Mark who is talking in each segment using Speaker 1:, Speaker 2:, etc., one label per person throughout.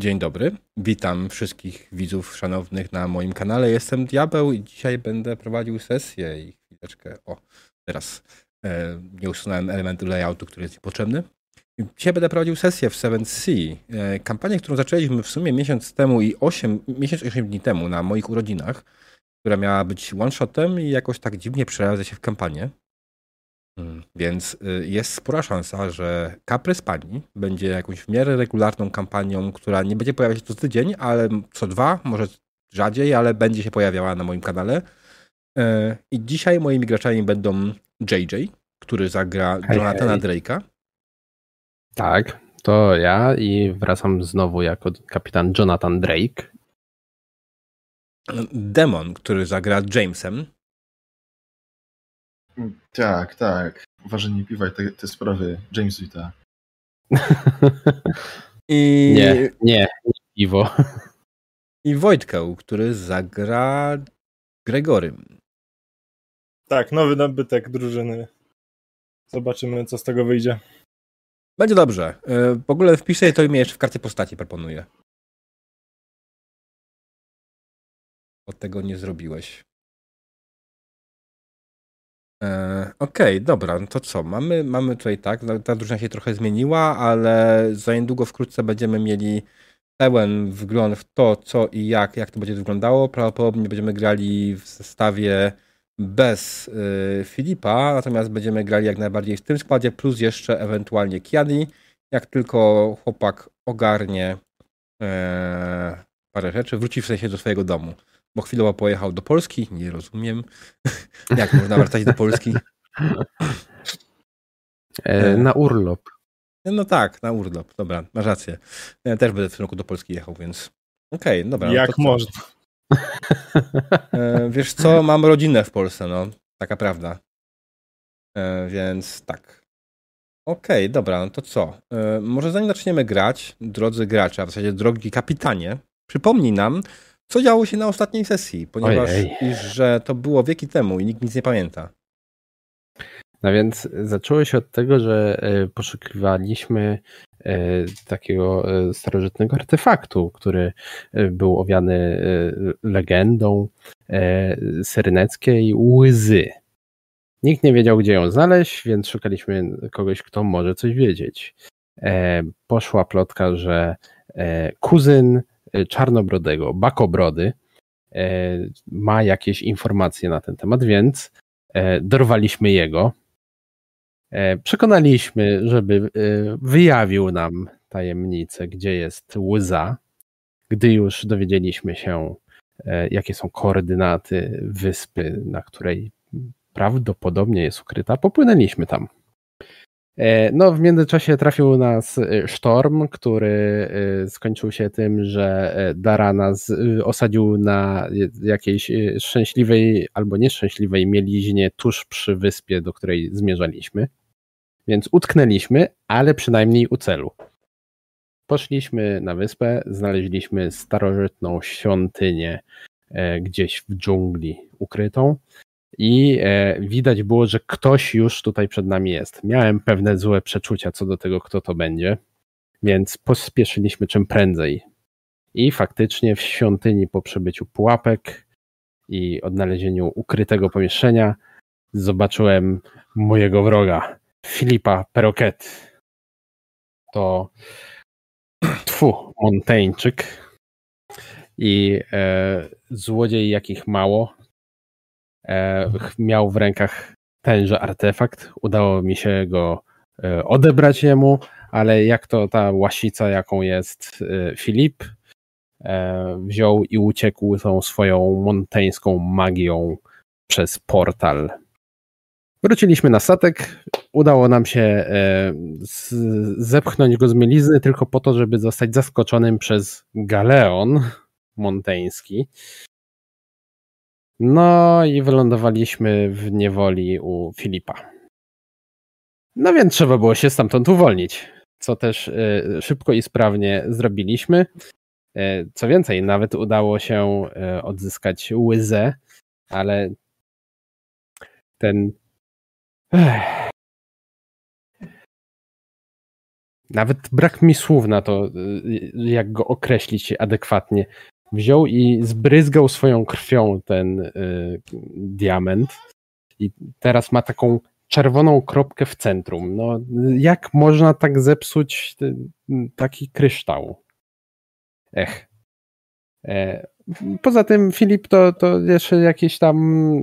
Speaker 1: Dzień dobry, witam wszystkich widzów szanownych na moim kanale. Jestem Diabeł i dzisiaj będę prowadził sesję i chwileczkę, o, teraz e, nie usunąłem elementu layoutu, który jest niepotrzebny. Dzisiaj będę prowadził sesję w 7C, e, kampanię, którą zaczęliśmy w sumie miesiąc temu i 8, miesiąc i 8 dni temu na moich urodzinach, która miała być one-shotem i jakoś tak dziwnie przeradza się w kampanię. Mm, więc y, jest spora szansa, że Caprys Pani będzie jakąś w miarę regularną kampanią, która nie będzie pojawiać się co tydzień, ale co dwa, może rzadziej, ale będzie się pojawiała na moim kanale. E, I dzisiaj moimi graczami będą JJ, który zagra hej, Jonathana Drake'a.
Speaker 2: Tak, to ja i wracam znowu jako kapitan Jonathan Drake.
Speaker 1: Demon, który zagra Jamesem.
Speaker 3: Tak, tak. Ważenie piwa i te, te sprawy. James Vita.
Speaker 2: I... Nie, nie, nie piwo.
Speaker 1: I Wojtkę, który zagra Gregorym.
Speaker 4: Tak, nowy nabytek drużyny. Zobaczymy, co z tego wyjdzie.
Speaker 1: Będzie dobrze. E, w ogóle wpisaj to imię jeszcze w karcie postaci, proponuję. Od tego nie zrobiłeś. E, okej, okay, dobra, no to co? Mamy, mamy tutaj tak, ta drużyna się trochę zmieniła, ale za niedługo wkrótce będziemy mieli pełen wgląd w to, co i jak, jak to będzie wyglądało. Prawdopodobnie będziemy grali w zestawie bez y, Filipa, natomiast będziemy grali jak najbardziej w tym składzie, plus jeszcze ewentualnie Kiadi, jak tylko chłopak ogarnie e, parę rzeczy, wróci w sensie do swojego domu bo chwilowo pojechał do Polski. Nie rozumiem. Jak można wracać do Polski?
Speaker 2: E, na urlop.
Speaker 1: No tak, na urlop. Dobra, masz rację. Ja też będę w tym roku do Polski jechał, więc okej, okay, dobra.
Speaker 4: No Jak no można.
Speaker 1: E, wiesz co, mam rodzinę w Polsce, no. Taka prawda. E, więc tak. Okej, okay, dobra, no to co? E, może zanim zaczniemy grać, drodzy gracze, a w zasadzie drogi kapitanie, przypomnij nam, co działo się na ostatniej sesji, ponieważ iż, że to było wieki temu i nikt nic nie pamięta.
Speaker 2: No więc zaczęło się od tego, że e, poszukiwaliśmy e, takiego e, starożytnego artefaktu, który był owiany legendą syreneckiej łzy. Nikt nie wiedział, gdzie ją znaleźć, więc szukaliśmy kogoś, kto może coś wiedzieć. Poszła plotka, że kuzyn E, czarnobrodego, bakobrody, e, ma jakieś informacje na ten temat, więc e, dorwaliśmy jego. Przekonaliśmy, żeby wyjawił nam tajemnicę, gdzie jest łza. Gdy już dowiedzieliśmy się, jakie są koordynaty wyspy, na której prawdopodobnie jest ukryta, popłynęliśmy tam. E, no, w międzyczasie trafił nas e, sztorm, który e, skończył się tym, że Dara nas osadził na jakiejś szczęśliwej albo nieszczęśliwej mieliźnie tuż przy wyspie, do której zmierzaliśmy. Więc utknęliśmy, ale przynajmniej u celu. Poszliśmy na wyspę, znaleźliśmy starożytną świątynię gdzieś w dżungli ukrytą i e, widać było, że ktoś już tutaj przed nami jest. Miałem pewne złe przeczucia co do tego, kto to będzie, więc pospieszyliśmy czym prędzej. I faktycznie w świątyni po przebyciu pułapek i odnalezieniu ukrytego pomieszczenia zobaczyłem mojego wroga, Filipa Peroket. To tfu, Monteńczyk i e, złodziej jakich mało, miał w rękach tenże artefakt. Udało mi się go e, odebrać jemu, ale jak to ta łasica, jaką jest e, Filip, wziął i uciekł tą swoją monteńską magią przez portal. Wróciliśmy na statek. Udało nam się zepchnąć go z mielizny tylko po to, żeby zostać zaskoczonym przez galeon monteński, no i wylądowaliśmy w niewoli u Filipa. No więc trzeba było się stamtąd uwolnić, co też y, szybko i sprawnie zrobiliśmy. Y, co więcej, nawet udało się y, odzyskać łyzę, ale ten. nawet brak mi słów na to, jak go określić adekwatnie. Wziął i zbryzgał swoją krwią ten y, diament i teraz ma taką czerwoną kropkę w centrum. No, jak można tak zepsuć y, taki kryształ? Ech. E, Poza tym Filip to, to jeszcze jakieś tam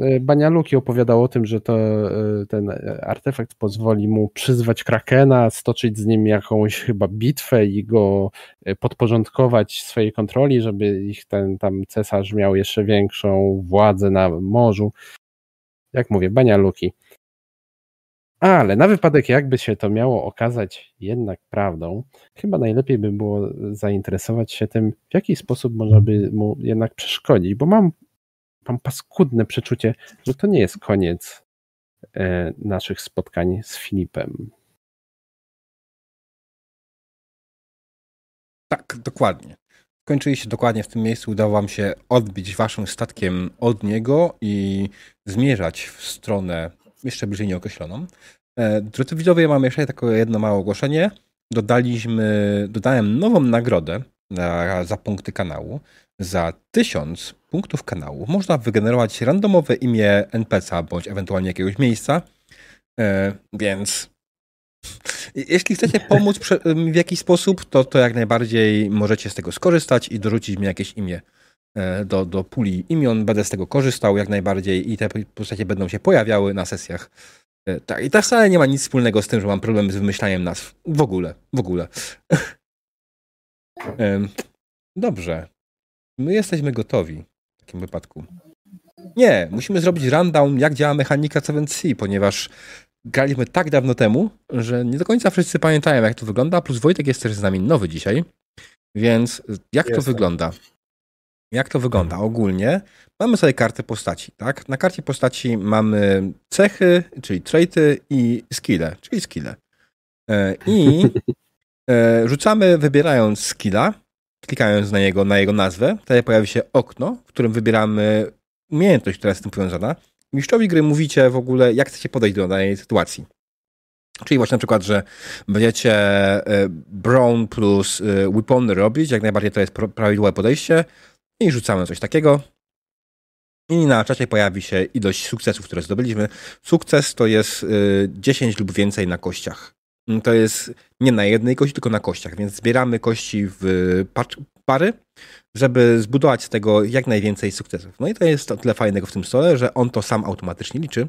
Speaker 2: e, banialuki opowiadał o tym, że to e, ten artefakt pozwoli mu przyzwać Krakena, stoczyć z nim jakąś chyba bitwę i go e, podporządkować swojej kontroli, żeby ich ten tam cesarz miał jeszcze większą władzę na morzu. Jak mówię, banialuki. Ale na wypadek, jakby się to miało okazać jednak prawdą, chyba najlepiej by było zainteresować się tym, w jaki sposób można by mu jednak przeszkodzić, bo mam, mam paskudne przeczucie, że to nie jest koniec e, naszych spotkań z Filipem.
Speaker 1: Tak, dokładnie. Skończyliście dokładnie w tym miejscu. Udało wam się odbić waszym statkiem od niego i zmierzać w stronę jeszcze bliżej nieokreśloną. E, drodzy widzowie, mam jeszcze jedno małe ogłoszenie. Dodaliśmy, dodałem nową nagrodę na, za punkty kanału. Za 1000 punktów kanału można wygenerować randomowe imię NPC'a bądź ewentualnie jakiegoś miejsca. E, więc jeśli chcecie pomóc w jakiś sposób, to, to jak najbardziej możecie z tego skorzystać i dorzucić mi jakieś imię do, do puli imion. Będę z tego korzystał jak najbardziej i te postacie będą się pojawiały na sesjach. E, tak, i to wcale nie ma nic wspólnego z tym, że mam problemy z wymyślaniem nazw. W ogóle, w ogóle. Dobrze. My jesteśmy gotowi w takim wypadku. Nie, musimy zrobić rundown, jak działa mechanika 7C, ponieważ graliśmy tak dawno temu, że nie do końca wszyscy pamiętają, jak to wygląda, plus Wojtek jest też z nami nowy dzisiaj, więc jak Jestem. to wygląda? Jak to wygląda ogólnie? Mamy sobie kartę postaci, tak? Na karcie postaci mamy cechy, czyli traity i skille, czyli skille. E, I e, rzucamy wybierając skilla, klikając na jego, na jego nazwę, wtedy pojawi się okno, w którym wybieramy umiejętność, która jest z tym powiązana. Mistrzowi gry mówicie w ogóle, jak chcecie podejść do danej sytuacji. Czyli właśnie na przykład, że będziecie e, Brown plus Weapon robić, jak najbardziej to jest prawidłowe podejście i rzucamy coś takiego. I na czacie pojawi się ilość sukcesów, które zdobyliśmy. Sukces to jest 10 y, lub więcej na kościach. To jest nie na jednej kości, tylko na kościach, więc zbieramy kości w pary, żeby zbudować z tego jak najwięcej sukcesów. No i to jest o tyle fajnego w tym stole, że on to sam automatycznie liczy,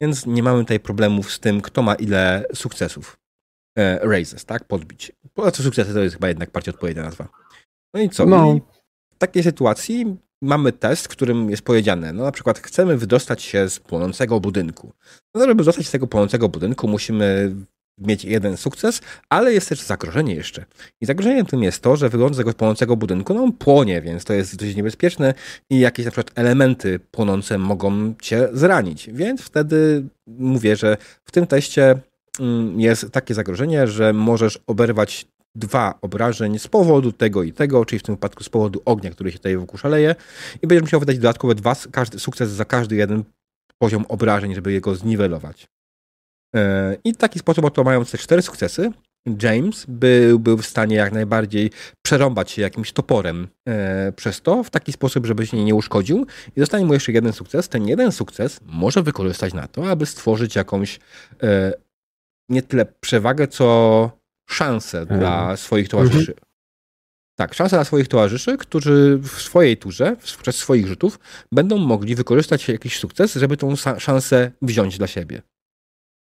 Speaker 1: więc nie mamy tutaj problemów z tym, kto ma ile sukcesów. E, raises, tak? Podbić. Po co sukcesy to jest chyba jednak bardziej odpowiednia nazwa. No i co? No. I takiej sytuacji mamy test, w którym jest powiedziane, no na przykład chcemy wydostać się z płonącego budynku. No żeby dostać z tego płonącego budynku musimy mieć jeden sukces, ale jest też zagrożenie jeszcze. I zagrożeniem tym jest to, że wygląda z tego płonącego budynku, no on płonie, więc to jest dość niebezpieczne i jakieś na przykład elementy płonące mogą cię zranić. Więc wtedy mówię, że w tym teście mm, jest takie zagrożenie, że możesz oberwać dwa obrażeń z powodu tego i tego, czyli w tym wypadku z powodu ognia, który się tutaj wokół szaleje i będziesz musiał wydać dodatkowe dwa każdy, sukces za każdy jeden poziom obrażeń, żeby jego zniwelować. E, I w taki sposób, oto mając te cztery sukcesy, James był, był w stanie jak najbardziej przerąbać się jakimś toporem e, przez to, w taki sposób, żeby się nie uszkodził i zostanie mu jeszcze jeden sukces. Ten jeden sukces może wykorzystać na to, aby stworzyć jakąś e, nie tyle przewagę, co szansę mhm. dla swoich towarzyszy. Mhm. Tak, szansę dla swoich towarzyszy, którzy w swojej turze, przez swoich rzutów, będą mogli wykorzystać jakiś sukces, żeby tą szansę wziąć dla siebie.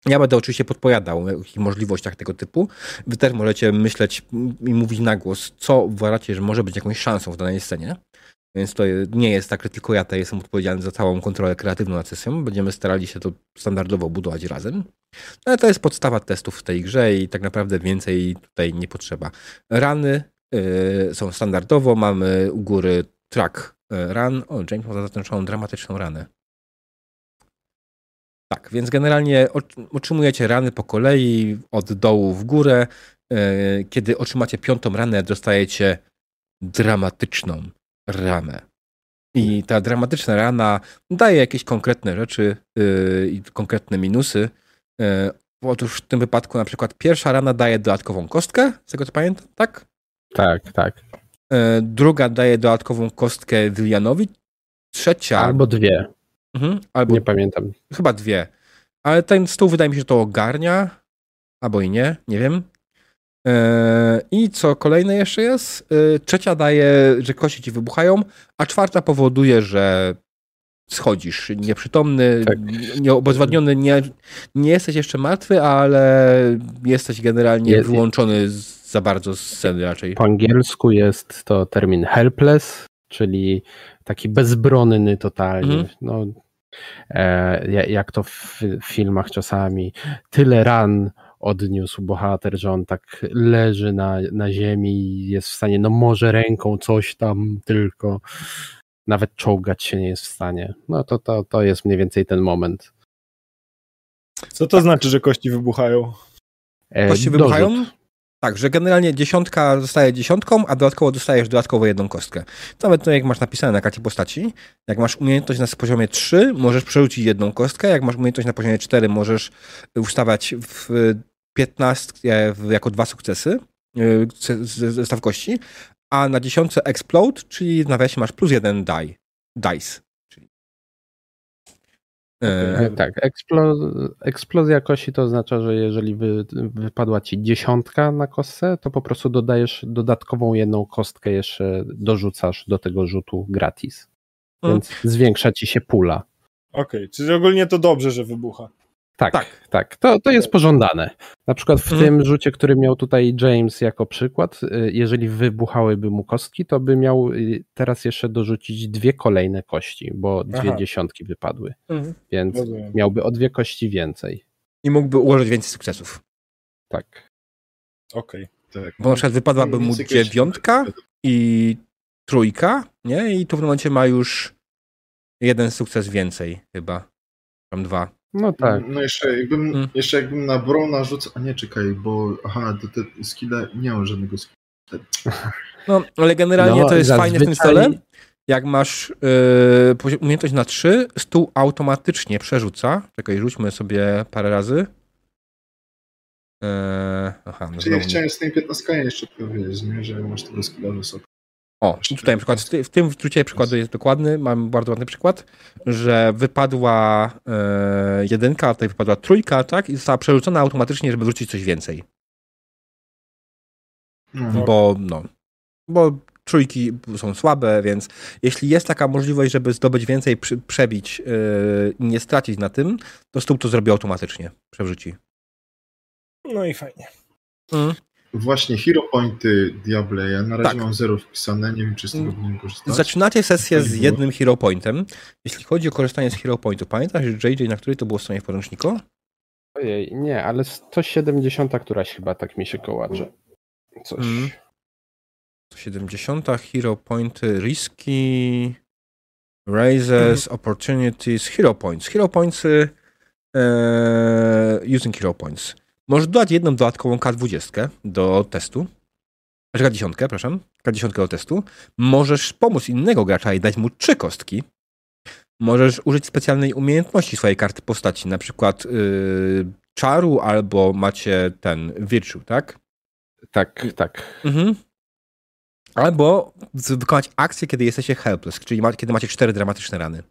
Speaker 1: Ja będę oczywiście podpowiadał o możliwościach tego typu. Wy też możecie myśleć i mówić na głos, co uważacie, że może być jakąś szansą w danej scenie. Więc to nie jest tak, że tylko ja tutaj jestem odpowiedzialny za całą kontrolę kreatywną nad sesją. Będziemy starali się to standardowo budować razem. Ale to jest podstawa testów w tej grze i tak naprawdę więcej tutaj nie potrzeba. Rany yy, są standardowo. Mamy u góry track y, run. O, James ma zaznaczoną dramatyczną ranę. Tak, więc generalnie otrzymujecie rany po kolei od dołu w górę. Yy, kiedy otrzymacie piątą ranę, dostajecie dramatyczną ramę. I ta dramatyczna rana daje jakieś konkretne rzeczy yy, i konkretne minusy. Yy, Otóż w tym wypadku na przykład pierwsza rana daje dodatkową kostkę, z tego co pamiętam, tak?
Speaker 2: Tak, tak.
Speaker 1: E, druga daje dodatkową kostkę Willianowi. Trzecia.
Speaker 2: Albo dwie.
Speaker 1: Mhm, albo
Speaker 2: Nie pamiętam.
Speaker 1: chyba dwie. Ale ten stół wydaje mi się, że to ogarnia. Albo i nie, nie wiem. E, I co kolejne jeszcze jest? E, Trzecia daje, że kości ci wybuchają, a czwarta powoduje, że schodzisz nieprzytomny,
Speaker 2: Tak.
Speaker 1: nieobezwładniony, nie, nie jesteś jeszcze martwy, ale jesteś generalnie
Speaker 2: Je-
Speaker 1: wyłączony z, za bardzo z sceny raczej.
Speaker 2: Po angielsku jest to termin helpless, czyli taki bezbronny totalnie.
Speaker 1: Mhm.
Speaker 2: No, e, ja- jak to w, w filmach czasami, tyle ran odniósł bohater, że on tak leży na, na ziemi i jest w stanie, no może ręką coś tam tylko, nawet czołgać się nie jest w stanie. No to, to, to jest mniej więcej ten moment.
Speaker 4: Co to znaczy, że kości wybuchają?
Speaker 2: E,
Speaker 1: Kości
Speaker 2: dorzut.
Speaker 1: wybuchają? Tak, że generalnie dziesiątka zostaje dziesiątką, a dodatkowo dostajesz dodatkowo jedną kostkę. To Nawet to jak masz napisane na karcie postaci, jak masz umiejętność na poziomie 3, możesz przerzucić jedną kostkę, jak masz umiejętność na poziomie 4, możesz ustawiać w 15 w- jako dwa sukcesy yy, z- z- zestaw kości, a na dziesiątce explode, czyli w nawiasie masz plus jeden die, dice. Czyli, E,
Speaker 2: E, Tak, eksplo, eksplozja kości to oznacza, że jeżeli wy, wypadła ci dziesiątka na kostce, to po prostu dodajesz dodatkową jedną kostkę jeszcze dorzucasz do tego rzutu gratis.
Speaker 1: Mm.
Speaker 2: Więc zwiększa ci się pula.
Speaker 4: Okej, czyli ogólnie to dobrze, że wybucha.
Speaker 2: Tak,
Speaker 1: Tak.
Speaker 2: tak. To, to jest pożądane. Na przykład w
Speaker 1: Mhm.
Speaker 2: tym rzucie, który miał tutaj James jako przykład, y, jeżeli wybuchałyby mu kostki, to by miał y, teraz jeszcze dorzucić dwie kolejne kości, bo dwie
Speaker 4: Aha.
Speaker 2: dziesiątki wypadły. Więc
Speaker 4: Rozumiem.
Speaker 2: miałby o dwie kości więcej.
Speaker 1: I mógłby ułożyć więcej sukcesów.
Speaker 2: Tak.
Speaker 4: Okej.
Speaker 3: Tak.
Speaker 1: Bo na przykład wypadłaby mu dziewiątka i trójka, nie? I tu w tym momencie ma już jeden sukces więcej chyba. Tam dwa.
Speaker 2: No tak.
Speaker 3: No jeszcze jakbym,
Speaker 1: Mm.
Speaker 3: jeszcze jakbym na Brona rzucał, a nie czekaj, bo aha, te, te skille, nie mam żadnego skilla.
Speaker 1: No, ale generalnie
Speaker 2: No,
Speaker 1: to jest fajne w tym
Speaker 2: zazwyczaj-
Speaker 1: stole. Jak masz yy, umiejętność na 3, stół automatycznie przerzuca. Czekaj, rzućmy sobie parę razy. Eee, aha, no
Speaker 3: Czyli
Speaker 1: znowu
Speaker 3: ja chciałem z tymi 15 jeszcze powiedzieć, nie? że masz tego skilla wysoko.
Speaker 1: O, i tutaj na przykład w ty- w tym wtrucie przykładu jest dokładny, mam bardzo ładny przykład, że wypadła e, jedynka, a tutaj wypadła trójka, tak? I została przerzucona automatycznie, żeby wrzucić coś więcej.
Speaker 3: No,
Speaker 1: Bo no, bo trójki są słabe, więc jeśli jest taka możliwość, żeby zdobyć więcej, przy, przebić e, i nie stracić na tym, to stół to zrobi automatycznie, przewrzuci.
Speaker 4: No i fajnie.
Speaker 3: Właśnie Hero Pointy Diable, ja na razie
Speaker 1: Tak.
Speaker 3: mam zero wpisane, nie wiem czy z tego
Speaker 1: Mm.
Speaker 3: powinienem korzystać.
Speaker 1: Zaczynacie sesję z jednym hero pointem. Jeśli chodzi o korzystanie z hero pointu, pamiętasz, że JJ, na której to było stronie w podręczniku?
Speaker 2: Ojej, nie, ale 170 któraś chyba tak mi się kołacze. Coś.
Speaker 1: Mm. 70 hero pointy, risky, raises, opportunities, hero points. Hero points, e, using hero points. Możesz dodać jedną dodatkową K20 do testu. Znaczy K10, przepraszam. K10 do testu. Możesz pomóc innego gracza i dać mu trzy kostki. Możesz użyć specjalnej umiejętności swojej karty postaci, na przykład y, czaru albo macie ten virtue, tak?
Speaker 2: Tak, tak.
Speaker 1: Mhm. Albo wykonać akcję, kiedy jesteście helpless, czyli ma, kiedy macie cztery dramatyczne rany.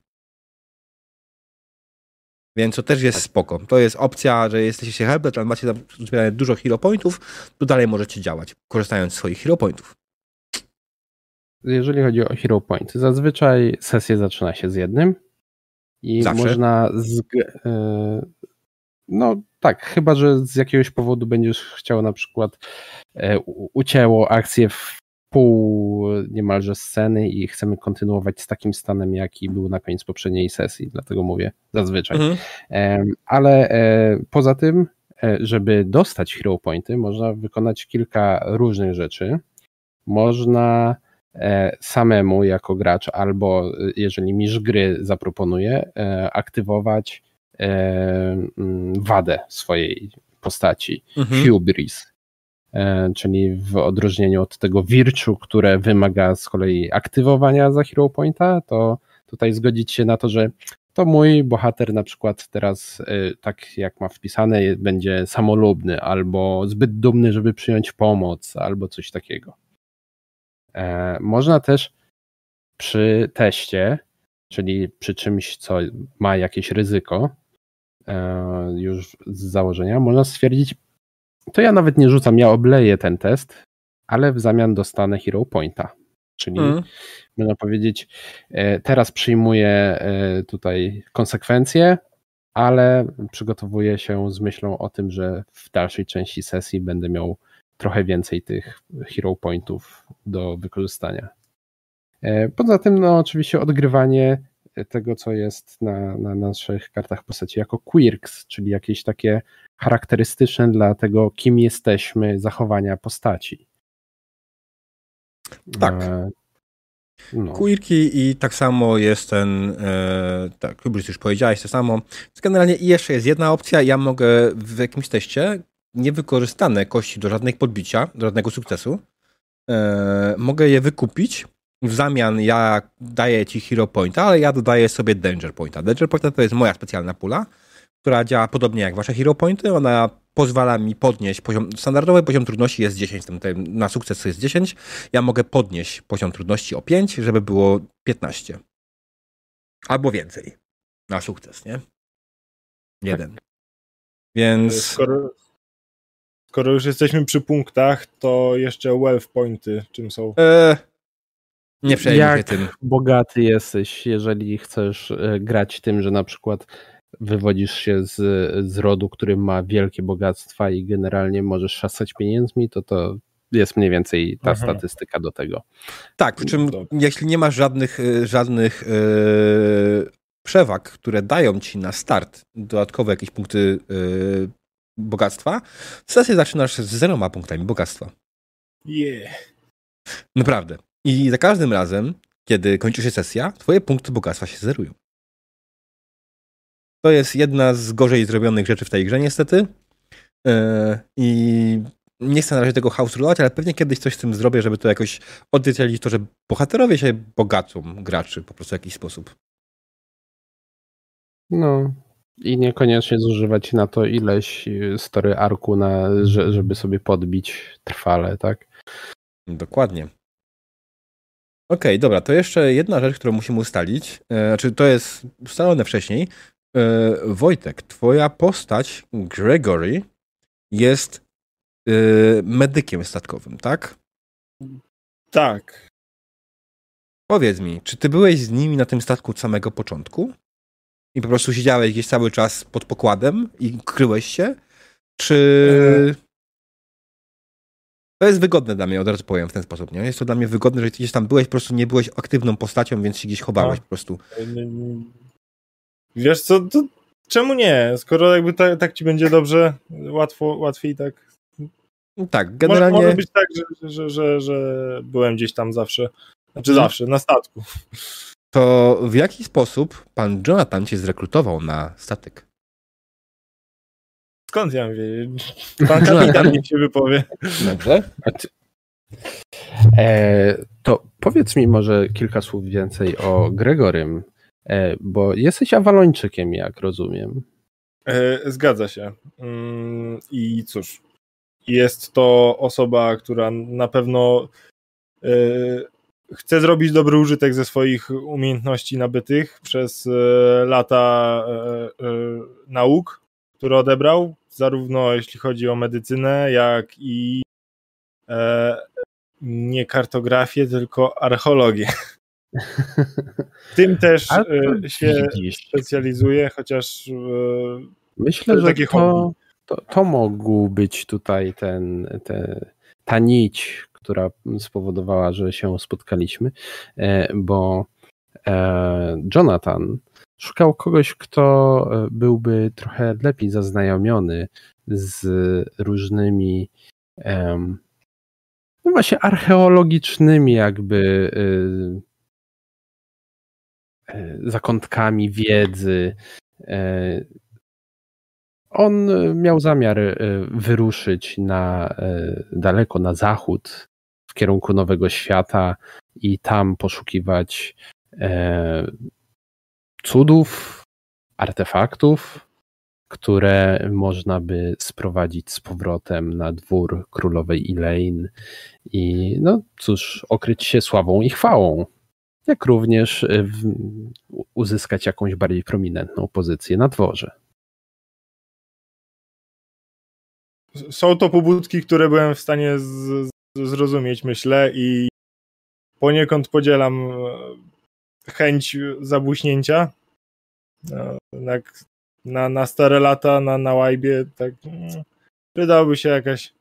Speaker 1: Więc to też jest spoko. To jest opcja, że jesteście helpless, ale macie zbierane dużo hero pointów, to dalej możecie działać, korzystając z swoich hero pointów.
Speaker 2: Jeżeli chodzi o Hero Point, zazwyczaj sesja zaczyna się z jednym i
Speaker 1: Zawsze?
Speaker 2: można z, e, no tak, chyba że z jakiegoś powodu będziesz chciał na przykład e, ucięło akcję w pół niemalże sceny i chcemy kontynuować z takim stanem, jaki był na koniec poprzedniej sesji, dlatego mówię zazwyczaj.
Speaker 1: Mhm.
Speaker 2: Ale e, poza tym, e, żeby dostać hero pointy, można wykonać kilka różnych rzeczy. Można e, samemu jako gracz, albo e, jeżeli mistrz gry zaproponuje, e, aktywować e, wadę swojej postaci,
Speaker 1: Mhm.
Speaker 2: hubris. E, Czyli w odróżnieniu od tego virtue, które wymaga z kolei aktywowania za hero pointa, to tutaj zgodzić się na to, że to mój bohater na przykład teraz, y, tak jak ma wpisane, będzie samolubny albo zbyt dumny, żeby przyjąć pomoc, albo coś takiego. E, można też przy teście, czyli przy czymś, co ma jakieś ryzyko, e, już z założenia, można stwierdzić, to ja nawet nie rzucam, ja obleję ten test, ale w zamian dostanę Hero Pointa. Czyli mm. można powiedzieć, e, teraz przyjmuję e, tutaj konsekwencje, ale przygotowuję się z myślą o tym, że w dalszej części sesji będę miał trochę więcej tych hero pointów do wykorzystania. E, poza tym, no oczywiście odgrywanie tego, co jest na, na naszych kartach postaci jako quirks, czyli jakieś takie charakterystyczne dla tego, kim jesteśmy, zachowania postaci.
Speaker 1: Tak. E, no. Quirki i tak samo jest ten, e, tak, Hybris już powiedziałeś to samo. Generalnie jeszcze jest jedna opcja, ja mogę w jakimś teście niewykorzystane kości do żadnych podbicia, do żadnego sukcesu, e, mogę je wykupić, w zamian ja daję ci hero pointa, ale ja dodaję sobie danger pointa. Danger pointa to jest moja specjalna pula, która działa podobnie jak wasze hero pointy, ona pozwala mi podnieść poziom, standardowy poziom trudności jest 10, na sukces jest 10, ja mogę podnieść poziom trudności o 5, żeby było 15. Albo więcej na sukces, nie? Jeden. Więc...
Speaker 4: Skoro, skoro, już jesteśmy przy punktach, to jeszcze wealth pointy czym są? E,
Speaker 1: nie przejmuj się tym.
Speaker 2: bogaty jesteś, jeżeli chcesz e, grać tym, że na przykład wywodzisz się z, z rodu, który ma wielkie bogactwa i generalnie możesz szasać pieniędzmi, to to jest mniej więcej ta Aha. statystyka do tego.
Speaker 1: Tak, przy czym jeśli nie masz żadnych, e, żadnych yy, przewag, które dają ci na start dodatkowe jakieś punkty yy, bogactwa, sesję zaczynasz z zeroma punktami bogactwa.
Speaker 4: Yeah.
Speaker 1: Naprawdę. I za każdym razem, kiedy kończy się sesja, twoje punkty bogactwa się zerują. To jest jedna z gorzej zrobionych rzeczy w tej grze, niestety. Yy, I nie chcę na razie tego house rulować, ale pewnie kiedyś coś z tym zrobię, żeby to jakoś odzwierciedlić to, że bohaterowie się bogacą graczy po prostu w jakiś sposób.
Speaker 2: No. I niekoniecznie zużywać na to ileś story arku, na, żeby sobie podbić trwale, tak?
Speaker 1: Dokładnie. Okej, okay, dobra, to jeszcze jedna rzecz, którą musimy ustalić. E, znaczy, to jest ustalone wcześniej. E, Wojtek, twoja postać, Gregory, jest e, medykiem statkowym, tak?
Speaker 4: Tak.
Speaker 1: Powiedz mi, czy ty byłeś z nimi na tym statku od samego początku? I po prostu siedziałeś gdzieś cały czas pod pokładem i kryłeś się? Czy... To jest wygodne dla mnie, od razu powiem w ten sposób. Nie? Jest to dla mnie wygodne, że gdzieś tam byłeś, po prostu nie byłeś aktywną postacią, więc się gdzieś chowałeś A. po prostu.
Speaker 4: Wiesz co, to czemu nie? Skoro jakby tak, tak ci będzie dobrze, łatwo, łatwiej tak.
Speaker 1: Tak, generalnie. Może,
Speaker 4: może być tak, że, że, że, że, byłem gdzieś tam zawsze. Znaczy hmm. zawsze, na statku.
Speaker 1: To w jaki sposób pan Jonathan cię zrekrutował na statek?
Speaker 4: Skąd ja mam wiedzieć? Pan kapitan niech się wypowie.
Speaker 1: Dobrze.
Speaker 2: E, to powiedz mi może kilka słów więcej o Gregorym, e, bo jesteś Awalończykiem, jak rozumiem.
Speaker 4: E, zgadza się. Mm, I cóż, jest to osoba, która na pewno e, chce zrobić dobry użytek ze swoich umiejętności nabytych przez e, lata e, nauk, które odebrał zarówno jeśli chodzi o medycynę, jak i e, nie kartografię, tylko archeologię. Tym też e, się specjalizuje, chociaż e,
Speaker 2: myślę, że to, to, to mógł być tutaj ten, te, ta nić, która spowodowała, że się spotkaliśmy, e, bo Jonathan Szukał kogoś, kto e, byłby trochę lepiej zaznajomiony z różnymi no właśnie archeologicznymi jakby e, e, zakątkami wiedzy. On miał zamiar wyruszyć na daleko na zachód w kierunku Nowego Świata i tam poszukiwać cudów, artefaktów, które można by sprowadzić z powrotem na dwór królowej Elaine i no cóż, okryć się sławą i chwałą, jak również w, uzyskać jakąś bardziej prominentną pozycję na dworze.
Speaker 4: Są to pobudki, które byłem w stanie z, z, zrozumieć, myślę, i poniekąd podzielam chęć zabuśnięcia. No, tak na, na stare lata, na, na łajbie, tak mm, przydałoby się jakaś.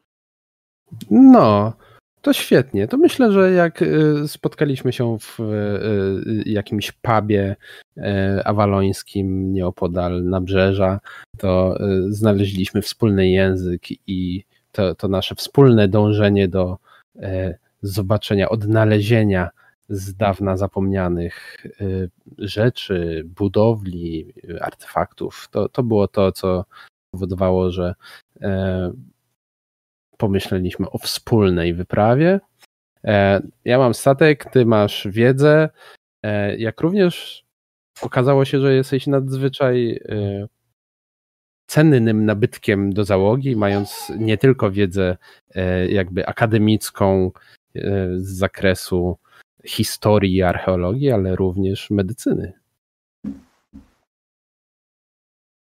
Speaker 2: No, to świetnie. To myślę, że jak y, spotkaliśmy się w y, y, jakimś pubie awalońskim nieopodal nabrzeża, to znaleźliśmy wspólny język i to, to nasze wspólne dążenie do zobaczenia, odnalezienia z dawna zapomnianych rzeczy, budowli, artefaktów. To, to było to, co powodowało, że pomyśleliśmy o wspólnej wyprawie. E, ja mam statek, ty masz wiedzę, e, jak również okazało się, że jesteś nadzwyczaj e, cennym nabytkiem do załogi, mając nie tylko wiedzę jakby akademicką z zakresu historii i archeologii, ale również medycyny.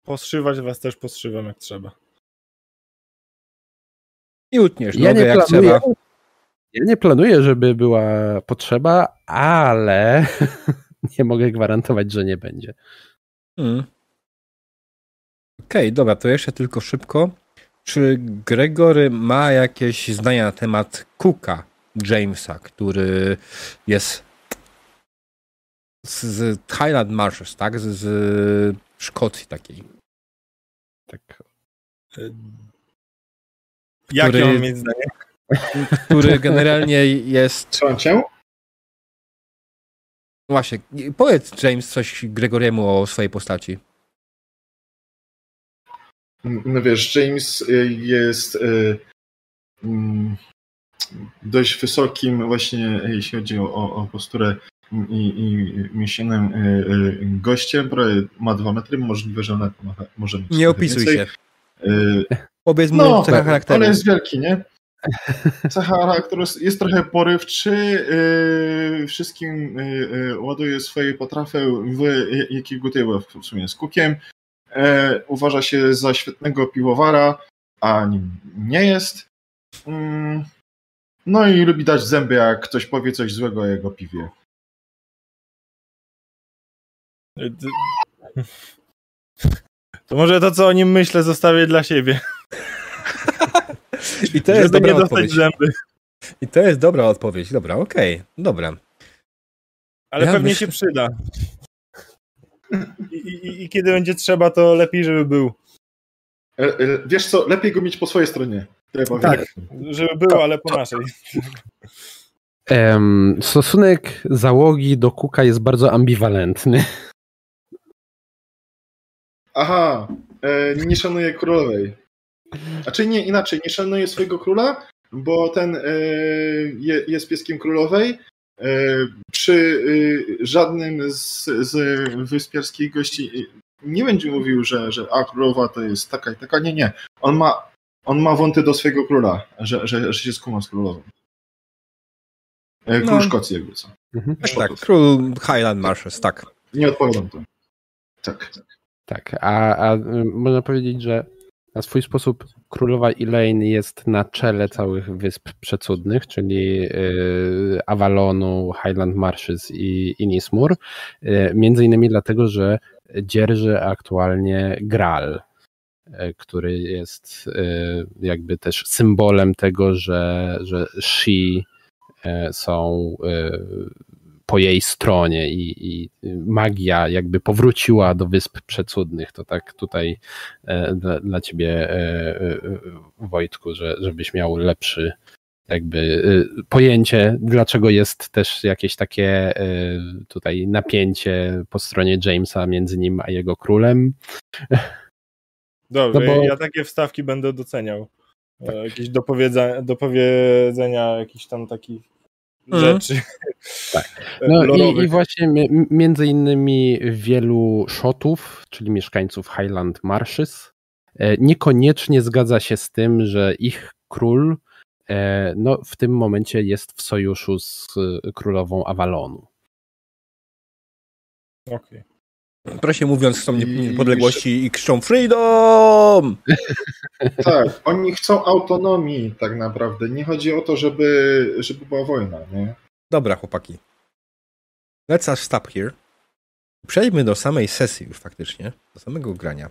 Speaker 4: Poszywać was też postrzywam jak trzeba.
Speaker 1: I utniesz ja nogę jak planuję, trzeba.
Speaker 2: Ja nie planuję, żeby była potrzeba, ale nie mogę gwarantować, że nie będzie. Hmm.
Speaker 1: Okej, okay, dobra, to jeszcze tylko szybko. Czy Gregory ma jakieś zdania na temat Cooka Jamesa, który jest z Highland Marshes, tak? Z, z Szkocji takiej.
Speaker 2: Tak.
Speaker 4: Jakie który, on mieć zdanie?
Speaker 1: Który generalnie jest...
Speaker 3: Cię?
Speaker 1: Właśnie, powiedz James coś Gregoriemu o swojej postaci.
Speaker 3: No wiesz, James y, jest y, mm, dość wysokim właśnie, jeśli chodzi o, o posturę i, i mięśnionym y, gościem, ma dwa metry, możliwe, że nawet może mieć
Speaker 1: Nie opisuj więcej. się. Powiedz mu
Speaker 3: no, cecha charakteru. Ale jest wielki, nie? Cecha charakteru jest trochę porywczy, yy, wszystkim yy, ładuje swoje potrafy w jakiego w sumie z kukiem. Yy, uważa się za świetnego piwowara, a nim nie jest. Yy, no i lubi dać zęby, jak ktoś powie coś złego o jego piwie.
Speaker 4: To może to, co o nim myślę, zostawię dla siebie.
Speaker 1: I to jest dobra odpowiedź. Zęby. I to jest dobra odpowiedź. Dobra, okej, okay. dobra.
Speaker 4: Ale ja pewnie myśl... się przyda. I, i, I, kiedy będzie trzeba, to lepiej, żeby był.
Speaker 3: E, e, wiesz co, lepiej go mieć po swojej stronie.
Speaker 4: Tak, żeby był, ale po naszej.
Speaker 2: Um, stosunek załogi do Kuka jest bardzo ambiwalentny.
Speaker 3: Aha, e, nie szanuję królowej. Znaczy nie, inaczej, nie szanuje swojego króla, bo ten e, jest pieskiem królowej. E, przy e, żadnym z, z wyspiarskich gości nie będzie mówił, że, że a królowa to jest taka i taka. Nie, nie. On ma, on ma wąty do swojego króla, że, że, że się skuma z królową. Król no. Szkocji jakby co.
Speaker 1: Mhm. Tak, król Highland Marshes, tak.
Speaker 3: Nie odpowiadam to. Tak, tak.
Speaker 2: Tak, a, a można powiedzieć, że na swój sposób królowa Elaine jest na czele całych wysp przecudnych, czyli y, Avalonu, Highland Marshes i Inismur. Y, między innymi dlatego, że dzierży aktualnie Graal, y, który jest jakby też symbolem tego, że, że Shi są po jej stronie i, i, magia jakby powróciła do Wysp Przecudnych. To tak tutaj e, dla, dla ciebie, e, e, Wojtku, że, żebyś miał lepszy jakby pojęcie, dlaczego jest też jakieś takie tutaj napięcie po stronie Jamesa między nim a jego królem.
Speaker 4: Dobrze, no bo... ja takie wstawki będę doceniał. Jakieś dopowiedzenia, dopowiedzenia jakichś tam takich Mhm. rzeczy.
Speaker 2: Tak. No i, i, właśnie między innymi wielu szotów, czyli mieszkańców Highland Marshes, e, niekoniecznie zgadza się z tym, że ich król e, no, w tym momencie jest w sojuszu z królową Avalonu.
Speaker 4: Okej. Okay.
Speaker 1: Proszę mówiąc, chcą niepodległości i krzyczą freedom!
Speaker 3: Tak, oni chcą autonomii tak naprawdę. Nie chodzi o to, żeby, żeby była wojna, nie?
Speaker 1: Dobra, chłopaki. Let's us stop here. Przejdźmy do samej sesji już faktycznie, do samego grania.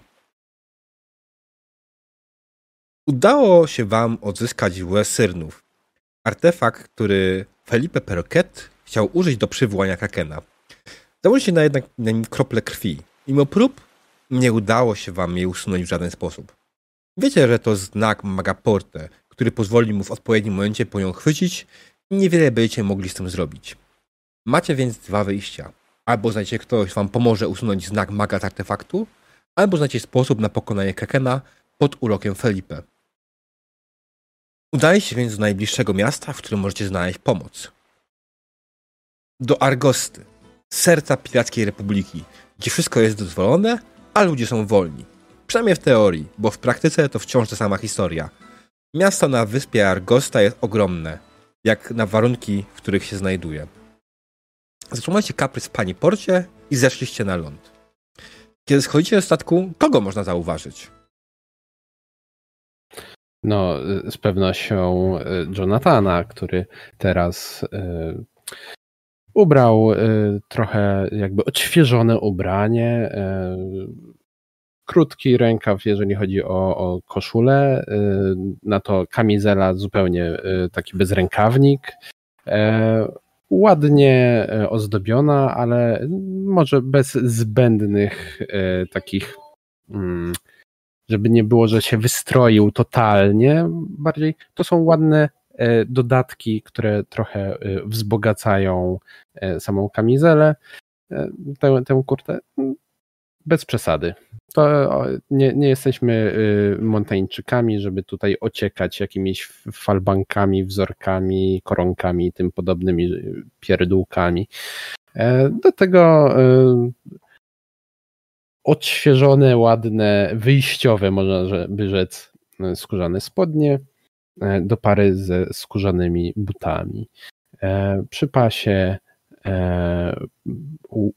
Speaker 1: Udało się wam odzyskać Łesyrnów. Artefakt, który Felipe Perroquet chciał użyć do przywołania Krakena. Założycie na jednak na nim krople krwi. Mimo prób nie udało się wam jej usunąć w żaden sposób. Wiecie, że to znak Magaporte, który pozwoli mu w odpowiednim momencie po nią chwycić i niewiele będziecie mogli z tym zrobić. Macie więc dwa wyjścia. Albo znajdziecie ktoś wam pomoże usunąć znak maga z artefaktu, albo znajdziecie sposób na pokonanie Krakena pod urokiem Felipe. Udaje się więc do najbliższego miasta, w którym możecie znaleźć pomoc. Do Argosty, serca Pirackiej Republiki, gdzie wszystko jest dozwolone, a ludzie są wolni. Przynajmniej w teorii, bo w praktyce to wciąż ta sama historia. Miasto na wyspie Argosta jest ogromne, jak na warunki, w których się znajduje. Zatrzymaliście kaprys w pani porcie i zeszliście na ląd. Kiedy schodzicie ze statku, kogo można zauważyć?
Speaker 2: No, z pewnością e, Jonathana, który teraz y, ubrał y, trochę jakby odświeżone ubranie, y, krótki rękaw, jeżeli chodzi o, o koszulę, na to kamizela zupełnie taki bezrękawnik, ładnie ozdobiona, ale może bez zbędnych takich mm, żeby nie było, że się wystroił totalnie. Bardziej to są ładne e, dodatki, które trochę e, wzbogacają e, samą kamizelę, tę, tę kurtę. Bez przesady. To nie, nie jesteśmy montańczykami, żeby tutaj ociekać jakimiś falbankami, wzorkami, koronkami i tym podobnymi pierdółkami. Do tego odświeżone, ładne, wyjściowe, można by rzec, e, skórzane spodnie e, do pary ze skórzanymi butami. E, przy pasie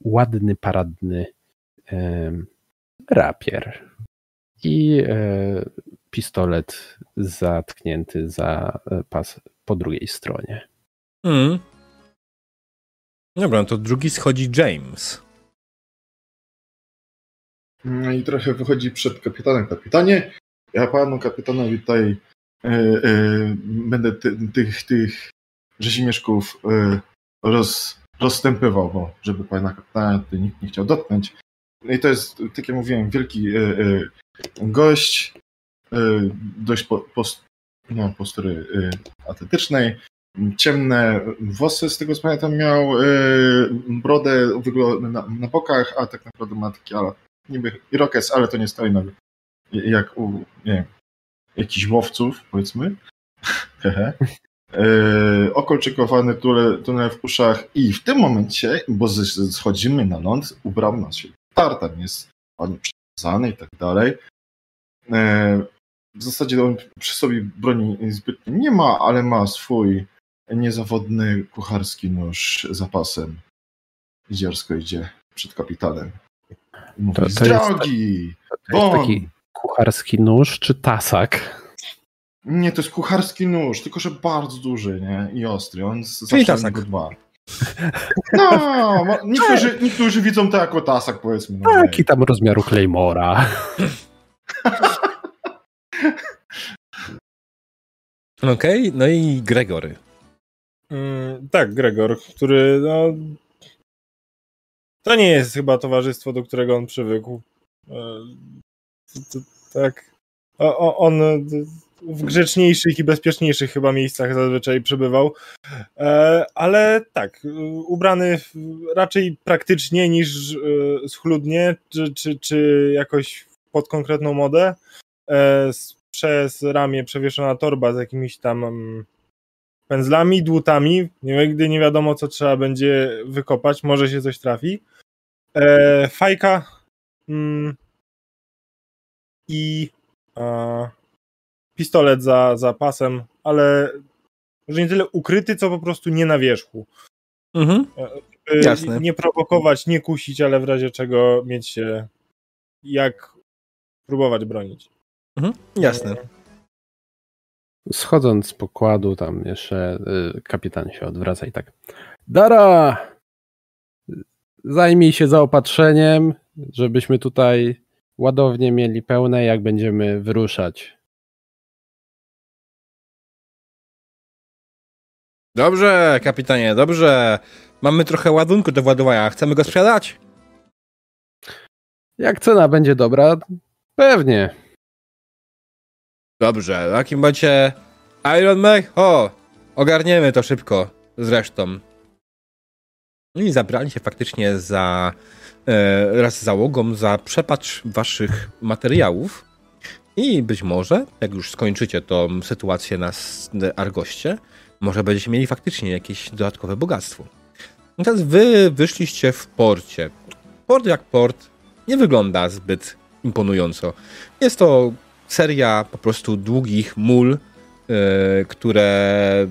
Speaker 2: ładny, paradny rapier i pistolet zatknięty za pas po drugiej stronie. Mm.
Speaker 1: Dobra, no to drugi schodzi James.
Speaker 3: No i trochę wychodzi przed kapitanem. Kapitanie, ja panu kapitanowi tutaj e, e, będę ty, tych, tych rzezimieszków e, roz, rozstępywał, bo żeby pana kapitana nikt nie chciał dotknąć. No i to jest, tak jak mówiłem, wielki e, e, gość, e, dość po, post, no, postury atletycznej, ciemne włosy, z tego co pamiętam, miał brodę na, na bokach, a tak naprawdę ma taki ale niby irokes, ale to nie stoi na jak u, nie wiem, jakichś łowców, powiedzmy. okolczykowany tunel, tunel w uszach i w tym momencie, bo schodzimy na ląd, ubrał nas się tartan, jest ładnie przekazany i tak dalej. E, w zasadzie on przy sobie broni zbytnio nie ma, ale ma swój niezawodny kucharski nóż zapasem. I dziarsko idzie przed kapitanem.
Speaker 2: Mówi, to, to drogi! Jest, to jest taki kucharski nóż czy tasak?
Speaker 3: Nie, to jest kucharski nóż, tylko że bardzo duży nie? i ostry. On
Speaker 1: Czyli tasak. Dba. No,
Speaker 3: niektórzy, niektórzy widzą to jako tasak, powiedzmy.
Speaker 2: No, Taki tam rozmiaru Claymora.
Speaker 1: Okej, okay, no i Gregory.
Speaker 4: Mm, tak, Gregor, który no, to nie jest chyba towarzystwo, do którego on przywykł. E, tak. On w grzeczniejszych i bezpieczniejszych chyba miejscach zazwyczaj przebywał. E, ale tak, ubrany raczej praktycznie niż e, schludnie, czy, czy, czy jakoś pod konkretną modę. Przez ramię przewieszona torba z jakimiś tam mm, pędzlami, dłutami. Nigdy nie wiadomo, co trzeba będzie wykopać. Może się coś trafi. E, fajka mm, i e, pistolet za, za pasem, ale może nie tyle ukryty, co po prostu nie na wierzchu.
Speaker 1: Mhm.
Speaker 4: Żeby
Speaker 1: Jasne.
Speaker 4: Nie prowokować, nie kusić, ale w razie czego mieć się jak próbować bronić.
Speaker 1: Mhm. Jasne.
Speaker 2: Schodząc z pokładu, tam jeszcze y, kapitan się odwraca i tak. Dara! Zajmij się zaopatrzeniem, żebyśmy tutaj ładownie mieli pełne, jak będziemy wyruszać.
Speaker 1: Dobrze, kapitanie, dobrze. Mamy trochę ładunku do władowania. Chcemy go sprzedać?
Speaker 2: Jak cena będzie dobra, pewnie.
Speaker 1: Dobrze, w takim będzie Iron Man. O, ogarniemy to szybko zresztą. No i zabrali się faktycznie za e, raz z załogą za przepatrz waszych materiałów i być może, jak już skończycie tą sytuację na Argoście, może będziecie mieli faktycznie jakieś dodatkowe bogactwo. Natomiast wy wyszliście w porcie. Port jak port nie wygląda zbyt imponująco. Jest to seria po prostu długich mól, yy, które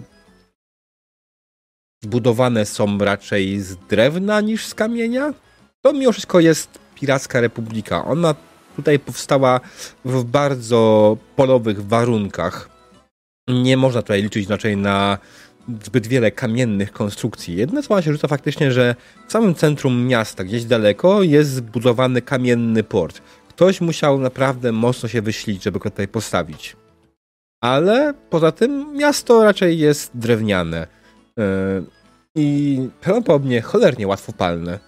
Speaker 1: zbudowane są raczej z drewna niż z kamienia. To mimo wszystko jest Piracka Republika. Ona tutaj powstała w bardzo polowych warunkach. Nie można tutaj liczyć raczej na zbyt wiele kamiennych konstrukcji. Jedne słowa się rzuca faktycznie, że w samym centrum miasta, gdzieś daleko, jest zbudowany kamienny port ktoś musiał naprawdę mocno się wyślić, żeby go tutaj postawić. Ale poza tym miasto raczej jest drewniane yy, i prawdopodobnie cholernie łatwopalne.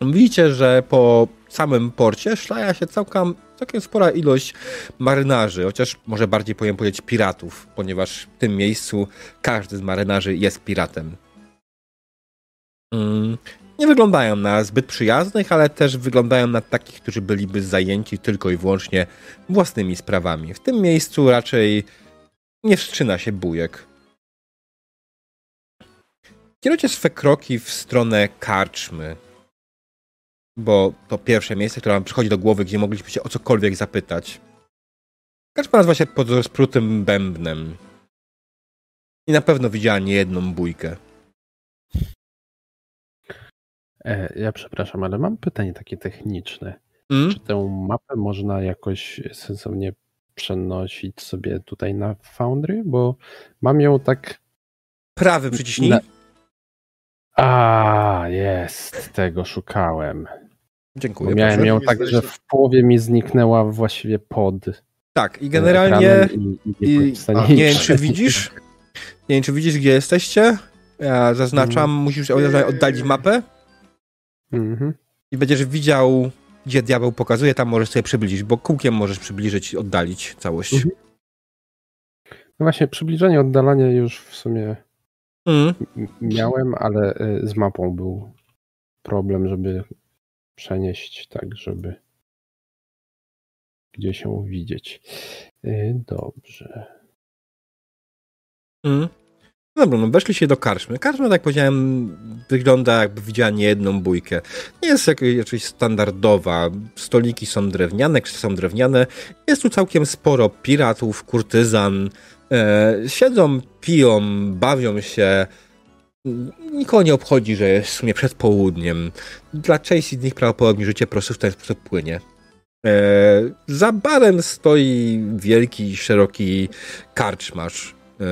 Speaker 1: Widzicie, że po samym porcie szlaja się całkiem, całkiem spora ilość marynarzy, chociaż może bardziej powinien powiedzieć piratów, ponieważ w tym miejscu każdy z marynarzy jest piratem. Mm, nie wyglądają na zbyt przyjaznych, ale też wyglądają na takich, którzy byliby zajęci tylko i wyłącznie własnymi sprawami. W tym miejscu raczej nie wszczyna się bujek. Kierujcie swe kroki w stronę karczmy, bo to pierwsze miejsce, które wam przychodzi do głowy, gdzie moglibyście się o cokolwiek zapytać. Karczma nazywa się pod rozprutym bębnem. I na pewno widziała niejedną bójkę.
Speaker 2: E, ja przepraszam, ale mam pytanie takie techniczne.
Speaker 1: Mm?
Speaker 2: Czy tę mapę można jakoś sensownie przenosić sobie tutaj na Foundry? Bo mam ją tak.
Speaker 1: Prawy przyciśnij.
Speaker 2: Na- A, jest, tego szukałem.
Speaker 1: Dziękuję.
Speaker 2: Bo miałem ją tak, że w połowie mi zniknęła właściwie pod.
Speaker 1: Tak, i generalnie
Speaker 2: ekranem I, i
Speaker 3: a,
Speaker 1: nie wiem, czy widzisz? Nie wiem, czy widzisz, gdzie jesteście. Ja zaznaczam,
Speaker 2: Mm.
Speaker 1: musisz oddalić mapę
Speaker 2: Mhm.
Speaker 1: i będziesz widział, gdzie diabeł pokazuje, tam możesz sobie przybliżyć, bo kółkiem możesz przybliżyć i oddalić całość.
Speaker 2: Mhm. No właśnie, przybliżenie, oddalanie już w sumie
Speaker 1: Mm.
Speaker 2: miałem, ale y, z mapą był problem, żeby przenieść tak, żeby gdzieś ją widzieć. Y, Dobrze.
Speaker 1: Mm. Dobra, no weszliście do karczmy. Karczma, tak powiedziałem, wygląda jakby widziała niejedną bójkę. Nie jest jakaś standardowa. Stoliki są drewniane, krzesła są drewniane. Jest tu całkiem sporo piratów, kurtyzan. E, siedzą, piją, bawią się. Nikogo nie obchodzi, że jest w sumie przed południem. Dla części z nich prawdopodobnie życie po prostu w ten sposób płynie. E, za barem stoi wielki, szeroki karczmarz e,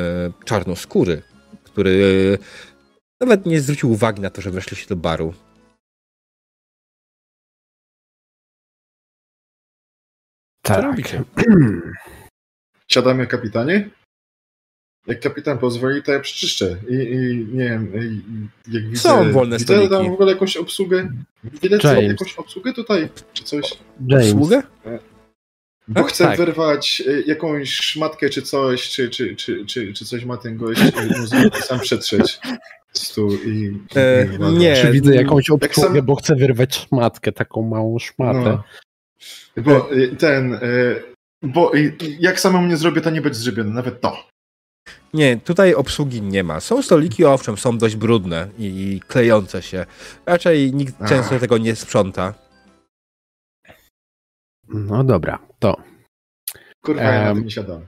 Speaker 1: czarnoskóry, który nawet nie zwrócił uwagi na to, że weszliście do baru.
Speaker 2: Tak.
Speaker 1: robicie?
Speaker 3: Siadamy, kapitanie? Jak kapitan pozwoli, to ja przeczyszczę. I, i nie wiem, i, jak widzę...
Speaker 1: Są wolne
Speaker 3: widzę
Speaker 1: stoliki.
Speaker 3: tam w ogóle jakąś obsługę? Widzę co, jakąś obsługę tutaj? Czy coś?
Speaker 2: James,
Speaker 1: Sługę?
Speaker 3: Bo
Speaker 1: Tak,
Speaker 3: chcę
Speaker 2: tak.
Speaker 3: wyrwać y, jakąś szmatkę czy coś, czy, czy, czy, czy, czy coś ma ten gość, muzykę sam przetrzeć stół i...
Speaker 1: E,
Speaker 3: i
Speaker 1: nie.
Speaker 2: czy widzę jakąś obsługę,
Speaker 3: samo-
Speaker 2: bo chcę wyrwać szmatkę, taką małą szmatę.
Speaker 3: No. Bo ten... Bo jak samemu nie zrobię, to nie będzie zrobione, nawet to.
Speaker 1: Nie, tutaj obsługi nie ma. Są stoliki, owszem, są dość brudne i klejące się. Raczej nikt
Speaker 3: Ach.
Speaker 1: często tego nie sprząta.
Speaker 2: No dobra, to
Speaker 3: Kurwa, ja na tym nie siadam.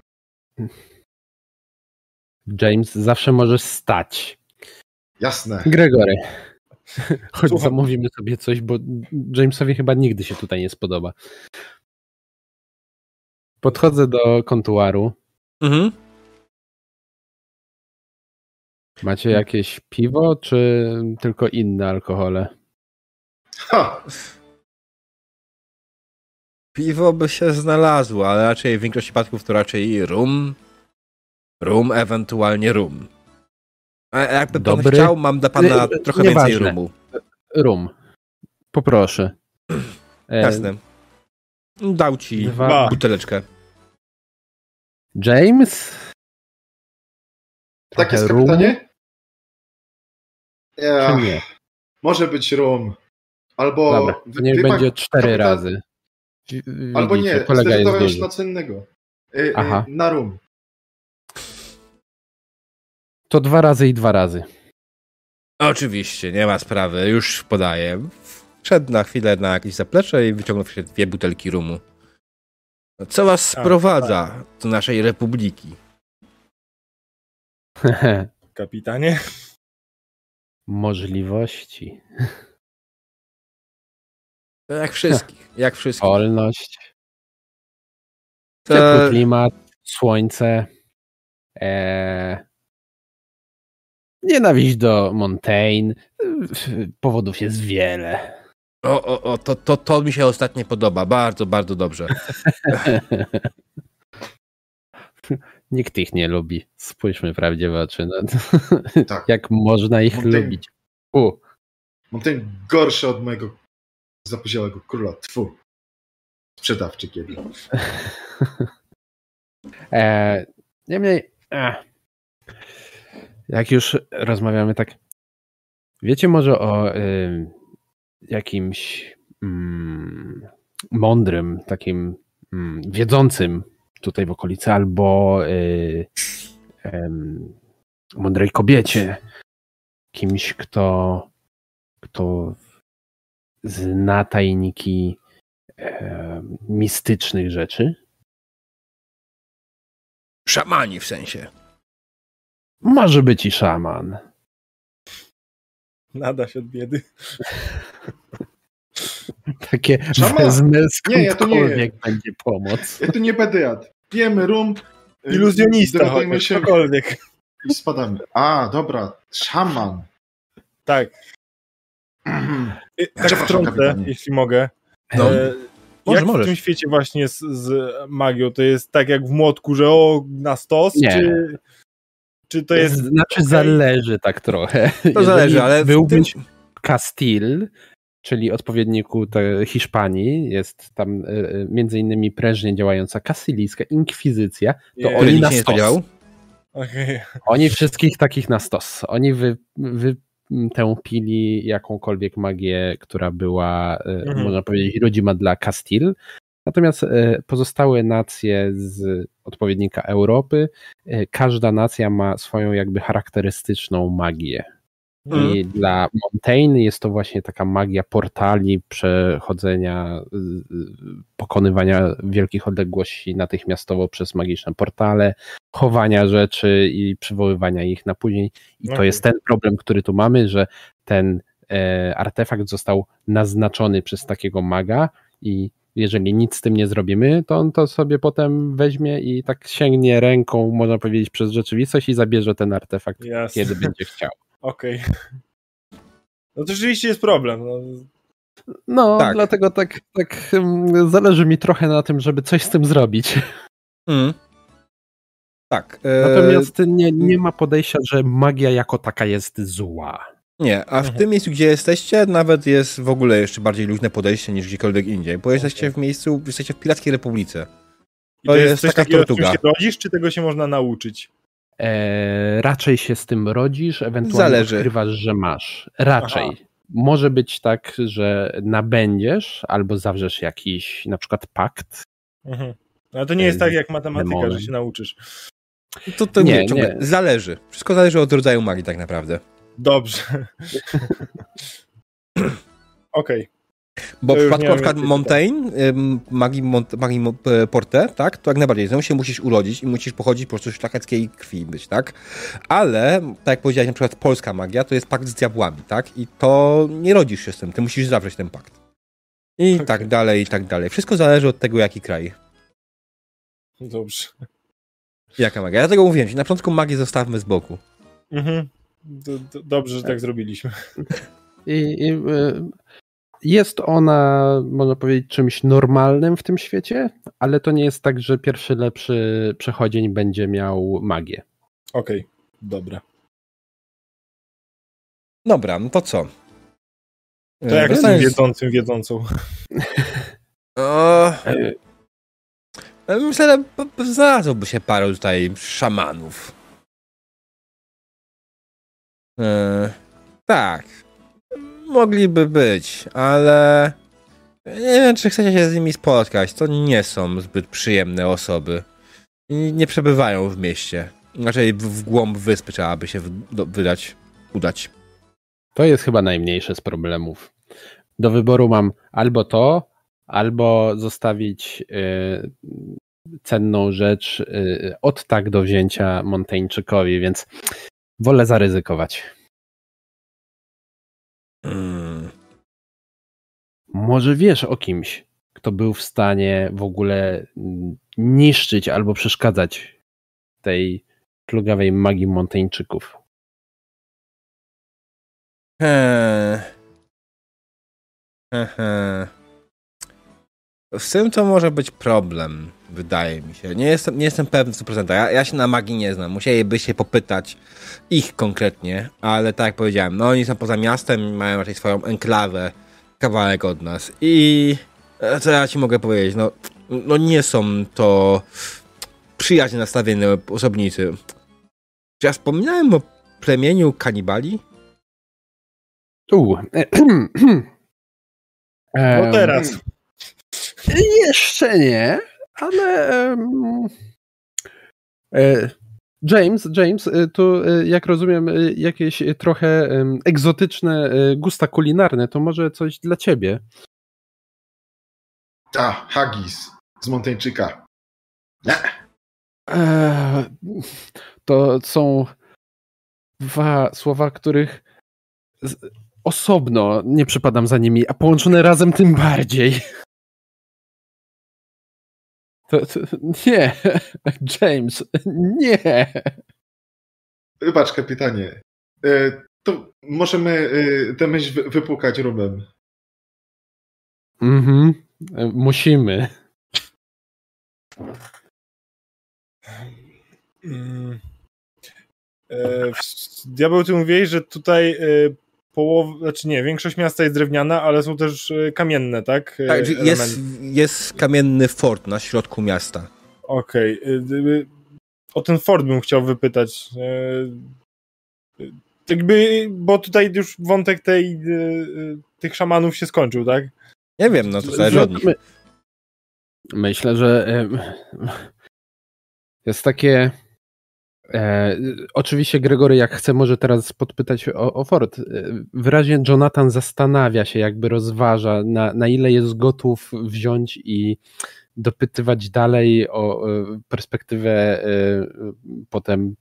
Speaker 2: James zawsze możesz stać.
Speaker 3: Jasne.
Speaker 2: Gregory, chodź
Speaker 4: Słucham.
Speaker 2: zamówimy sobie coś, bo Jamesowi chyba nigdy się tutaj nie spodoba. Podchodzę do kontuaru.
Speaker 1: Mhm.
Speaker 2: Macie jakieś piwo, czy tylko inne alkohole?
Speaker 3: Ha!
Speaker 1: Piwo by się znalazło, ale raczej w większości przypadków to raczej rum, rum, ewentualnie rum. A jakby pan
Speaker 2: Dobry.
Speaker 1: chciał, mam dla pana
Speaker 2: Nie-
Speaker 1: trochę
Speaker 2: nieważne.
Speaker 1: więcej rumu.
Speaker 2: Rum. Poproszę.
Speaker 1: Jasne. Dał ci
Speaker 2: Dwa.
Speaker 1: buteleczkę.
Speaker 2: James?
Speaker 3: Tak jest,
Speaker 2: Trochę rumu,
Speaker 3: kapitanie?
Speaker 2: Czy
Speaker 3: Ja,
Speaker 2: nie?
Speaker 3: może być rum. Albo.
Speaker 2: Dobra, to niech będzie cztery
Speaker 3: kapitan-
Speaker 2: razy. Wi-
Speaker 3: Albo
Speaker 2: widzicie,
Speaker 3: nie,
Speaker 2: kolega jest
Speaker 3: zdecydowałem się na co innego. Y, y,
Speaker 2: Aha.
Speaker 3: Na rum.
Speaker 2: To dwa razy i dwa razy.
Speaker 1: Oczywiście, nie ma sprawy, już podaję. Wszedł na chwilę na jakieś zaplecze i wyciągnął się dwie butelki rumu. No, Co was
Speaker 4: Tak,
Speaker 1: sprowadza do naszej republiki?
Speaker 4: Kapitanie?
Speaker 2: Możliwości.
Speaker 1: To Jak wszystkich, jak wszystkich.
Speaker 2: Wolność.
Speaker 1: To-
Speaker 2: Ciepły klimat, słońce. E... Nienawiść do Montaigne. Powodów jest wiele.
Speaker 1: O, o, o to, to, to mi się ostatnio podoba. Bardzo, bardzo dobrze.
Speaker 2: Nikt ich nie lubi. Spójrzmy prawdzie w oczy. No.
Speaker 3: Tak.
Speaker 2: Jak można ich lubić? U.
Speaker 3: Mam ten gorszy od mojego zapoziołego króla. Tfu. Sprzedawczy kiedy.
Speaker 2: E, niemniej, e, jak już rozmawiamy tak, wiecie może o y, jakimś mm, mądrym, takim mm, wiedzącym tutaj w okolicy, albo y, em, mądrej kobiecie, kimś, kto, kto zna tajniki e, mistycznych rzeczy?
Speaker 1: Szamani w sensie.
Speaker 2: Może być i szaman.
Speaker 4: Nada się od biedy.
Speaker 2: Takie
Speaker 3: Szaman?
Speaker 2: wezmę
Speaker 3: Nie, ja to nie
Speaker 2: skądkolwiek będzie pomoc.
Speaker 3: Ja tu nie będę jadł. Pijemy rum. y,
Speaker 4: Iluzjonista, chociaż
Speaker 3: się
Speaker 4: cokolwiek.
Speaker 3: i spadamy. A, dobra. Szaman.
Speaker 4: Tak. Y, Tak
Speaker 3: Przepraszam,
Speaker 4: wtrącę, jeśli mogę.
Speaker 1: No.
Speaker 4: E,
Speaker 1: Może,
Speaker 4: jak
Speaker 1: możesz.
Speaker 4: w tym świecie właśnie z, z magią? To jest tak jak w młotku, że o, na stos?
Speaker 2: Nie.
Speaker 4: Czy, czy to jest...
Speaker 2: Znaczy
Speaker 4: okej?
Speaker 2: zależy tak trochę.
Speaker 1: To zależy, ale
Speaker 2: byłbyś
Speaker 1: tym...
Speaker 2: Castile, czyli odpowiedniku Hiszpanii, jest tam y, y, między innymi prężnie działająca kasylijska inkwizycja, to oni na stos.
Speaker 4: Okej.
Speaker 2: Oni wszystkich takich na stos. Oni wy, wy tępili jakąkolwiek magię, która była, e,
Speaker 4: Mhm.
Speaker 2: można powiedzieć, rodzima dla Castile. Natomiast pozostałe nacje z odpowiednika Europy, każda nacja ma swoją jakby charakterystyczną magię.
Speaker 1: Mhm.
Speaker 2: I dla Montaigne jest to właśnie taka magia portali, przechodzenia, y, y, pokonywania wielkich odległości natychmiastowo przez magiczne portale, chowania rzeczy i przywoływania ich na później. I to jest ten problem, który tu mamy, że ten e, artefakt został naznaczony przez takiego maga i jeżeli nic z tym nie zrobimy, to on to sobie potem weźmie i tak sięgnie ręką, można powiedzieć, przez rzeczywistość i zabierze ten artefakt,
Speaker 4: Jasne.
Speaker 2: kiedy będzie chciał.
Speaker 4: Okej. No to rzeczywiście jest problem. No,
Speaker 2: No,
Speaker 1: Tak.
Speaker 2: dlatego tak, tak mm, zależy mi trochę na tym, żeby coś z tym zrobić.
Speaker 1: Mm. Tak. e,
Speaker 2: Natomiast nie, nie ma podejścia, że magia jako taka jest zła.
Speaker 1: Nie, a w
Speaker 4: Mhm.
Speaker 1: tym miejscu, gdzie jesteście, nawet jest w ogóle jeszcze bardziej luźne podejście niż gdziekolwiek indziej, bo jesteście w miejscu, jesteście w Pirackiej Republice.
Speaker 4: I
Speaker 1: To jest
Speaker 4: coś
Speaker 1: taka
Speaker 4: takiego,
Speaker 1: tortuga.
Speaker 4: się rodzisz, czy tego się można nauczyć?
Speaker 2: E, raczej się z tym rodzisz, ewentualnie
Speaker 1: Zależy.
Speaker 2: odkrywasz, że masz. Raczej.
Speaker 4: Aha.
Speaker 2: Może być tak, że nabędziesz albo zawrzesz jakiś na przykład pakt.
Speaker 4: Mhm. Ale to nie jest tak jak matematyka,
Speaker 2: demonem.
Speaker 4: że się nauczysz.
Speaker 1: To, to
Speaker 2: Nie,
Speaker 1: nie,
Speaker 2: nie.
Speaker 1: zależy. Wszystko zależy od rodzaju magii tak naprawdę.
Speaker 4: Dobrze. Okej.
Speaker 1: Bo w przypadku na przykład Montaigne, magii, Mont, magii e, Porte, tak, to jak najbardziej, znowu się musisz urodzić i musisz pochodzić po prostu z szlacheckiej krwi być, tak? Ale, tak jak powiedziałeś, na przykład polska magia to jest pakt z diabłami, tak? I to nie rodzisz się z tym, ty musisz zawrzeć ten pakt. I
Speaker 4: Okej.
Speaker 1: tak dalej, i tak dalej. Wszystko zależy od tego, jaki kraj.
Speaker 4: Dobrze.
Speaker 1: Jaka magia. Dlatego mówiłem ci, na początku magię zostawmy z boku.
Speaker 4: Mhm. Dobrze, że tak zrobiliśmy.
Speaker 2: I, i y, jest ona, można powiedzieć, czymś normalnym w tym świecie, ale to nie jest tak, że pierwszy lepszy przechodzień będzie miał magię.
Speaker 4: Okej, dobra.
Speaker 1: Dobra, no to co?
Speaker 4: To jak z tym
Speaker 1: Wracając-
Speaker 4: wiedzącym wiedzącą?
Speaker 1: O,
Speaker 2: E,
Speaker 1: myślę, że znalazłoby się paru tutaj szamanów. E, tak. Mogliby być, ale nie wiem, czy chcecie się z nimi spotkać. To nie są zbyt przyjemne osoby. Nie przebywają w mieście. Raczej w, głąb wyspy trzeba by się wydać, udać.
Speaker 2: To jest chyba najmniejszy z problemów. Do wyboru mam albo to, albo zostawić y, cenną rzecz y, od tak do wzięcia Monteńczykowi, więc wolę zaryzykować.
Speaker 1: Mm.
Speaker 2: Może wiesz o kimś, kto był w stanie w ogóle niszczyć albo przeszkadzać tej plugawej magii Monteńczyków.
Speaker 1: Eee. Ehe. Z tym to może być problem, wydaje mi się. Nie jestem, nie jestem pewny w 100%. Ja, ja się na magii nie znam. Musieliby się popytać ich konkretnie, ale tak jak powiedziałem, no oni są poza miastem, mają raczej swoją enklawę, kawałek od nas. I e, co ja ci mogę powiedzieć? No, no nie są to przyjaźnie nastawieni osobnicy. Czy ja wspominałem o plemieniu kanibali?
Speaker 2: U.
Speaker 4: No teraz.
Speaker 2: Jeszcze nie, ale e, James, James, e, to e, jak rozumiem jakieś trochę egzotyczne gusta kulinarne, to może coś dla ciebie.
Speaker 3: A, Haggis z Monteńczyka. Nie.
Speaker 2: E, To są dwa słowa, których osobno nie przypadam za nimi, a połączone razem tym bardziej. To, to, nie, James, nie.
Speaker 3: Wybacz, kapitanie. E, to możemy e, tę myśl wy- wypłukać rumem.
Speaker 2: Mhm, e, musimy.
Speaker 4: Mm. Diabeł, ty mówiłeś, że tutaj połowa, znaczy nie, większość miasta jest drewniana, ale są też e, kamienne, tak? E,
Speaker 1: Tak, jest, jest kamienny fort na środku miasta.
Speaker 4: Okej. e, d- O ten fort bym chciał wypytać. E, e, Jakby, bo tutaj już wątek tej, e, e, tych szamanów się skończył, tak?
Speaker 1: Nie wiem, no to zależy od nich.
Speaker 2: My- Myślę, że jest takie. E, oczywiście Gregory, jak chce, może teraz podpytać o, o Ford. E, Wyraźnie Jonathan zastanawia się, jakby rozważa, na, na ile jest gotów wziąć i dopytywać dalej o e, perspektywę e, potem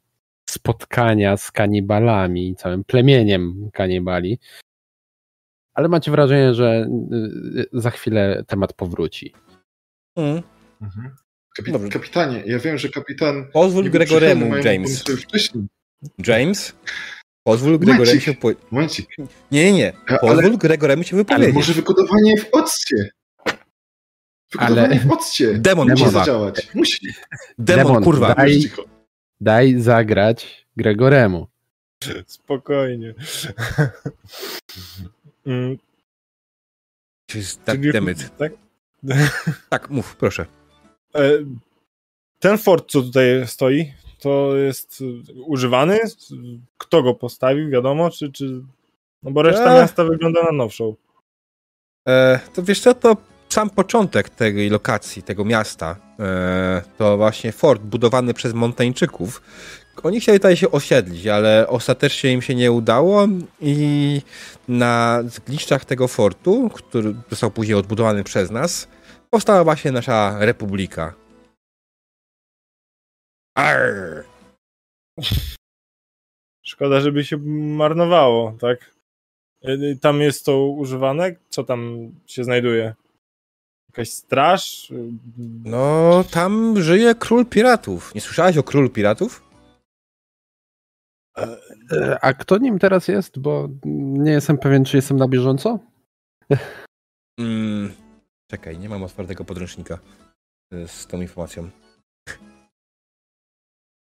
Speaker 2: spotkania z kanibalami, całym plemieniem kanibali. Ale macie wrażenie, że e, za chwilę temat powróci.
Speaker 1: Mm.
Speaker 3: Kapi-
Speaker 1: Dobrze.
Speaker 3: kapitanie, ja wiem, że kapitan.
Speaker 1: Pozwól Gregoremu, James. James? Pozwól Gregoremu się po...
Speaker 3: Momencik.
Speaker 1: Nie, nie, nie.
Speaker 3: Ale-
Speaker 1: Pozwól Gregoremu się
Speaker 3: Ale
Speaker 1: wypowiedzieć.
Speaker 3: może wykodowanie w occie. Wykodowanie
Speaker 2: Ale-
Speaker 3: w occie.
Speaker 1: Demon,
Speaker 3: Musi zadziałać. Musi.
Speaker 1: Demon,
Speaker 2: Demon,
Speaker 1: kurwa.
Speaker 2: daj-. Daj zagrać Gregoremu.
Speaker 4: Spokojnie. Mm,
Speaker 1: tak,
Speaker 4: tak?
Speaker 1: Tak, mów, proszę.
Speaker 4: E, Ten fort, co tutaj stoi, to jest używany? Kto go postawił, wiadomo, czy... czy... No bo reszta miasta wygląda na nowszą.
Speaker 1: E, to wiesz co, to sam początek tej lokacji, tego miasta, e, to właśnie fort budowany przez Montańczyków. Oni chcieli tutaj się osiedlić, ale ostatecznie im się nie udało i na zgliszczach tego fortu, który został później odbudowany przez nas, powstała właśnie nasza republika. Arr!
Speaker 4: Szkoda, żeby się marnowało, tak? Y, Tam jest to używane? Co tam się znajduje? Jakaś straż? Y,
Speaker 1: No, tam żyje król piratów. Nie słyszałeś o królu piratów?
Speaker 2: E, A kto nim teraz jest? Bo nie jestem pewien, czy jestem na bieżąco.
Speaker 1: Mm, czekaj, nie mam otwartego podręcznika y, z tą informacją.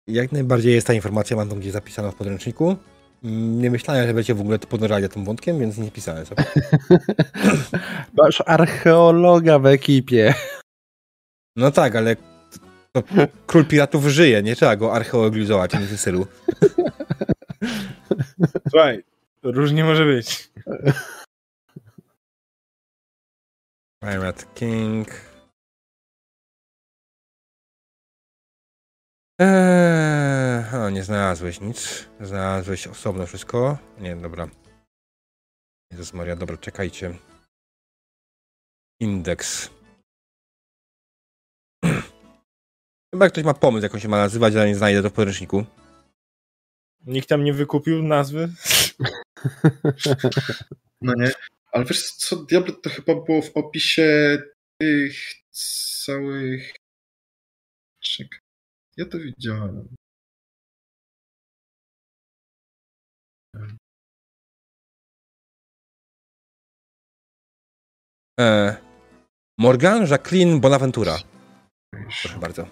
Speaker 1: Jak najbardziej jest ta informacja, mam tam gdzieś zapisana w podręczniku. Mm, Nie myślałem, że będziecie w ogóle podążali tym wątkiem, więc nie pisałem sobie.
Speaker 2: Masz archeologa w ekipie.
Speaker 1: No tak, ale to król piratów żyje, nie trzeba go archeologizować, nie w tym stylu.
Speaker 4: Słuchaj, różnie może być.
Speaker 1: Pirate King. Eee, o, nie znalazłeś nic. Znalazłeś osobno wszystko. Nie, dobra. Jezus Maria, dobra, czekajcie. Indeks. Chyba ktoś ma pomysł, jak on się ma nazywać, ale nie znajdę to w podręczniku.
Speaker 4: Nikt tam nie wykupił nazwy?
Speaker 3: No nie. Ale wiesz co, Diablo to chyba było w opisie tych całych... Czekaj. Ja to widziałem.
Speaker 1: Eee, Morgan Jacqueline Bonaventura. Proszę bardzo.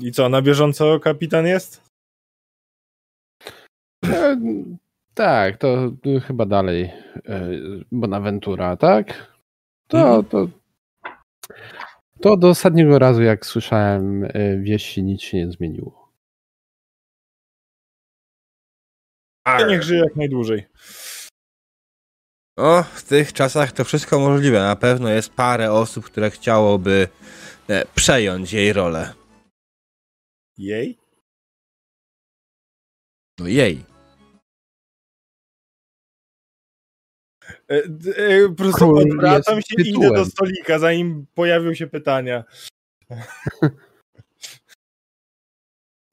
Speaker 4: I co, na bieżąco kapitan jest?
Speaker 2: E, Tak, to chyba dalej e, Bonaventura, tak? To,
Speaker 1: Mhm.
Speaker 2: to, to do ostatniego razu, jak słyszałem e, wieści, nic się nie zmieniło.
Speaker 4: To niech żyje jak najdłużej.
Speaker 1: O, w tych czasach to wszystko możliwe. Na pewno jest parę osób, które chciałoby e, przejąć jej rolę.
Speaker 4: Jej?
Speaker 1: No jej.
Speaker 4: Po prostu
Speaker 2: Król
Speaker 4: odwracam się i idę do stolika, zanim pojawią się pytania.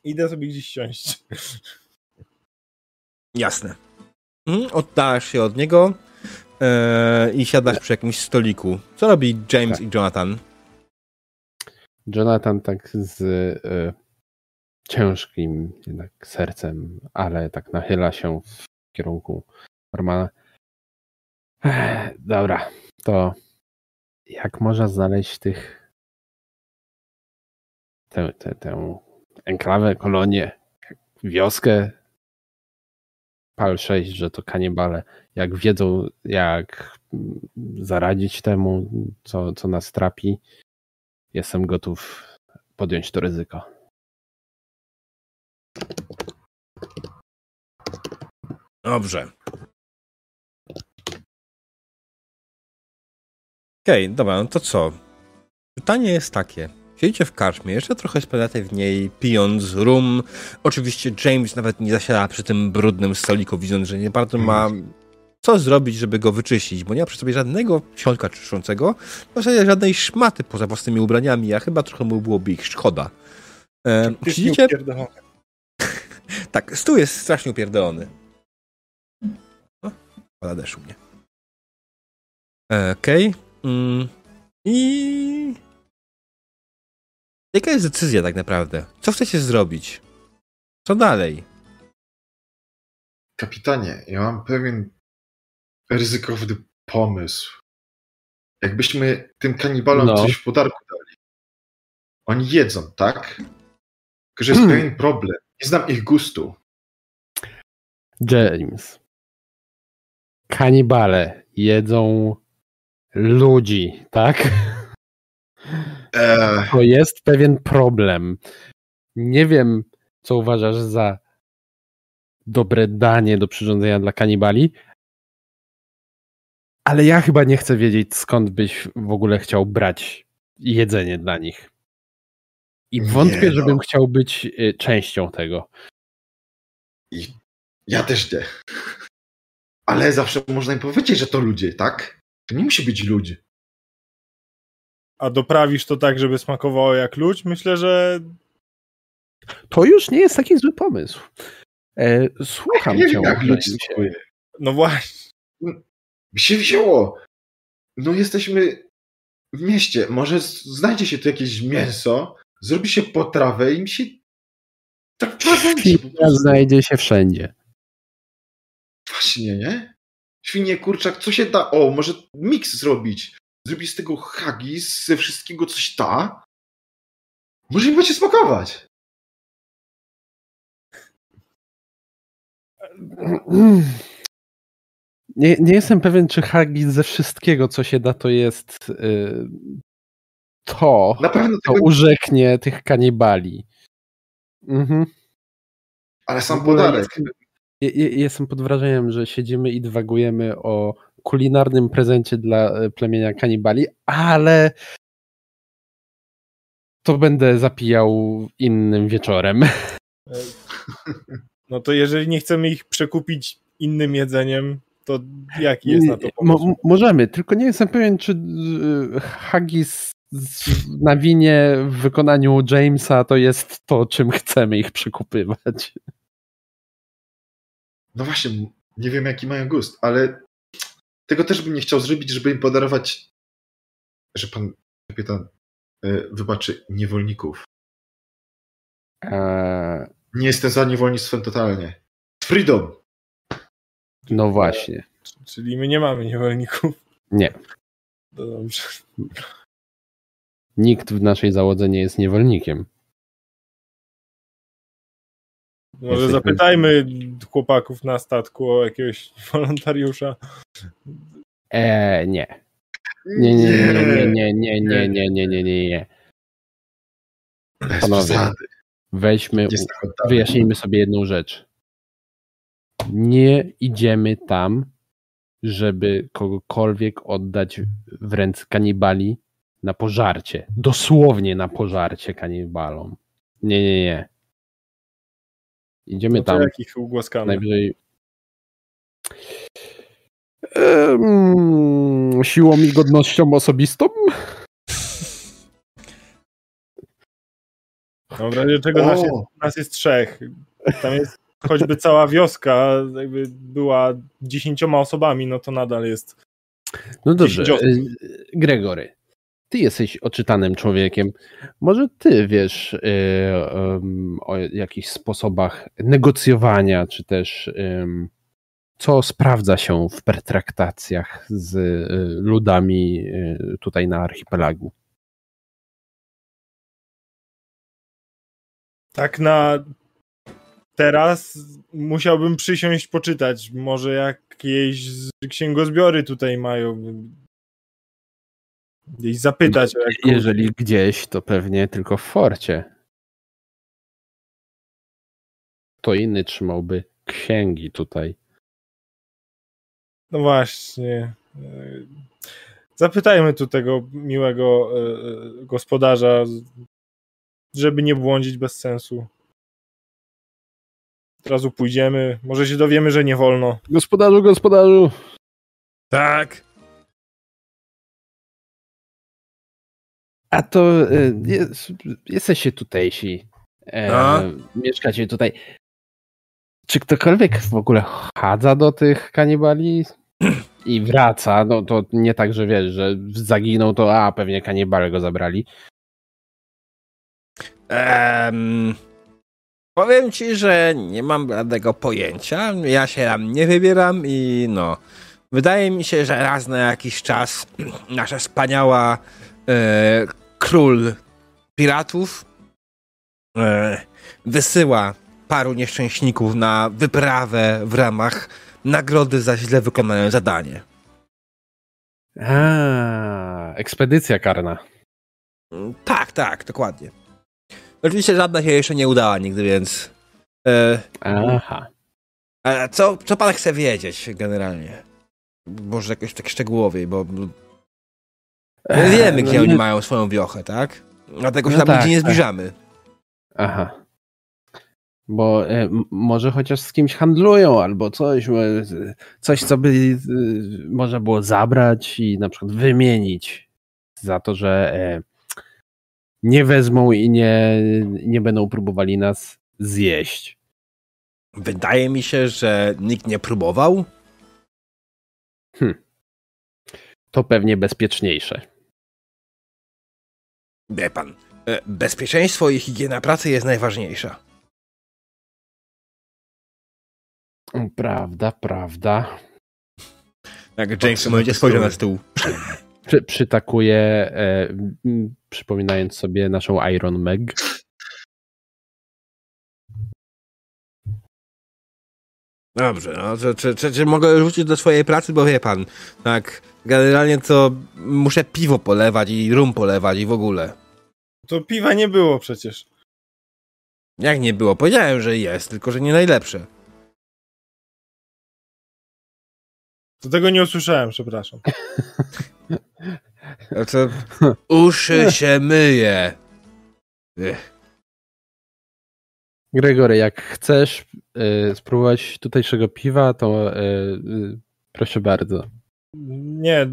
Speaker 4: Idę sobie gdzieś siąść.
Speaker 1: Jasne. Mhm, Oddalasz się od niego e, i siadasz przy jakimś stoliku. Co robi James
Speaker 2: Tak.
Speaker 1: i Jonathan?
Speaker 2: Jonathan tak z e, ciężkim jednak sercem, ale tak nachyla się w kierunku Normana. Ech, Dobra, to jak można znaleźć tych tę, tę, tę enklawę, kolonię, wioskę PAL 6, że to kanibale, jak wiedzą jak zaradzić temu, co, co nas trapi, jestem gotów podjąć to ryzyko.
Speaker 1: Dobrze. Okej, dobra, no to co? Pytanie jest takie. Siedzicie w karczmie, jeszcze trochę spędzacie w niej, pijąc rum. Oczywiście James nawet nie zasiada przy tym brudnym stoliku, widząc, że nie bardzo ma co zrobić, żeby go wyczyścić, bo nie ma przy sobie żadnego środka czyszczącego, w zasadzie żadnej szmaty poza własnymi ubraniami, a chyba trochę mu byłoby ich szkoda. E, siedzicie, tak, stół jest strasznie upierdolony. O, pada deszcz u mnie. E, Okej. Mm. I... Jaka jest decyzja tak naprawdę? Co chcecie zrobić? Co dalej?
Speaker 3: Kapitanie, ja mam pewien ryzykowny pomysł. Jakbyśmy tym kanibalom
Speaker 2: No.
Speaker 3: coś w podarku dali. Oni jedzą, tak? Tylko, że jest
Speaker 2: Hmm.
Speaker 3: pewien problem. Nie znam ich gustu.
Speaker 2: James. Kanibale jedzą ludzi, tak?
Speaker 3: Eee,
Speaker 2: To jest pewien problem. Nie wiem, co uważasz za dobre danie do przyrządzenia dla kanibali, Ale ja chyba nie chcę wiedzieć, skąd byś w ogóle chciał brać jedzenie dla nich. I wątpię,
Speaker 3: no.
Speaker 2: żebym chciał być y, częścią tego.
Speaker 3: I ja też nie. Ale zawsze można im powiedzieć, że to ludzie, tak? To nie musi być ludzie.
Speaker 4: A doprawisz to tak, żeby smakowało jak ludź? Myślę, że
Speaker 2: To już nie jest taki zły pomysł. E, słucham
Speaker 3: nie
Speaker 2: cię.
Speaker 3: wiem, jak ludzi smakuje.
Speaker 4: no właśnie.
Speaker 3: Mi się wzięło. No jesteśmy w mieście. Może znajdzie się tu jakieś mięso, zrobi się potrawę i mi się... Tak prostu.
Speaker 2: znajdzie się wszędzie.
Speaker 3: Właśnie, nie? Świnie, kurczak, co się da? O, może miks zrobić. Zrobić z tego haggis, ze wszystkiego coś da. Może im będzie smakować.
Speaker 2: Nie, nie jestem pewien, czy haggis ze wszystkiego, co się da, to jest y, to,
Speaker 3: Na pewno
Speaker 2: to
Speaker 3: tego...
Speaker 2: urzeknie tych kanibali. Mhm.
Speaker 3: Ale sam podarek.
Speaker 2: Jestem, je- je- jestem pod wrażeniem, że siedzimy i dywagujemy o kulinarnym prezencie dla e, plemienia kanibali, ale to będę zapijał innym wieczorem.
Speaker 4: E, No to jeżeli nie chcemy ich przekupić innym jedzeniem, to jaki jest na to
Speaker 2: Mo-
Speaker 4: pomysł?
Speaker 2: możemy, tylko nie jestem pewien, czy y, haggis na winie w wykonaniu Jamesa to jest to, czym chcemy ich przekupywać.
Speaker 3: No właśnie, nie wiem jaki mają gust, ale tego też bym nie chciał zrobić, żeby im podarować, że pan kapitan e, wybaczy, niewolników.
Speaker 2: Eee,
Speaker 3: Nie jestem za niewolnictwem totalnie. Freedom!
Speaker 2: no właśnie.
Speaker 4: Czyli my nie mamy niewolników.
Speaker 2: Nie.
Speaker 4: To dobrze.
Speaker 2: Nikt w naszej załodze nie jest niewolnikiem.
Speaker 4: Może zapytajmy chłopaków na statku o jakiegoś wolontariusza.
Speaker 2: Eee, nie. Nie, nie, nie, nie, nie, nie, nie, nie, nie, nie, nie, Panowie. Weźmy,
Speaker 3: tak
Speaker 2: wyjaśnijmy sobie jedną rzecz. Nie idziemy tam, żeby kogokolwiek oddać w ręce kanibali na pożarcie. Dosłownie na pożarcie kanibalom. Nie, nie, nie. Idziemy
Speaker 4: No to
Speaker 2: tam
Speaker 4: jakich ugłaskamy?
Speaker 2: najwyżej siłą i godnością osobistą?
Speaker 4: No w razie czego nas jest, nas jest trzech. Tam jest choćby cała wioska, jakby była dziesięcioma osobami, no to nadal jest.
Speaker 2: No dobrze, y, Gregory, ty jesteś oczytanym człowiekiem. Może ty wiesz y, o jakichś sposobach negocjowania, czy też co sprawdza się w pertraktacjach z y, ludami y, tutaj na archipelagu.
Speaker 4: Tak na teraz musiałbym przysiąść poczytać. Może jakieś księgozbiory tutaj mają. Gdzieś zapytać o jakąś...
Speaker 2: Jeżeli gdzieś, to pewnie tylko w forcie. Kto inny trzymałby księgi tutaj.
Speaker 4: No właśnie. Zapytajmy tu tego miłego e, e, gospodarza, żeby nie błądzić bez sensu. Od razu pójdziemy. Może się dowiemy, że nie wolno.
Speaker 2: Gospodarzu, gospodarzu!
Speaker 1: Tak.
Speaker 2: A to y, jest, jesteście tutejsi. E. Mieszkacie tutaj. Czy ktokolwiek w ogóle chadza do tych kanibali i wraca? No to nie tak, że wiesz, że zaginął, to a pewnie kanibale go zabrali.
Speaker 1: Em, powiem ci, że nie mam żadnego pojęcia. Ja się tam nie wybieram i no. Wydaje mi się, że raz na jakiś czas nasza wspaniała e, król piratów e, wysyła paru nieszczęśników na wyprawę w ramach nagrody za źle wykonane zadanie.
Speaker 2: A, ekspedycja karna.
Speaker 1: Mm, Tak, tak, dokładnie. Oczywiście żadna się jeszcze nie udała nigdy, więc. E,
Speaker 2: Aha.
Speaker 1: a co, co pan chce wiedzieć generalnie? Może jakoś tak szczegółowiej, bo my wiemy,
Speaker 2: no
Speaker 1: gdzie
Speaker 2: nie-
Speaker 1: oni mają swoją wiochę, tak? Dlatego się
Speaker 2: No
Speaker 1: tam
Speaker 2: tak,
Speaker 1: nie
Speaker 2: tak.
Speaker 1: zbliżamy.
Speaker 2: Aha. Bo e, może chociaż z kimś handlują albo coś, e, coś co by e, można było zabrać i na przykład wymienić za to, że nie wezmą i nie, nie będą próbowali nas zjeść.
Speaker 1: Wydaje mi się, że nikt nie próbował.
Speaker 2: To pewnie bezpieczniejsze.
Speaker 1: Wie pan, e, bezpieczeństwo i higiena pracy jest najważniejsza.
Speaker 2: Prawda, prawda.
Speaker 1: Jak James
Speaker 3: na
Speaker 1: spojrzał na stół.
Speaker 2: Przy, przytakuję, e, m, przypominając sobie naszą Iron Meg.
Speaker 1: Dobrze, no czy, czy, czy, czy mogę rzucić do swojej pracy, bo wie pan, tak, generalnie to muszę piwo polewać i rum polewać i w ogóle.
Speaker 4: To piwa nie było przecież.
Speaker 1: Jak nie było? Powiedziałem, że jest, tylko że nie najlepsze.
Speaker 4: To tego nie usłyszałem, przepraszam.
Speaker 1: Znaczy, uszy się myje. Ech.
Speaker 2: Gregory, jak chcesz e, spróbować tutejszego piwa, to e, e, proszę bardzo.
Speaker 4: Nie,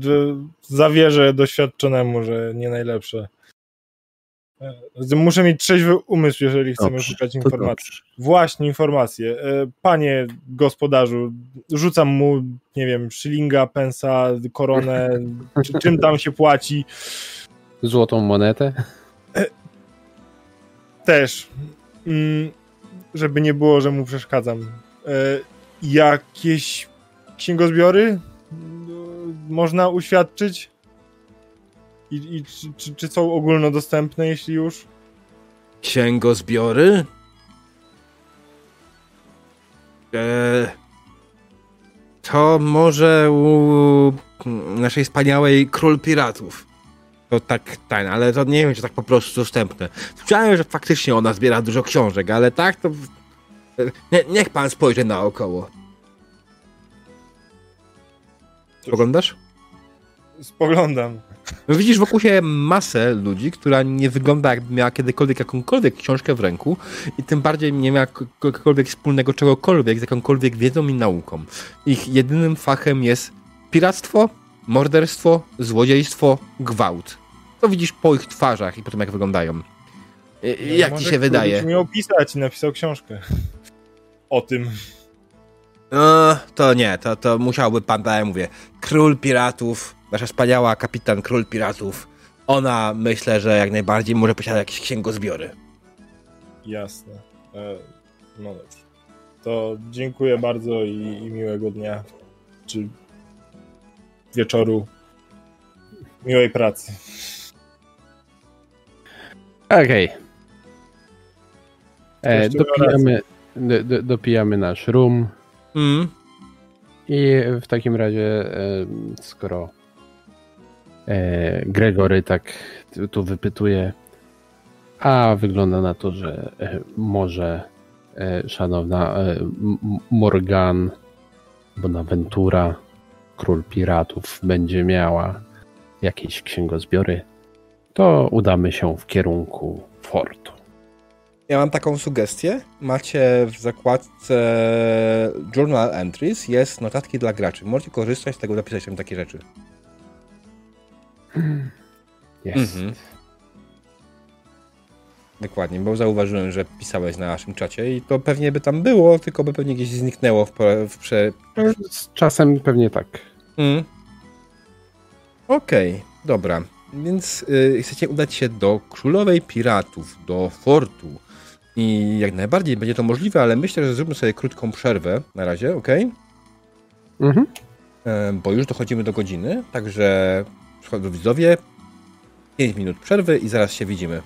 Speaker 4: zawierzę doświadczonemu, że nie najlepsze. E, Muszę mieć trzeźwy umysł, jeżeli chcemy
Speaker 2: Dobrze,
Speaker 4: szukać informacji. Właśnie informacje. E, Panie gospodarzu, rzucam mu, nie wiem, szylinga, pensa, koronę, czy, czym tam się płaci.
Speaker 2: Złotą monetę.
Speaker 4: Też. Mm, żeby nie było, że mu przeszkadzam. E, Jakieś księgozbiory można uświadczyć? I, i czy, czy, czy są ogólnodostępne, jeśli już?
Speaker 1: Księgozbiory? Eee, to może u naszej wspaniałej Król Piratów. To tak ten, ale to nie wiem, czy tak po prostu dostępne. Słyszałem, że faktycznie ona zbiera dużo książek, ale tak to... Nie, niech pan spojrzy naokoło. Oglądasz?
Speaker 4: Spoglądam.
Speaker 1: No widzisz wokół siebie masę ludzi, która nie wygląda jakby miała kiedykolwiek jakąkolwiek książkę w ręku i tym bardziej nie miała jakiegokolwiek wspólnego czegokolwiek z jakąkolwiek wiedzą i nauką. Ich jedynym fachem jest piractwo, morderstwo, złodziejstwo, gwałt. To widzisz po ich twarzach i po tym jak wyglądają. I- Jak ci się wydaje?
Speaker 4: Umiał pisać i napisał książkę. O tym.
Speaker 1: No, to nie, to, to musiałby pan, tak jak mówię, król piratów, nasza wspaniała kapitan król piratów. Ona myślę, że jak najbardziej może posiada jakieś księgozbiory.
Speaker 4: Jasne. E, no dobrze. To dziękuję bardzo i, i miłego dnia. Czy wieczoru. Miłej pracy.
Speaker 2: Okej. E,
Speaker 4: tu miał
Speaker 2: Dopijamy, do, do, dopijamy nasz rum
Speaker 1: Mm.
Speaker 2: i w takim razie, e, skoro e, Gregory tak tu- tu wypytuje, a wygląda na to, że e, może szanowna Morgan Bonaventura, król piratów, będzie miała jakieś księgozbiory, to udamy się w kierunku fortu.
Speaker 1: Ja mam taką sugestię. Macie w zakładce Journal Entries jest notatki dla graczy. Możecie korzystać z tego, zapisać tam takie rzeczy.
Speaker 2: Jest.
Speaker 1: Mhm. Dokładnie, bo zauważyłem, że pisałeś na naszym czacie i to pewnie by tam było, tylko by pewnie gdzieś zniknęło w, w prze...
Speaker 2: Z czasem pewnie tak.
Speaker 1: Mm. Okej, dobra. Więc y, chcecie udać się do Królowej Piratów, do fortu. I jak najbardziej będzie to możliwe, ale myślę, że zróbmy sobie krótką przerwę na razie, ok?
Speaker 2: Mhm.
Speaker 1: E, bo już dochodzimy do godziny, także przychodzą widzowie, 5 minut przerwy i zaraz się widzimy.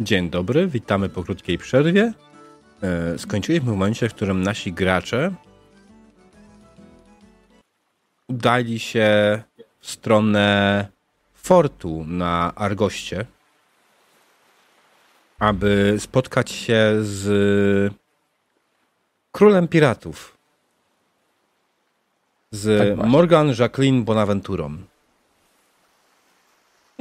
Speaker 1: Dzień dobry, witamy po krótkiej przerwie. E, skończyliśmy w momencie, w którym nasi gracze udali się w stronę fortu na Argoście, aby spotkać się z królem piratów. Z
Speaker 2: Tak
Speaker 1: Morgan Jacqueline Bonaventurą.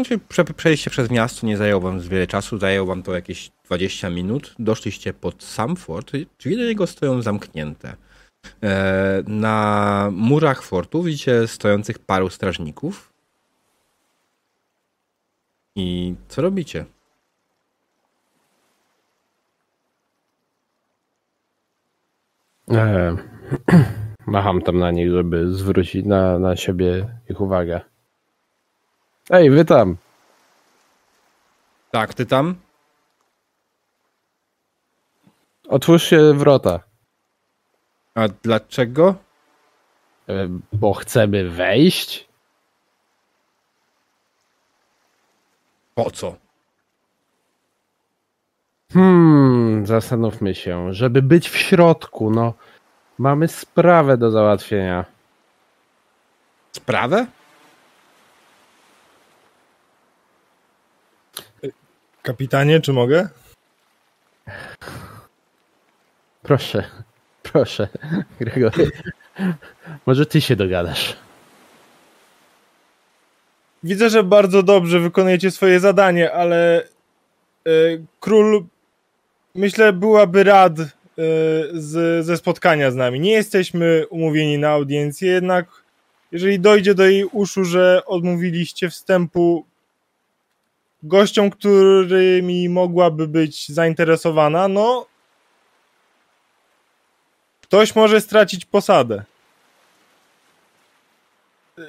Speaker 1: Znaczy, prze, przejście przez miasto nie zajęło wam wiele czasu, zajęło wam to jakieś 20 minut. Doszliście pod sam fort. Drzwi do niego stoją zamknięte. E, na murach fortu widzicie stojących paru strażników. I co robicie?
Speaker 2: E, macham tam na nich, żeby zwrócić na, na siebie ich uwagę. Ej, wy tam!
Speaker 1: Tak, ty tam?
Speaker 2: Otwórzcie wrota.
Speaker 1: A dlaczego?
Speaker 2: E, bo chcemy wejść?
Speaker 1: Po co?
Speaker 2: Hmm, zastanówmy się. Żeby być w środku, no. Mamy sprawę do załatwienia.
Speaker 1: Sprawę?
Speaker 4: Kapitanie, czy mogę?
Speaker 2: Proszę, proszę, Gregory. Może ty się dogadasz.
Speaker 4: Widzę, że bardzo dobrze wykonujecie swoje zadanie, ale e, król myślę byłaby rad e, z, ze spotkania z nami. Nie jesteśmy umówieni na audiencję, jednak jeżeli dojdzie do jej uszu, że odmówiliście wstępu gościom, którymi mogłaby być zainteresowana, no ktoś może stracić posadę.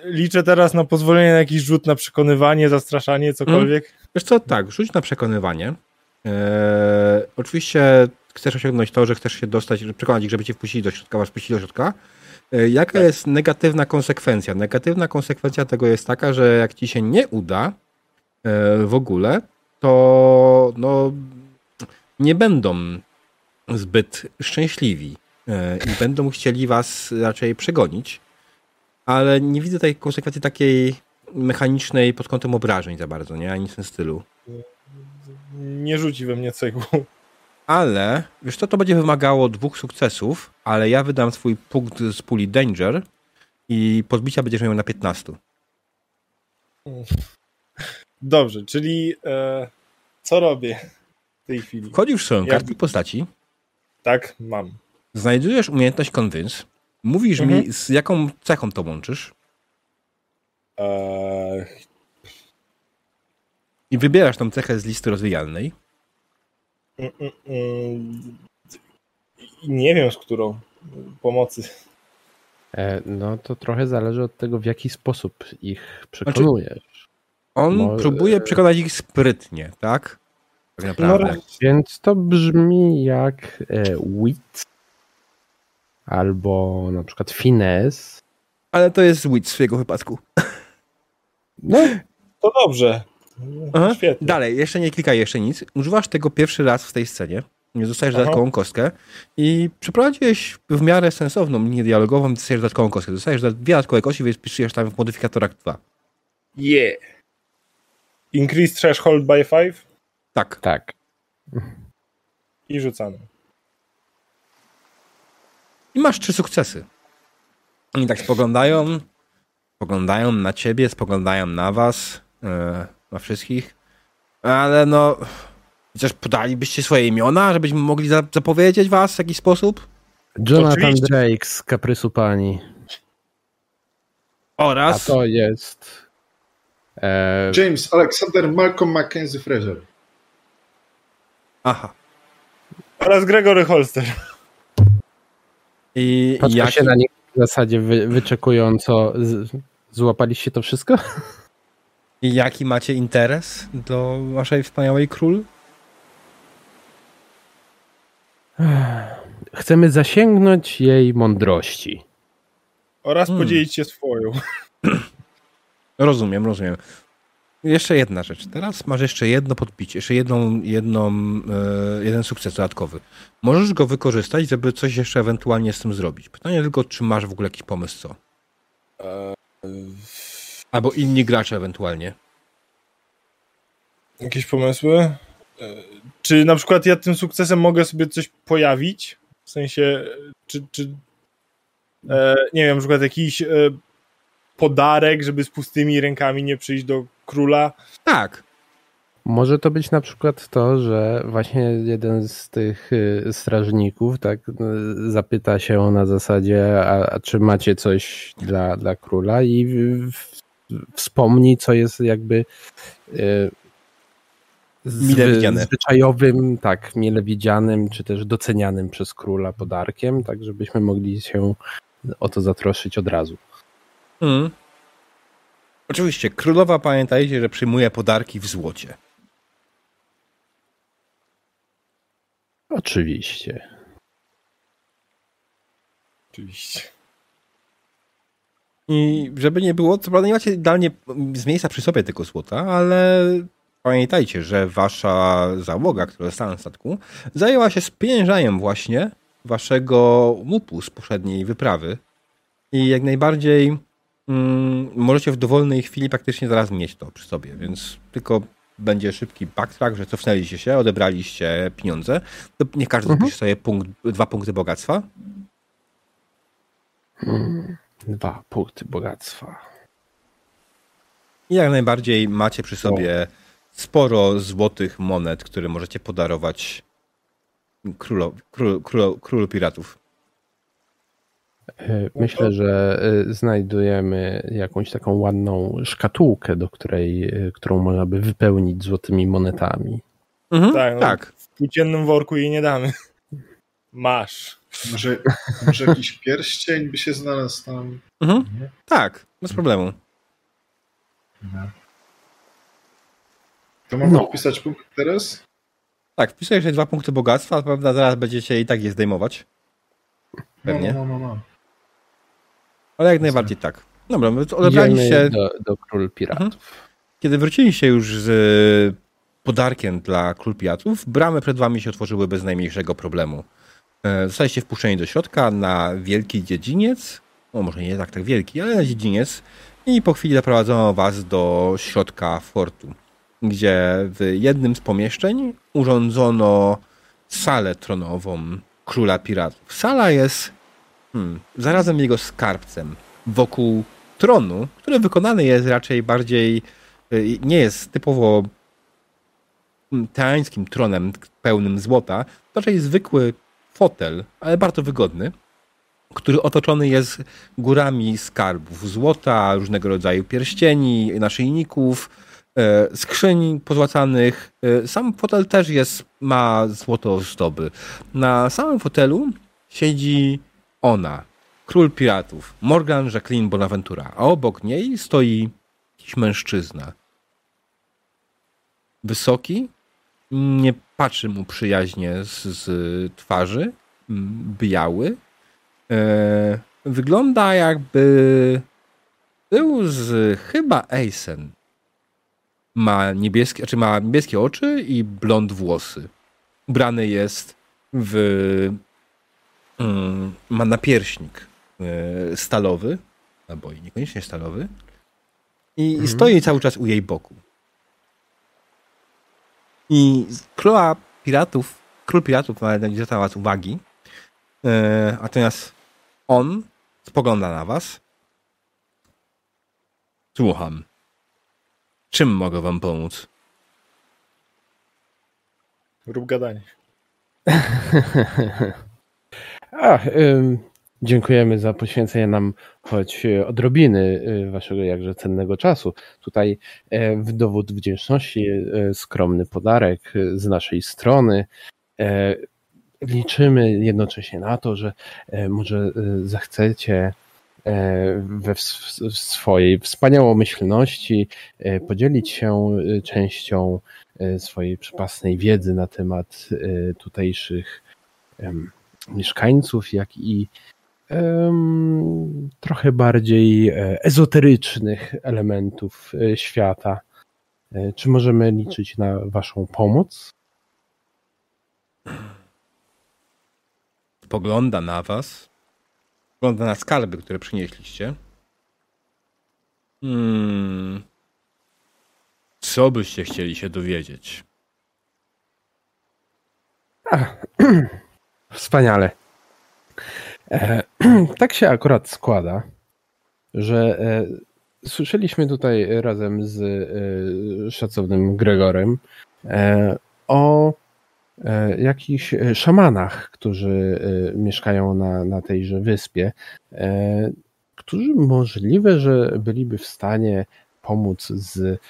Speaker 4: Liczę teraz na pozwolenie na jakiś rzut na przekonywanie, zastraszanie, cokolwiek.
Speaker 1: Wiesz co, tak, rzuć na przekonywanie. Eee, oczywiście chcesz osiągnąć to, że chcesz się dostać, przekonać ich, żeby cię wpuścili do środka, masz wpuścić do środka. Eee, jaka
Speaker 4: Tak.
Speaker 1: jest negatywna konsekwencja? Negatywna konsekwencja tego jest taka, że jak ci się nie uda w ogóle, to no, nie będą zbyt szczęśliwi eee, i będą chcieli was raczej przegonić. Ale nie widzę tej konsekwencji takiej mechanicznej pod kątem obrażeń za bardzo, nie? Ani w tym stylu.
Speaker 4: Nie rzuci we mnie cegłą.
Speaker 1: Ale, wiesz co, to będzie wymagało dwóch sukcesów, ale ja wydam swój punkt z puli Danger i podbicia będziesz miał na 15.
Speaker 4: Dobrze, czyli e, co robię w tej chwili?
Speaker 1: Wchodzisz w swoją
Speaker 4: Jak-
Speaker 1: kartę postaci,
Speaker 4: Tak, mam.
Speaker 1: znajdujesz umiejętność Convince, mówisz mi
Speaker 4: Mhm.
Speaker 1: z jaką cechą to łączysz
Speaker 4: E,
Speaker 1: i wybierasz tą cechę z listy rozwijalnej.
Speaker 4: mm, mm, mm, nie wiem z którą. Pomocy.
Speaker 2: E, no to trochę zależy od tego, w jaki sposób ich przekonujesz.
Speaker 1: On
Speaker 2: Może-
Speaker 1: próbuje przekonać ich sprytnie, tak? Tak naprawdę.
Speaker 4: No,
Speaker 2: Więc to brzmi jak e, wit albo na przykład finesse.
Speaker 1: Ale to jest wit w jego wypadku.
Speaker 2: No,
Speaker 4: To dobrze.
Speaker 1: Aha.
Speaker 4: Świetnie.
Speaker 1: Dalej, jeszcze nie klikaj jeszcze nic. Używasz tego pierwszy raz w tej scenie. Nie dostajesz
Speaker 4: Aha.
Speaker 1: dodatkową kostkę i przeprowadziłeś w miarę sensowną linię dialogową dostajesz dodatkową kostkę. Dostajesz dwie dodatkowe kości, więc piszesz tam w modyfikatorach 2.
Speaker 4: Yeah. Increase threshold by 5
Speaker 1: Tak.
Speaker 2: tak.
Speaker 4: i rzucamy.
Speaker 1: I masz trzy sukcesy. Oni tak spoglądają, spoglądają na ciebie, spoglądają na was, e, na wszystkich. Ale no, chociaż podalibyście swoje imiona, żebyśmy mogli za- zapowiedzieć was w jakiś sposób?
Speaker 2: Jonathan
Speaker 4: Oczywiście.
Speaker 2: Drake z Kaprysu Pani. A
Speaker 1: Oraz...
Speaker 2: to jest e,
Speaker 3: James Alexander Malcolm Mackenzie Fraser.
Speaker 1: Aha.
Speaker 4: Oraz Gregory Holster.
Speaker 1: I
Speaker 2: patrzę
Speaker 1: jaki,
Speaker 2: się na nich w zasadzie wy, wyczekująco. Z, złapaliście to wszystko?
Speaker 1: I jaki macie interes do waszej wspaniałej król?
Speaker 2: Chcemy zasięgnąć jej mądrości.
Speaker 4: Oraz
Speaker 1: Hmm.
Speaker 4: podzielić się swoją.
Speaker 1: Rozumiem, rozumiem. Jeszcze jedna rzecz. Teraz masz jeszcze jedno podbicie, jeszcze jedną, jedną, e, jeden sukces dodatkowy. Możesz go wykorzystać, żeby coś jeszcze ewentualnie z tym zrobić. Pytanie tylko, czy masz w ogóle jakiś pomysł co? Albo inni gracze ewentualnie.
Speaker 4: Jakieś pomysły? E, Czy na przykład ja tym sukcesem mogę sobie coś pojawić? W sensie, czy, czy e, nie wiem, na przykład jakiś e, podarek, żeby z pustymi rękami nie przyjść do króla?
Speaker 1: Tak.
Speaker 2: Może to być na przykład to, że właśnie jeden z tych y, strażników tak y, zapyta się na zasadzie, a, a czy macie coś dla, dla króla i w, w, wspomni, co jest jakby y, zwyczajowym, tak, mile widzianym, czy też docenianym przez króla podarkiem, tak żebyśmy mogli się o to zatroszczyć od razu.
Speaker 1: Mm. Oczywiście, królowa pamiętajcie, że przyjmuje podarki w złocie.
Speaker 2: Oczywiście.
Speaker 4: Oczywiście.
Speaker 1: I żeby nie było, co prawda nie macie idealnie z miejsca przy sobie tego złota, ale pamiętajcie, że wasza załoga, która została na statku, zajęła się spieniężaniem właśnie waszego łupu z poprzedniej wyprawy. I jak najbardziej mm, możecie w dowolnej chwili praktycznie zaraz mieć to przy sobie, więc tylko będzie szybki backtrack, że cofnęliście się, odebraliście pieniądze. To nie każdy
Speaker 2: Mhm.
Speaker 1: zapisze sobie punkt, dwa punkty bogactwa.
Speaker 2: Hmm. Dwa punkty bogactwa.
Speaker 1: I jak najbardziej macie przy sobie sporo złotych monet, które możecie podarować królo, król, król, królu piratów.
Speaker 2: E, Myślę, że e, znajdujemy jakąś taką ładną szkatułkę, do której, e, którą można by wypełnić złotymi monetami.
Speaker 1: Mhm,
Speaker 4: Tak, no.
Speaker 1: tak.
Speaker 4: W płóciennym worku jej nie damy. Masz.
Speaker 3: Może, może jakiś pierścień by się znalazł tam.
Speaker 1: Mhm,
Speaker 3: Nie?
Speaker 1: tak, bez problemu.
Speaker 3: To mam
Speaker 2: No.
Speaker 3: wpisać punkt teraz?
Speaker 1: Tak, wpisuję jeszcze dwa punkty bogactwa, prawda, zaraz będziecie i tak je zdejmować. Pewnie.
Speaker 3: No, no, no, no.
Speaker 1: Ale jak najbardziej tak. Dobra, odebraliście,
Speaker 2: do, do król piratów.
Speaker 1: Mhm. kiedy wróciliście już z e, podarkiem dla król piratów, bramy przed wami się otworzyły bez najmniejszego problemu. E, Zostaliście wpuszczeni do środka na wielki dziedziniec, no może nie tak, tak wielki, ale na dziedziniec i po chwili zaprowadzono was do środka fortu, gdzie w jednym z pomieszczeń urządzono salę tronową króla piratów. Sala jest hmm, zarazem jego skarbcem wokół tronu, który wykonany jest raczej bardziej y, nie jest typowo mm, teańskim tronem pełnym złota, to raczej zwykły fotel, ale bardzo wygodny, który otoczony jest górami skarbów złota, różnego rodzaju pierścieni, naszyjników, e, skrzyń pozłacanych. E, Sam fotel też jest, ma złoto ozdoby. Na samym fotelu siedzi ona, król piratów, Morgan Jacqueline Bonaventura, a obok niej stoi jakiś mężczyzna. Wysoki, nie patrzy mu przyjaźnie z, z twarzy, m, biały. E, wygląda jakby był z chyba Eisen. Ma niebieskie, znaczy ma niebieskie oczy i blond włosy. Ubrany jest w mm, ma napierśnik e, stalowy, albo i niekoniecznie stalowy. I
Speaker 2: Mhm.
Speaker 1: stoi cały czas u jej boku. I z króla piratów, król piratów ma nie zwraca was uwagi, e, natomiast on spogląda na was. Słucham. Czym mogę wam pomóc?
Speaker 4: Rób gadanie.
Speaker 2: A, ym, dziękujemy za poświęcenie nam choć e, odrobiny e, waszego jakże cennego czasu. Tutaj e, w dowód wdzięczności e, skromny podarek e, z naszej strony. E, Liczymy jednocześnie na to, że może zechcecie we swojej wspaniałomyślności podzielić się częścią swojej przepasnej wiedzy na temat tutejszych mieszkańców, jak i trochę bardziej e, ezoterycznych elementów e, świata. E, czy możemy liczyć na Waszą pomoc?
Speaker 1: Spogląda na Was. Spogląda na skarby, które przynieśliście. Hmm. Co byście chcieli się dowiedzieć?
Speaker 2: Ach, wspaniale. E, tak się akurat składa, że e, słyszeliśmy tutaj razem z e, szacownym Gregorem e, o e, jakichś szamanach, którzy e, mieszkają na, na tejże wyspie, którzy możliwe, że byliby w stanie pomóc z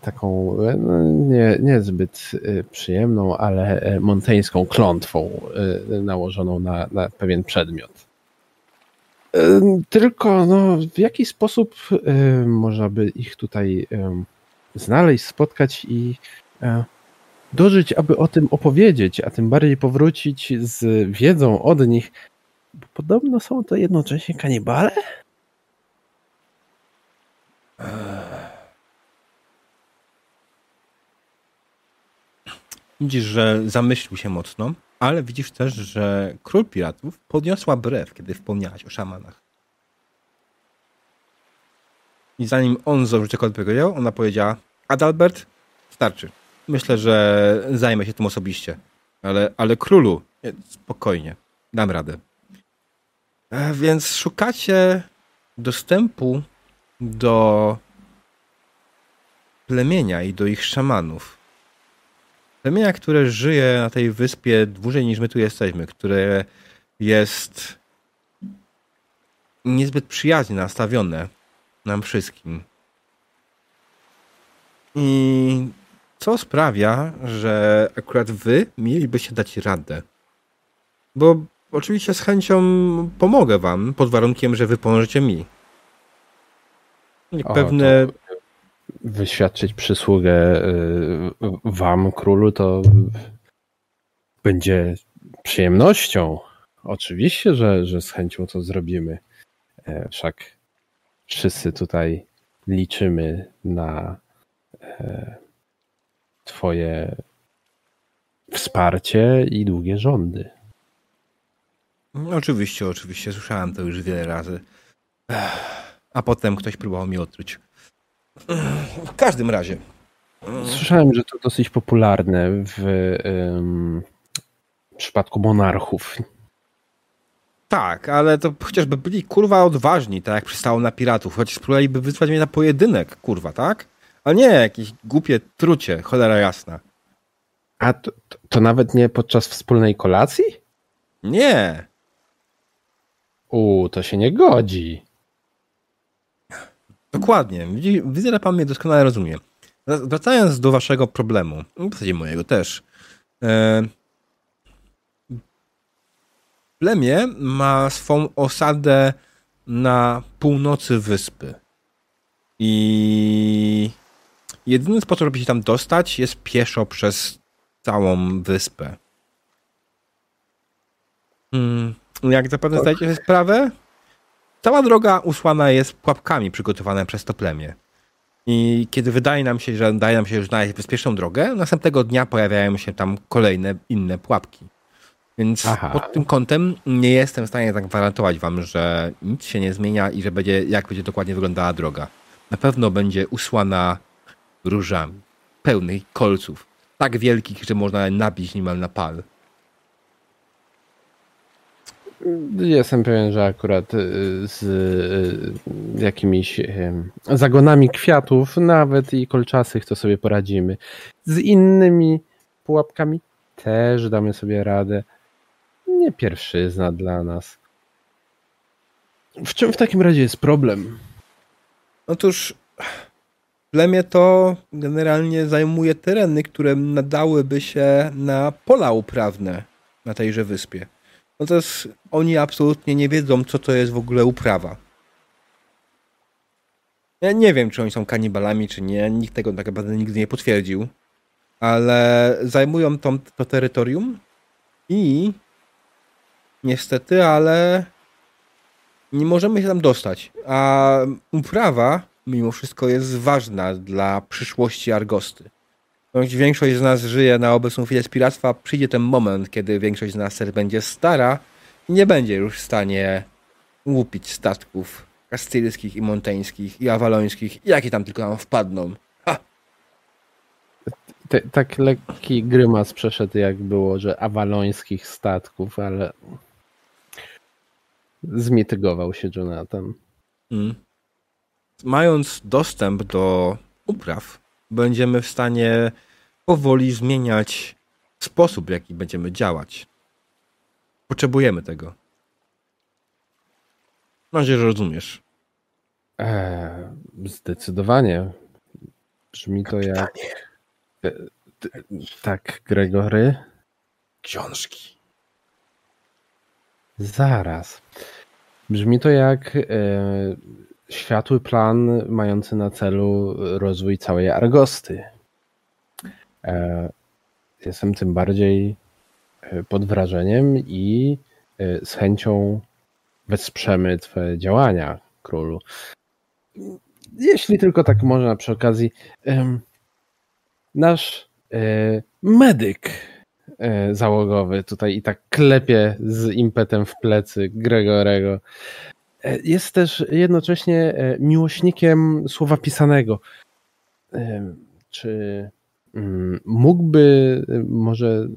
Speaker 2: taką no, nie, niezbyt e, przyjemną, ale e, monteńską klątwą nałożoną na, na pewien przedmiot. Tylko no, w jaki sposób można by ich tutaj znaleźć, spotkać i dożyć, aby o tym opowiedzieć, a tym bardziej powrócić z wiedzą od nich, bo podobno są to jednocześnie kanibale?
Speaker 1: Widzisz, że zamyślił się mocno, ale widzisz też, że król piratów podniosła brew, kiedy wspomniałaś o szamanach. I zanim on zdążył cokolwiek powiedział, ona powiedziała Adalbert, starczy. Myślę, że zajmę się tym osobiście. Ale, ale królu, spokojnie, dam radę. E, więc szukacie dostępu do plemienia i do ich szamanów plemienia, które żyje na tej wyspie dłużej niż my tu jesteśmy, które jest niezbyt przyjaźnie nastawione nam wszystkim. I co sprawia, że akurat wy mielibyście dać radę. Bo oczywiście z chęcią pomogę wam, pod warunkiem, że wy pomożecie mi.
Speaker 2: O, pewne wyświadczyć przysługę y, wam, królu, to będzie przyjemnością. Oczywiście, że, że z chęcią to zrobimy. E, wszak wszyscy tutaj liczymy na e, Twoje wsparcie i długie rządy.
Speaker 1: Oczywiście, oczywiście. Słyszałem to już wiele razy. A potem ktoś próbował mi otruć. W każdym razie.
Speaker 2: Słyszałem, że to dosyć popularne w, w przypadku monarchów.
Speaker 1: Tak, ale to chociażby byli kurwa odważni, tak jak przystało na piratów, choć spróbowaliby wyzwać mnie na pojedynek, kurwa, tak? A nie jakieś głupie trucie, cholera jasna.
Speaker 2: A to, to, to nawet nie podczas wspólnej kolacji?
Speaker 1: Nie.
Speaker 2: U, to się nie godzi.
Speaker 1: Dokładnie. Widzę, że pan mnie doskonale rozumie. Wracając do waszego problemu, w zasadzie mojego też. E, plemię ma swą osadę na północy wyspy. I jedyny sposób, żeby się tam dostać, jest pieszo przez całą wyspę. Hmm. Jak zapewne tak. zdajecie sobie sprawę, Cała droga usłana jest pułapkami przygotowane przez to plemię. I kiedy wydaje nam się, że daje nam się już znaleźć bezpieczną drogę, następnego dnia pojawiają się tam kolejne inne pułapki. Więc Aha. pod tym kątem nie jestem w stanie zagwarantować wam, że nic się nie zmienia i że będzie, jak będzie dokładnie wyglądała droga. Na pewno będzie usłana różami, pełnych kolców, tak wielkich, że można nabić niemal na pal.
Speaker 2: Jestem pewien, że akurat y, z y, jakimiś zagonami kwiatów, nawet i kolczastych, to sobie poradzimy. Z innymi pułapkami też damy sobie radę. Nie pierwszyzna dla nas. W czym w takim razie jest problem?
Speaker 1: Otóż plemię to generalnie zajmuje tereny, które nadałyby się na pola uprawne na tejże wyspie no to jest, oni absolutnie nie wiedzą, co to jest w ogóle uprawa. Ja nie wiem, czy oni są kanibalami, czy nie. Nikt tego tak naprawdę nigdy nie potwierdził. Ale zajmują to, to terytorium i niestety, ale nie możemy się tam dostać. A uprawa mimo wszystko jest ważna dla przyszłości Argosty. Choć większość z nas żyje na obecną chwilę z piractwa, przyjdzie ten moment, kiedy większość z nas też będzie stara i nie będzie już w stanie łupić statków kastylskich i monteńskich i awalońskich, jakie tam tylko nam wpadną. Ha!
Speaker 2: Te, tak lekki grymas przeszedł, jak było, że awalońskich statków, ale zmitygował się Jonathan.
Speaker 1: Mm. Mając dostęp do upraw, będziemy w stanie powoli zmieniać sposób, w jaki będziemy działać. Potrzebujemy tego. Mam nadzieję, że rozumiesz.
Speaker 2: Eee, zdecydowanie. Brzmi to jak. E, t- Tak, Gregory.
Speaker 1: Książki.
Speaker 2: Zaraz. Brzmi to jak e, światły plan mający na celu rozwój całej Argosty. E, jestem tym bardziej e, pod wrażeniem i e, z chęcią wesprzemy Twoje działania, królu. Jeśli tylko tak można przy okazji. nasz medyk załogowy tutaj i tak klepie z impetem w plecy Gregorego. E, Jest też jednocześnie e, miłośnikiem słowa pisanego. E, Czy mm, mógłby może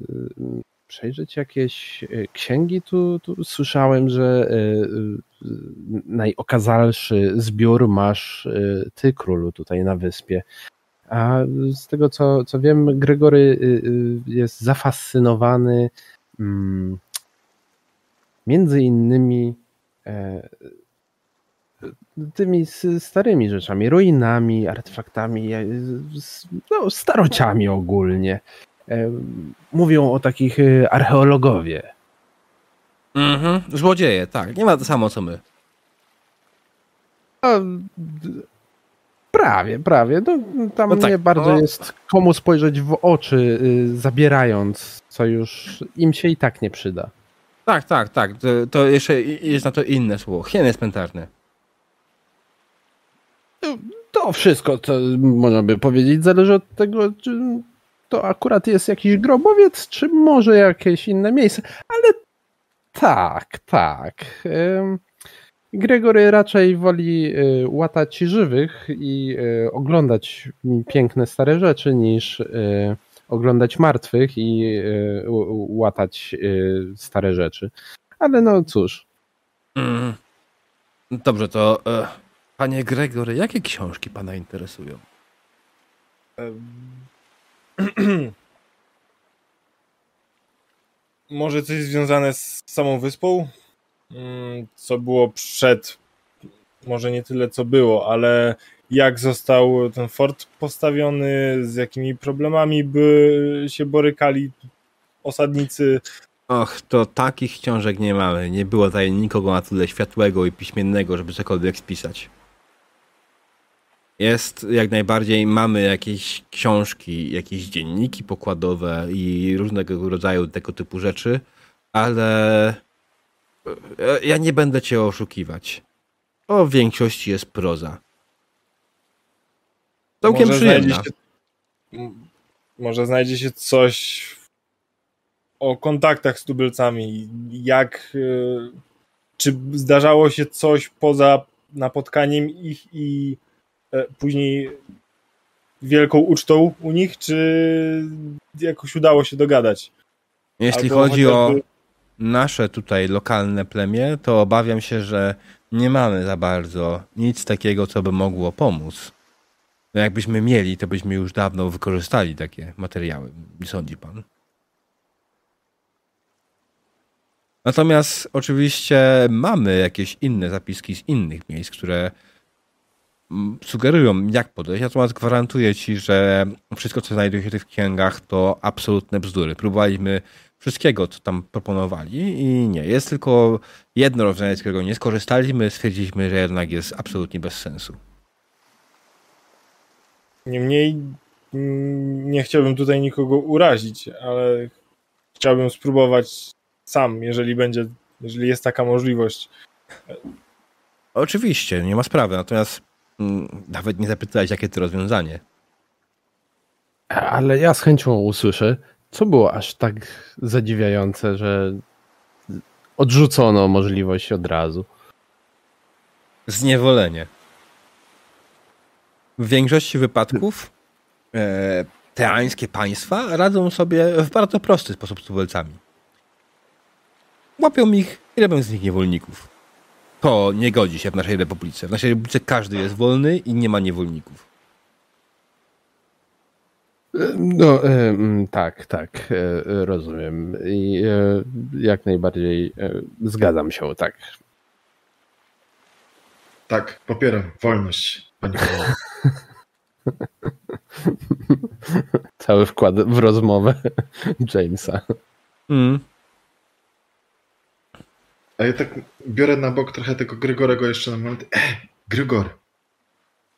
Speaker 2: przejrzeć jakieś księgi? Tu, tu słyszałem, że najokazalszy zbiór masz ty, królu, tutaj na wyspie. A z tego co, co wiem, Gregory jest zafascynowany mm, między innymi tymi s- starymi rzeczami, ruinami, artefaktami, e, no, starociami ogólnie. E, Mówią o takich e, archeologowie.
Speaker 1: Mhm. Złodzieje, tak. Nie ma to samo co my.
Speaker 2: D- prawie, prawie. No, tam
Speaker 1: No tak,
Speaker 2: nie bardzo
Speaker 1: no.
Speaker 2: jest komu spojrzeć w oczy, y, zabierając, co już im się i tak nie przyda.
Speaker 1: Tak, tak, tak. To, to jeszcze jest na to inne słowo. Hieny cmentarne.
Speaker 2: To wszystko, co można by powiedzieć, zależy od tego, czy to akurat jest jakiś grobowiec, czy może jakieś inne miejsce. Ale tak, tak. Gregory raczej woli y, łatać żywych i y, oglądać piękne stare rzeczy, niż y, oglądać martwych i y, łatać y, stare rzeczy. Ale no cóż,
Speaker 1: Mm. Dobrze, to e, panie Gregory, jakie książki pana interesują?
Speaker 4: Może coś związane z samą wyspą? Mm, Co było przed, może nie tyle co było, ale jak został ten fort postawiony, z jakimi problemami by się borykali osadnicy.
Speaker 1: Och, to takich książek nie mamy. Nie było tutaj nikogo na tyle światłego i piśmiennego, żeby cokolwiek spisać. Jest jak najbardziej, mamy jakieś książki, jakieś dzienniki pokładowe i różnego rodzaju tego typu rzeczy, ale e, ja nie będę cię oszukiwać. O większości jest proza. Całkiem
Speaker 4: Może
Speaker 1: przyjemna.
Speaker 4: znajdzie się, może znajdzie się coś o kontaktach z tubylcami. Jak, y, czy zdarzało się coś poza napotkaniem ich i e, później wielką ucztą u nich, czy jakoś udało się dogadać?
Speaker 1: Jeśli
Speaker 4: Albo
Speaker 1: chodzi o
Speaker 4: chociażby-
Speaker 1: nasze tutaj lokalne plemię, to obawiam się, że nie mamy za bardzo nic takiego, co by mogło pomóc. No jakbyśmy mieli, to byśmy już dawno wykorzystali takie materiały, nie sądzi pan? Natomiast oczywiście mamy jakieś inne zapiski z innych miejsc, które sugerują, jak podejść. Natomiast gwarantuję ci, że wszystko, co znajduje się w tych księgach, to absolutne bzdury. Próbowaliśmy wszystkiego, co tam proponowali i nie. Jest tylko jedno rozwiązanie, z którego nie skorzystaliśmy. Stwierdziliśmy, że jednak jest absolutnie bez sensu.
Speaker 4: Niemniej mm, nie chciałbym tutaj nikogo urazić, ale chciałbym spróbować sam, jeżeli będzie, jeżeli jest taka możliwość.
Speaker 1: Oczywiście, nie ma sprawy. Natomiast Mm, Nawet nie zapytałeś, jakie to rozwiązanie.
Speaker 2: Ale ja z chęcią usłyszę, co było aż tak zadziwiające, że odrzucono możliwość od razu.
Speaker 1: Zniewolenie. W większości wypadków e, teańskie państwa radzą sobie w bardzo prosty sposób z tubylcami. Łapią ich i robią z nich niewolników. To nie godzi się w naszej republice. W naszej republice każdy jest wolny i nie ma niewolników.
Speaker 2: No, e, mm, tak, tak, e, e, rozumiem. I e, jak najbardziej e, zgadzam się, tak.
Speaker 3: Tak, popieram wolność.
Speaker 2: Cały wkład w rozmowę Jamesa.
Speaker 1: Mm.
Speaker 3: A ja tak biorę na bok trochę tego Grygorego jeszcze na moment. E, Grygor,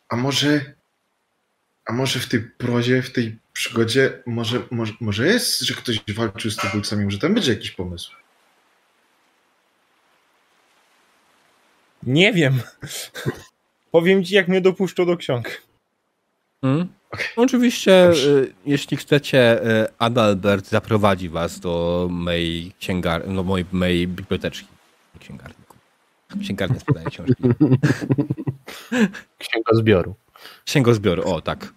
Speaker 3: a może, a może w tej prozie, w tej przygodzie, może, może, może jest, że ktoś walczył z tubylcami, może tam będzie jakiś pomysł?
Speaker 4: Nie wiem. Powiem ci, jak mnie dopuszczą do ksiąg.
Speaker 1: Mm.
Speaker 3: Okej.
Speaker 1: Oczywiście,
Speaker 3: Dobrze.
Speaker 1: y, jeśli chcecie, y, Adalbert zaprowadzi was do mojej księgar... no, mojej, mojej biblioteczki. Księgarniku. Księgarnia sprzedaje książki.
Speaker 2: Księgozbioru.
Speaker 1: Księgozbioru, o tak.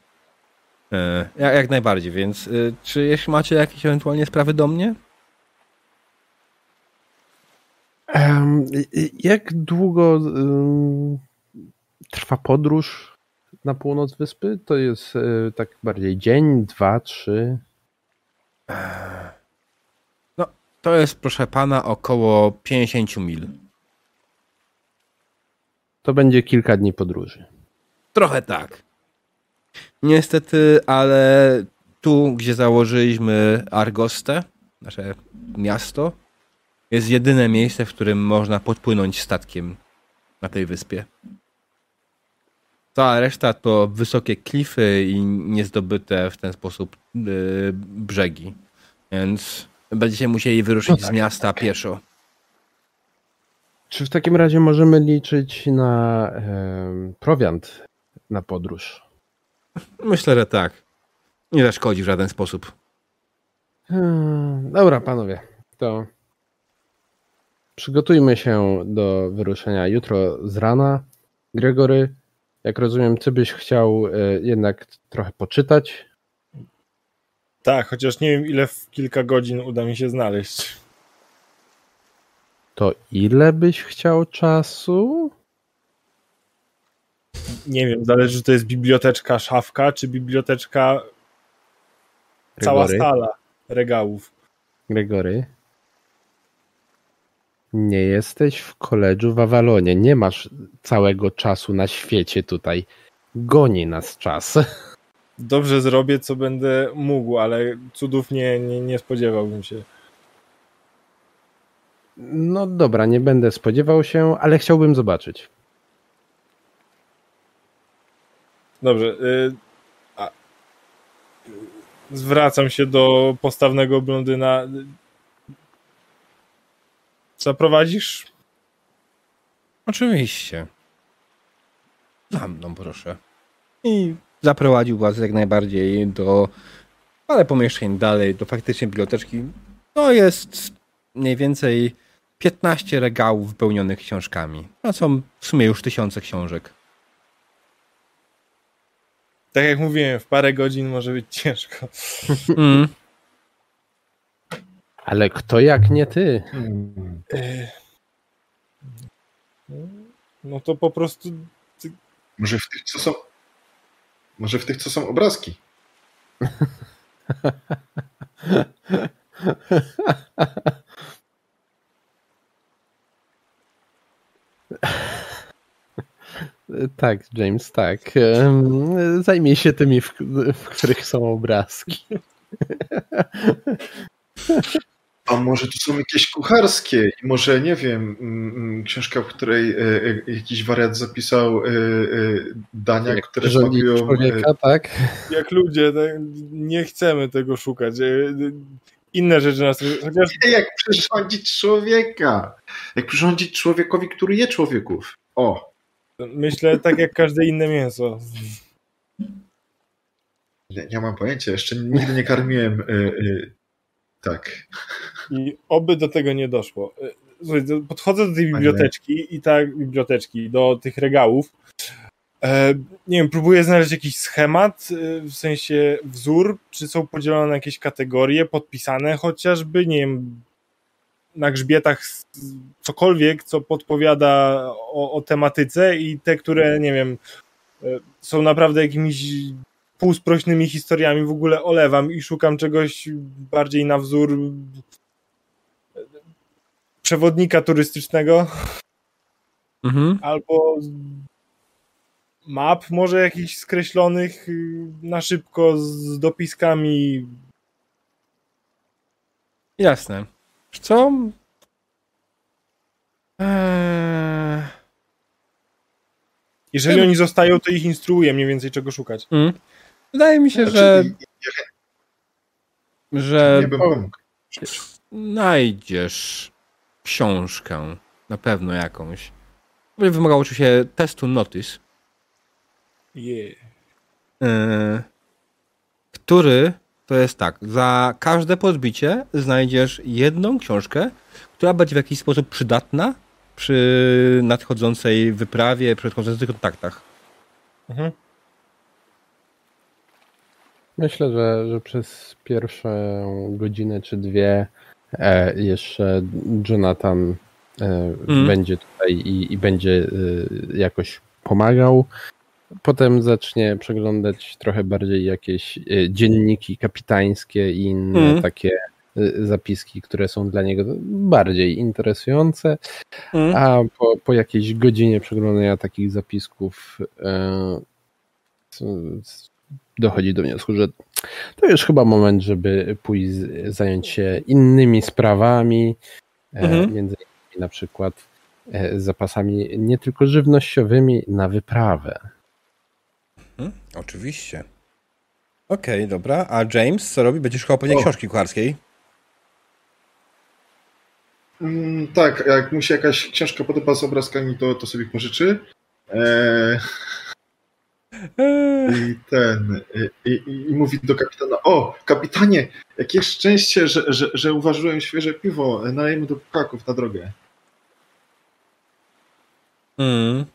Speaker 1: E, jak, jak najbardziej, więc y, czy jeśli macie jakieś ewentualnie sprawy do mnie?
Speaker 2: I- jak długo ym, trwa podróż na północ wyspy? To jest e, tak bardziej dzień, dwa, trzy.
Speaker 1: No, to jest, proszę pana, około 50 mil.
Speaker 2: To będzie kilka dni podróży.
Speaker 1: Trochę tak. Niestety, ale tu, gdzie założyliśmy Argostę, nasze miasto, jest jedyne miejsce, w którym można podpłynąć statkiem na tej wyspie. Cała reszta to wysokie klify i niezdobyte w ten sposób yy, brzegi. Więc będziecie musieli wyruszyć
Speaker 2: No tak.
Speaker 1: z miasta pieszo.
Speaker 2: Czy w takim razie możemy liczyć na em, prowiant na podróż?
Speaker 1: Myślę, że tak. Nie zaszkodzi w żaden sposób.
Speaker 2: Hmm, Dobra, panowie, to przygotujmy się do wyruszenia jutro z rana. Gregory, jak rozumiem, ty byś chciał e, jednak trochę poczytać.
Speaker 4: Tak, chociaż nie wiem, ile w kilka godzin uda mi się znaleźć.
Speaker 2: To ile byś chciał czasu?
Speaker 4: Nie wiem, zależy, czy to jest biblioteczka szafka, czy biblioteczka cała
Speaker 2: Gregory?
Speaker 4: sala regałów.
Speaker 2: Gregory? Nie jesteś w koledżu w Avalonie. Nie masz całego czasu na świecie tutaj. Goni nas czas.
Speaker 4: Dobrze zrobię, co będę mógł, ale cudów nie, nie, nie spodziewałbym się.
Speaker 2: No dobra, nie będę spodziewał się, ale chciałbym zobaczyć.
Speaker 4: Dobrze. Y, a, y, zwracam się do postawnego blondyna. Zaprowadzisz?
Speaker 1: Oczywiście. Za mną, proszę. I zaprowadził was jak najbardziej do parę pomieszczeń dalej, do faktycznie biblioteczki. To jest mniej więcej 15 regałów wypełnionych książkami. To są w sumie już tysiące książek.
Speaker 4: Tak jak mówiłem, w parę godzin może być ciężko.
Speaker 1: Mm.
Speaker 2: Ale kto jak nie ty?
Speaker 3: Hmm.
Speaker 4: No to po prostu
Speaker 3: Może w tych, co są. Może w tych, co są obrazki.
Speaker 2: Tak, James, tak. Zajmij się tymi, w, w których są obrazki.
Speaker 3: A może to są jakieś kucharskie i może, nie wiem, mm, mm, książka, w której e, e, jakiś wariat zapisał e, dania,
Speaker 2: Jak
Speaker 3: które smakują...
Speaker 2: człowieka, tak?
Speaker 4: jak ludzie, tak, nie chcemy tego szukać. Inne rzeczy nas. Chociaż
Speaker 3: Nie, jak przyrządzić człowieka. Jak przyrządzić człowiekowi, który je człowieków. O,
Speaker 4: Myślę tak jak każde inne mięso.
Speaker 3: Nie, nie mam pojęcia, jeszcze nigdy nie karmiłem. Y, y, tak.
Speaker 4: I oby do tego nie doszło. Y, Słuchaj, podchodzę do tej biblioteczki i tak, biblioteczki, do tych regałów. E, nie wiem, próbuję znaleźć jakiś schemat, e, w sensie wzór, czy są podzielone na jakieś kategorie, podpisane chociażby, nie wiem, na grzbietach cokolwiek, co podpowiada o, o tematyce i te, które, nie wiem, e, są naprawdę jakimiś półsprośnymi historiami, w ogóle olewam i szukam czegoś bardziej na wzór przewodnika turystycznego
Speaker 1: Mhm.
Speaker 4: albo map może jakichś skreślonych na szybko z dopiskami.
Speaker 1: Jasne. Co? Eee...
Speaker 4: Jeżeli oni zostają, to ich instruuję mniej więcej czego szukać.
Speaker 1: Mm. Wydaje mi się,
Speaker 3: Znaczy,
Speaker 1: że, że
Speaker 3: nie bym pomógł.
Speaker 1: znajdziesz książkę. Na pewno jakąś. Będzie wymagało oczywiście testu notice,
Speaker 4: Yeah.
Speaker 1: yy, który to jest tak. Za każde podbicie znajdziesz jedną książkę, która będzie w jakiś sposób przydatna przy nadchodzącej wyprawie, przy nadchodzących kontaktach.
Speaker 4: Mhm.
Speaker 2: Myślę, że, że przez pierwszą godzinę czy dwie e, jeszcze Jonathan e, będzie tutaj i, i będzie e, jakoś pomagał. Potem zacznie przeglądać trochę bardziej jakieś e, dzienniki kapitańskie i inne
Speaker 1: Mhm.
Speaker 2: takie e, zapiski, które są dla niego bardziej interesujące.
Speaker 1: Mm.
Speaker 2: A po, po jakiejś godzinie przeglądania takich zapisków e, dochodzi do wniosku, że to już chyba moment, żeby pójść zająć się innymi sprawami, e,
Speaker 1: Mhm.
Speaker 2: między innymi na przykład e, zapasami nie tylko żywnościowymi na wyprawę.
Speaker 1: Hmm? Oczywiście. Okej, dobra. A James, co robi? Będziesz szukał pewnie
Speaker 3: O.
Speaker 1: książki kucharskiej.
Speaker 3: Mm, tak, jak mu się jakaś książka podoba z obrazkami, to, to sobie pożyczy. Eee, I ten. I, i, I mówi do kapitana: O, kapitanie, jakie szczęście, że, że, że uważyłem świeże piwo. Nalejmy do pukaków na drogę.
Speaker 1: Mm.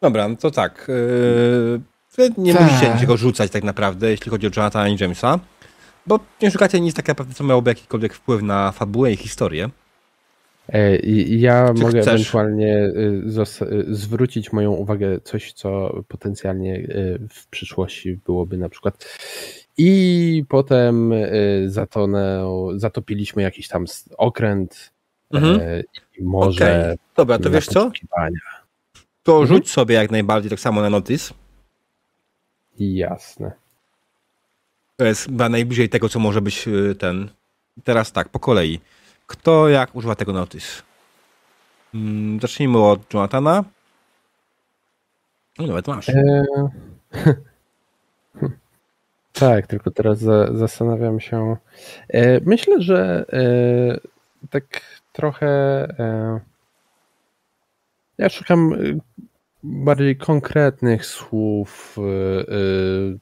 Speaker 1: Dobra, no to tak. Yy, wy nie
Speaker 2: Tak.
Speaker 1: musicie niczego rzucać tak naprawdę, jeśli chodzi o Jonathana i Jamesa, bo nie szukacie nic tak naprawdę, co miałoby jakikolwiek wpływ na fabułę i historię.
Speaker 2: E, I ja
Speaker 1: Czy
Speaker 2: mogę
Speaker 1: chcesz?
Speaker 2: ewentualnie y, y, zwrócić moją uwagę coś, co potencjalnie y, w przyszłości byłoby na przykład i potem zatonę, zatopiliśmy jakiś tam okręt
Speaker 1: Mhm.
Speaker 2: e, i może
Speaker 1: Okej. Dobra, to wiesz co? To
Speaker 2: Mhm.
Speaker 1: rzuć sobie jak najbardziej tak samo na notice.
Speaker 2: Jasne.
Speaker 1: To jest chyba najbliżej tego, co może być ten. Teraz tak, po kolei. Kto jak używa tego notice? Mm, zacznijmy od Jonathana. No, nawet masz.
Speaker 2: E, tak, tylko teraz za, zastanawiam się. E, myślę, że e, tak trochę. E, ja szukam e, bardziej konkretnych słów, e, e,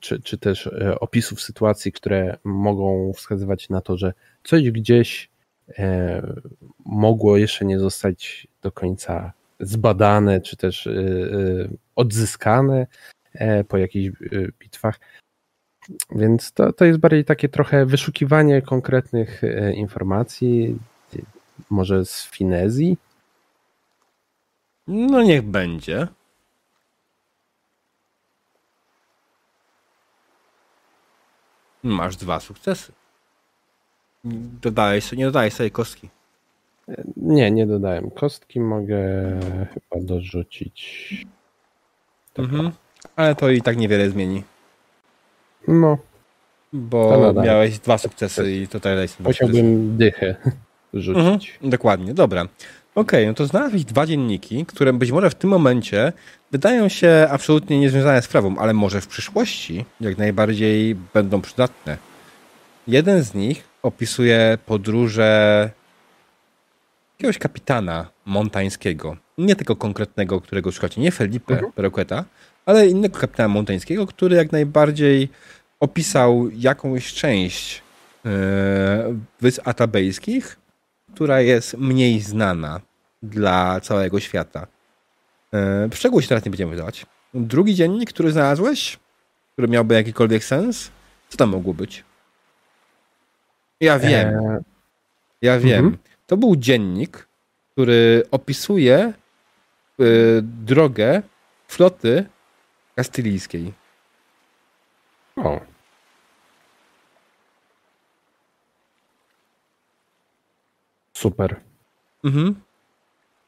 Speaker 2: czy, czy też opisów sytuacji, które mogą wskazywać na to, że coś gdzieś mogło jeszcze nie zostać do końca zbadane, czy też e, e, odzyskane e, po jakichś e, bitwach. Więc to, to jest bardziej takie trochę wyszukiwanie konkretnych e, informacji, e, może z finezji.
Speaker 1: No niech będzie. Masz dwa sukcesy. Dodałeś, nie dodałeś sobie kostki.
Speaker 2: Nie, nie dodałem kostki, mogę chyba dorzucić.
Speaker 1: Mhm. Ale to i tak niewiele zmieni.
Speaker 2: No,
Speaker 1: Bo miałeś dwa sukcesy i tutaj dałeś dwa
Speaker 2: musiałbym dychę rzucić.
Speaker 1: Mhm, dokładnie, dobra. Okej, no to znalazłeś dwa dzienniki, które być może w tym momencie wydają się absolutnie niezwiązane z sprawą, ale może w przyszłości jak najbardziej będą przydatne. Jeden z nich opisuje podróże jakiegoś kapitana montańskiego. nie tylko konkretnego, którego szukacie, nie Felipe
Speaker 2: Mhm.
Speaker 1: Peroqueta, ale innego kapitana montańskiego, który jak najbardziej opisał jakąś część e, wysp atabejskich, która jest mniej znana dla całego świata. E, szczegółów się teraz nie będziemy wydawać. Drugi dziennik, który znalazłeś, który miałby jakikolwiek sens, co tam mogło być? Ja wiem.
Speaker 2: E,
Speaker 1: Ja wiem.
Speaker 2: Mhm.
Speaker 1: To był dziennik, który opisuje y, drogę floty kastylijskiej.
Speaker 2: o. Super.
Speaker 1: Mhm.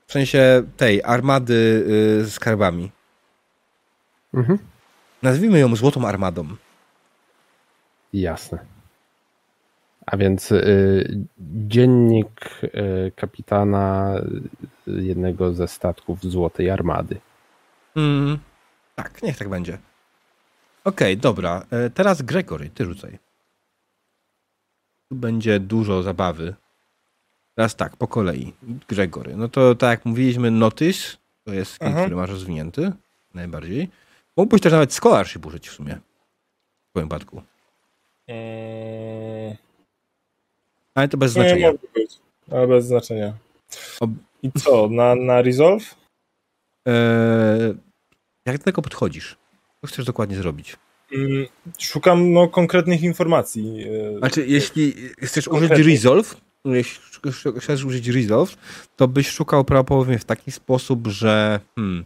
Speaker 1: W sensie tej armady y, z skarbami.
Speaker 2: Mhm.
Speaker 1: Nazwijmy ją Złotą Armadą.
Speaker 2: Jasne. A więc y, dziennik y, kapitana jednego ze statków Złotej Armady.
Speaker 1: Mm. Tak, niech tak będzie. Okej, dobra. E, Teraz Gregory, ty rzucaj. Tu będzie dużo zabawy. Teraz tak, po kolei. Gregory. No to tak jak mówiliśmy, Notice to jest skill,
Speaker 4: Mhm.
Speaker 1: który masz rozwinięty. Najbardziej. Mógłbyś też nawet scholarship użyć w sumie. W twoim przypadku.
Speaker 4: Mm,
Speaker 1: Ale to bez
Speaker 4: nie,
Speaker 1: znaczenia.
Speaker 4: może być, ale bez znaczenia. I co, na, na Resolve?
Speaker 1: Eee, jak do tego podchodzisz? Co chcesz dokładnie zrobić?
Speaker 4: Mm, Szukam no, konkretnych informacji. e,
Speaker 1: Znaczy, jeśli chcesz użyć. Resolve, jeśli sz- chcesz użyć Resolve, to byś szukał prawdopodobnie w taki sposób, że hmm,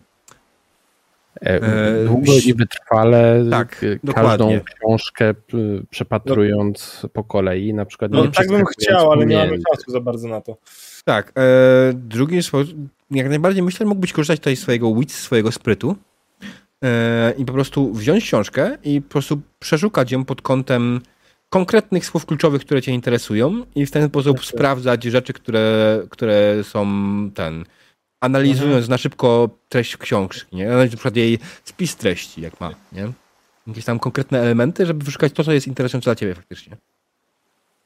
Speaker 2: Długo
Speaker 1: ś-
Speaker 2: i wytrwale
Speaker 1: Tak, dokładnie.
Speaker 2: każdą książkę p- przepatrując po kolei, na przykład
Speaker 4: No
Speaker 2: nie
Speaker 4: tak bym chciał, ale nie mamy czasu za bardzo na to.
Speaker 1: tak, e, sposób, jak najbardziej myślę, że mógłbyś korzystać tutaj z swojego wit, swojego sprytu e, i po prostu wziąć książkę i po prostu przeszukać ją pod kątem konkretnych słów kluczowych, które cię interesują i w ten sposób
Speaker 4: Tak.
Speaker 1: sprawdzać rzeczy, które, które są ten analizując
Speaker 4: Mhm.
Speaker 1: na szybko treść książki, nie? Na przykład jej spis treści, jak ma, nie? Jakieś tam konkretne elementy, żeby wyszukać to, co jest interesujące dla ciebie faktycznie.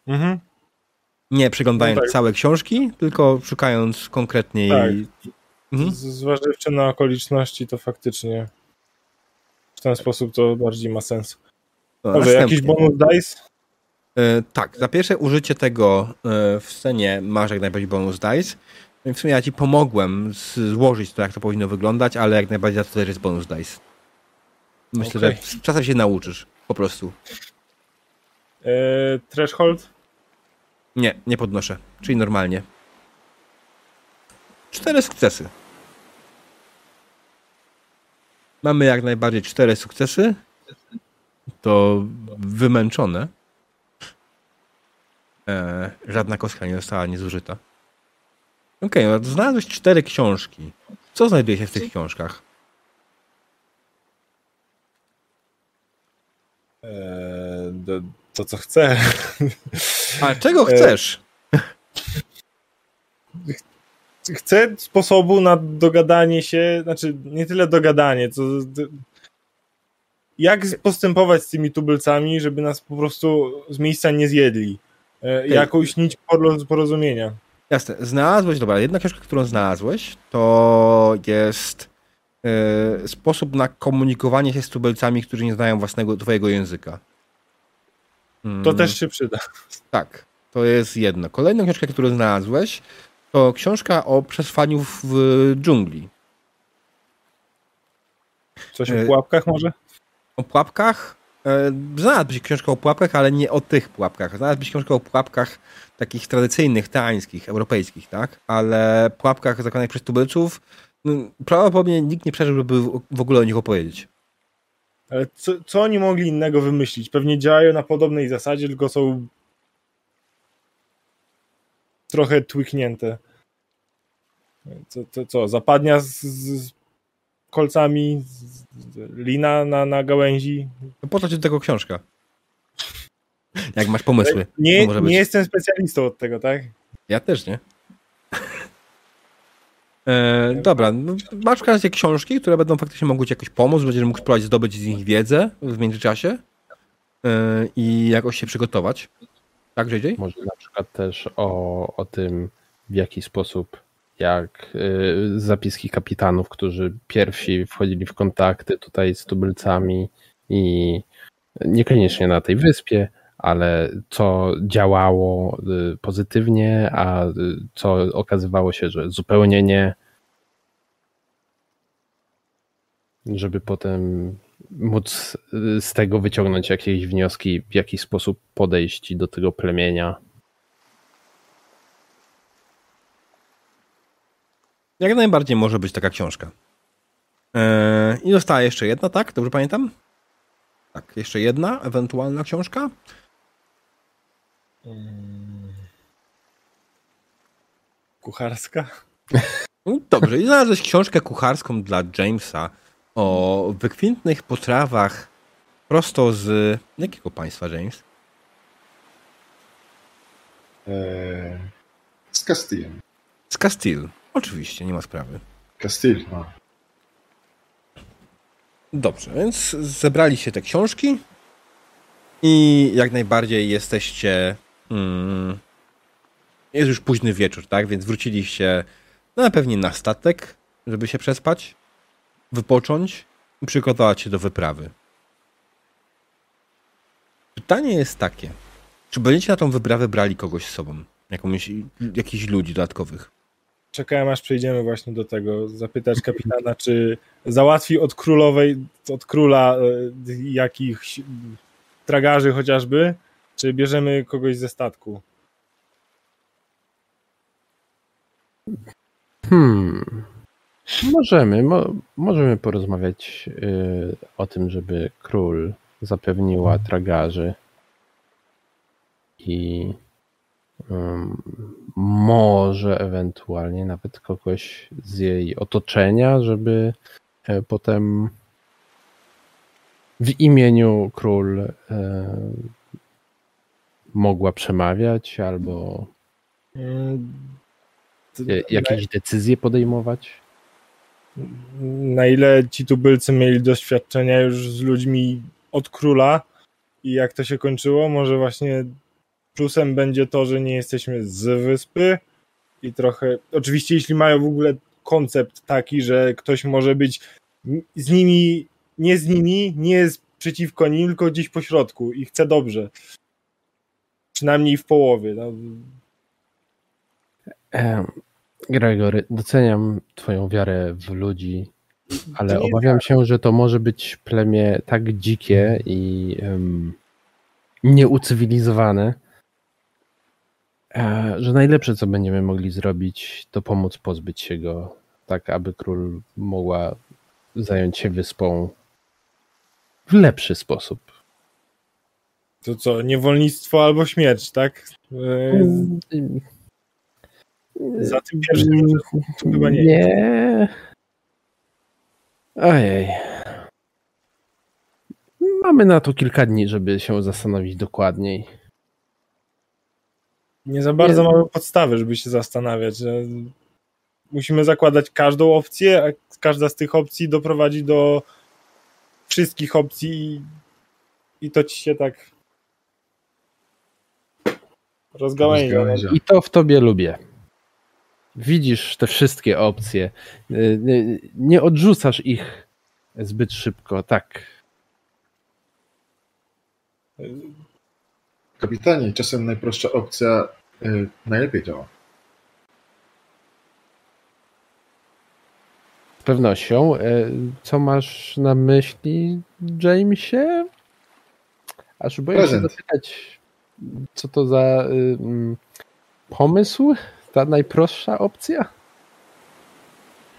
Speaker 4: Mhm.
Speaker 1: Nie przeglądając
Speaker 4: No tak.
Speaker 1: całe książki, tylko szukając konkretnie
Speaker 4: Tak.
Speaker 1: Mhm.
Speaker 4: Zważywszy na okoliczności, to faktycznie w ten sposób to bardziej ma sens.
Speaker 1: No,
Speaker 4: Dobrze, jakiś bonus dice?
Speaker 1: E, tak, za pierwsze użycie tego e, w scenie masz jak najbardziej bonus dice. Więc w sumie ja ci pomogłem złożyć to, jak to powinno wyglądać, ale jak najbardziej za to też jest bonus dice. Myślę,
Speaker 4: Okej.
Speaker 1: że z czasem się nauczysz, po prostu.
Speaker 4: E, threshold?
Speaker 1: Nie, nie podnoszę. Czyli normalnie. Cztery sukcesy. Mamy jak najbardziej cztery sukcesy. To wymęczone. E, żadna kostka nie została niezużyta. Okej, no znalazłeś cztery książki. Co znajduje się w tych książkach?
Speaker 4: E, do, to co chcę.
Speaker 1: A czego chcesz?
Speaker 4: Chcę sposobu na dogadanie się, znaczy nie tyle dogadanie, co jak postępować z tymi tubylcami, żeby nas po prostu z miejsca nie zjedli. E, jakąś nić poro- porozumienia.
Speaker 1: Jasne. Znalazłeś, dobra, jedna książka, którą znalazłeś, to jest e, sposób na komunikowanie się z tubelcami, którzy nie znają własnego twojego języka. Mm,
Speaker 4: To też się przyda.
Speaker 1: Tak, to jest jedno. Kolejną książkę, którą znalazłeś, to książka o przetrwaniu w, dżungli.
Speaker 4: Coś
Speaker 1: E,
Speaker 4: o pułapkach może?
Speaker 1: O pułapkach. E, znalazłbyś książkę o pułapkach, ale nie o tych pułapkach. Znalazłbyś książkę o pułapkach takich tradycyjnych, teańskich, europejskich, tak? Ale pułapkach zakonanych przez tubylców no, prawdopodobnie nikt nie przeżył, żeby w- ogóle o nich opowiedzieć.
Speaker 4: Ale co, co oni mogli innego wymyślić? Pewnie działają na podobnej zasadzie, tylko są trochę tłyknięte. Co, co, co zapadnia z, z kolcami, z, z, lina na, na gałęzi.
Speaker 1: No po co ci do tego książka? Jak masz pomysły.
Speaker 4: Nie,
Speaker 1: być.
Speaker 4: nie jestem specjalistą od tego, tak?
Speaker 1: Ja też nie. E, dobra, no, masz w każdym razie książki, które będą faktycznie mogły ci jakoś pomóc, będziesz mógł spróbować zdobyć z nich wiedzę w międzyczasie e, i jakoś się przygotować. Tak, JJ?
Speaker 2: Może na przykład też o, o tym, w jaki sposób jak y, zapiski kapitanów, którzy pierwsi wchodzili w kontakty tutaj z tubylcami i niekoniecznie na tej wyspie, ale co działało y, pozytywnie, a y, co okazywało się, że zupełnie nie. Żeby potem móc z tego wyciągnąć jakieś wnioski, w jaki sposób podejść do tego plemienia.
Speaker 1: Jak najbardziej może być taka książka. Eee, I została jeszcze jedna, tak? Dobrze pamiętam? Tak, jeszcze jedna ewentualna książka.
Speaker 4: Kucharska?
Speaker 1: No dobrze, i znalazłeś książkę kucharską dla Jamesa o wykwintnych potrawach prosto z... Jakiego państwa, James?
Speaker 3: Eee, z Castillem.
Speaker 1: Z Castile. Oczywiście, nie ma sprawy.
Speaker 3: Castile, a.
Speaker 1: Dobrze, więc zebraliście te książki i jak najbardziej jesteście. Mm, jest już późny wieczór, tak? Więc wróciliście no, pewnie na statek, żeby się przespać, wypocząć i przygotować się do wyprawy. Pytanie jest takie: czy będziecie na tą wyprawę brali kogoś z sobą? Jakąś, jakichś ludzi dodatkowych?
Speaker 4: Czekałem aż przejdziemy właśnie do tego, zapytać kapitana, czy załatwi od królowej, od króla e, jakichś tragarzy chociażby, czy bierzemy kogoś ze statku?
Speaker 2: Hmm. Możemy, mo, możemy porozmawiać y, o tym, żeby król zapewniła tragarzy i może ewentualnie nawet kogoś z jej otoczenia, żeby e, potem w imieniu król e, mogła przemawiać albo
Speaker 4: Mm,
Speaker 2: jakieś decyzje podejmować.
Speaker 4: Na ile ci tubylcy mieli doświadczenia już z ludźmi od króla i jak to się kończyło, może właśnie plusem będzie to, że nie jesteśmy z wyspy i trochę, oczywiście jeśli mają w ogóle koncept taki, że ktoś może być z nimi, nie z nimi, nie jest przeciwko nim, tylko gdzieś po środku i chce dobrze. Przynajmniej w połowie. No.
Speaker 2: Gregory, doceniam Twoją wiarę w ludzi, ale obawiam się, że to może być plemię tak dzikie i em, nieucywilizowane, że najlepsze, co będziemy mogli zrobić, to pomóc pozbyć się go, tak aby król mogła zająć się wyspą w lepszy sposób.
Speaker 4: To co, niewolnictwo albo śmierć, tak? E, Za tym pierwszym to chyba nie.
Speaker 2: Nie. Ojej. Mamy na to kilka dni, żeby się zastanowić dokładniej.
Speaker 4: Nie za bardzo mamy podstawy, żeby się zastanawiać. Że musimy zakładać każdą opcję, a każda z tych opcji doprowadzi do wszystkich opcji i, i to ci się tak rozgałęzia.
Speaker 3: Rozgałęzia.
Speaker 2: I to w tobie lubię. Widzisz te wszystkie opcje. Y, Nie, nie odrzucasz ich zbyt szybko, tak.
Speaker 3: Kapitanie, czasem najprostsza opcja y, najlepiej działa.
Speaker 2: Z pewnością. Y, Co masz na myśli, Jamesie? Aż boję się
Speaker 3: Prezent.
Speaker 2: zapytać, co to za y, mm, pomysł? Ta najprostsza opcja?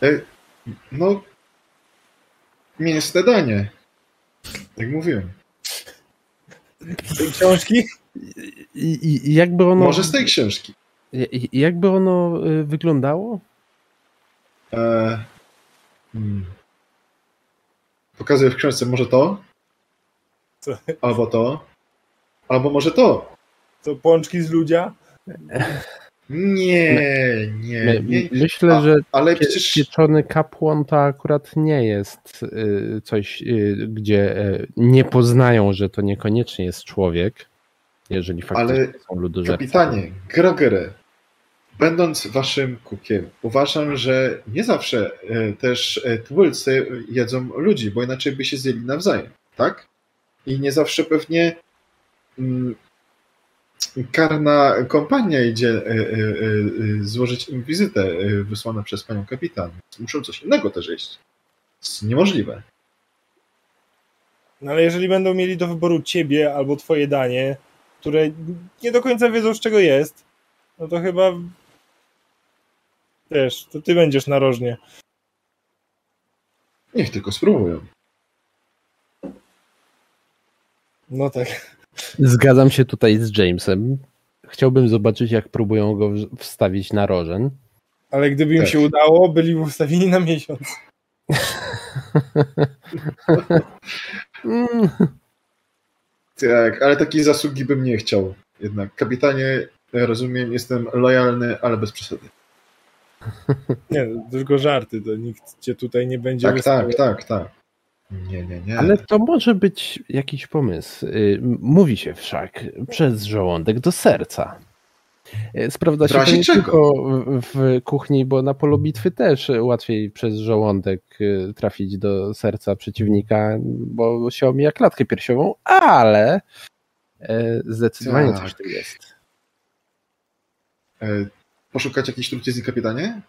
Speaker 3: E, no, mięsne danie. Jak mówiłem.
Speaker 4: Tej książki?
Speaker 2: I, i jakby ono,
Speaker 3: Może z tej książki.
Speaker 2: i- jakby ono y, wyglądało?
Speaker 3: E, hmm. Pokazuję w książce może to,
Speaker 4: Co?
Speaker 3: albo to, albo może to.
Speaker 4: To pączki z ludzia?
Speaker 3: Nie, nie,
Speaker 2: My,
Speaker 3: nie.
Speaker 2: myślę,
Speaker 3: A,
Speaker 2: że
Speaker 3: Ale
Speaker 2: pie-
Speaker 3: przecież
Speaker 2: pieczony kapłan to akurat nie jest y, coś, y, gdzie y, nie poznają, że to niekoniecznie jest człowiek, jeżeli faktycznie
Speaker 3: Ale
Speaker 2: są ludożercy.
Speaker 3: kapitanie, Grogere, będąc waszym kukiem, uważam, że nie zawsze e, też e, tubylcy jedzą ludzi, bo inaczej by się zjeli nawzajem, tak? I nie zawsze pewnie mm, karna kompania idzie e, e, e, złożyć im wizytę e, wysłana przez panią kapitan. Muszą coś innego też jeść. To jest niemożliwe.
Speaker 4: No ale jeżeli będą mieli do wyboru ciebie albo twoje danie, które nie do końca wiedzą z czego jest, no to chyba wiesz, to ty będziesz narożnie.
Speaker 3: Niech tylko spróbują.
Speaker 4: No tak.
Speaker 2: Zgadzam się tutaj z Jamesem. Chciałbym zobaczyć, jak próbują go wstawić na rożen.
Speaker 4: Ale gdyby im
Speaker 3: Tak.
Speaker 4: się udało, byliby ustawieni na miesiąc.
Speaker 3: Tak, ale takiej zasługi bym nie chciał. Jednak, kapitanie, rozumiem, jestem lojalny, ale bez przesady.
Speaker 4: Nie, tylko żarty, to nikt cię tutaj nie będzie
Speaker 3: Tak,
Speaker 4: wystawiał.
Speaker 3: tak, tak, tak. Nie, nie, nie.
Speaker 2: Ale to może być jakiś pomysł. Y, Mówi się wszak przez żołądek do serca. Y, Sprawdza
Speaker 3: W
Speaker 2: się to tylko w, kuchni, bo na polu bitwy też łatwiej przez żołądek y, trafić do serca przeciwnika, bo się omija klatkę piersiową, ale y, zdecydowanie
Speaker 3: Tak.
Speaker 2: coś tu jest.
Speaker 3: E, Poszukać jakiejś trucizny, kapitanie?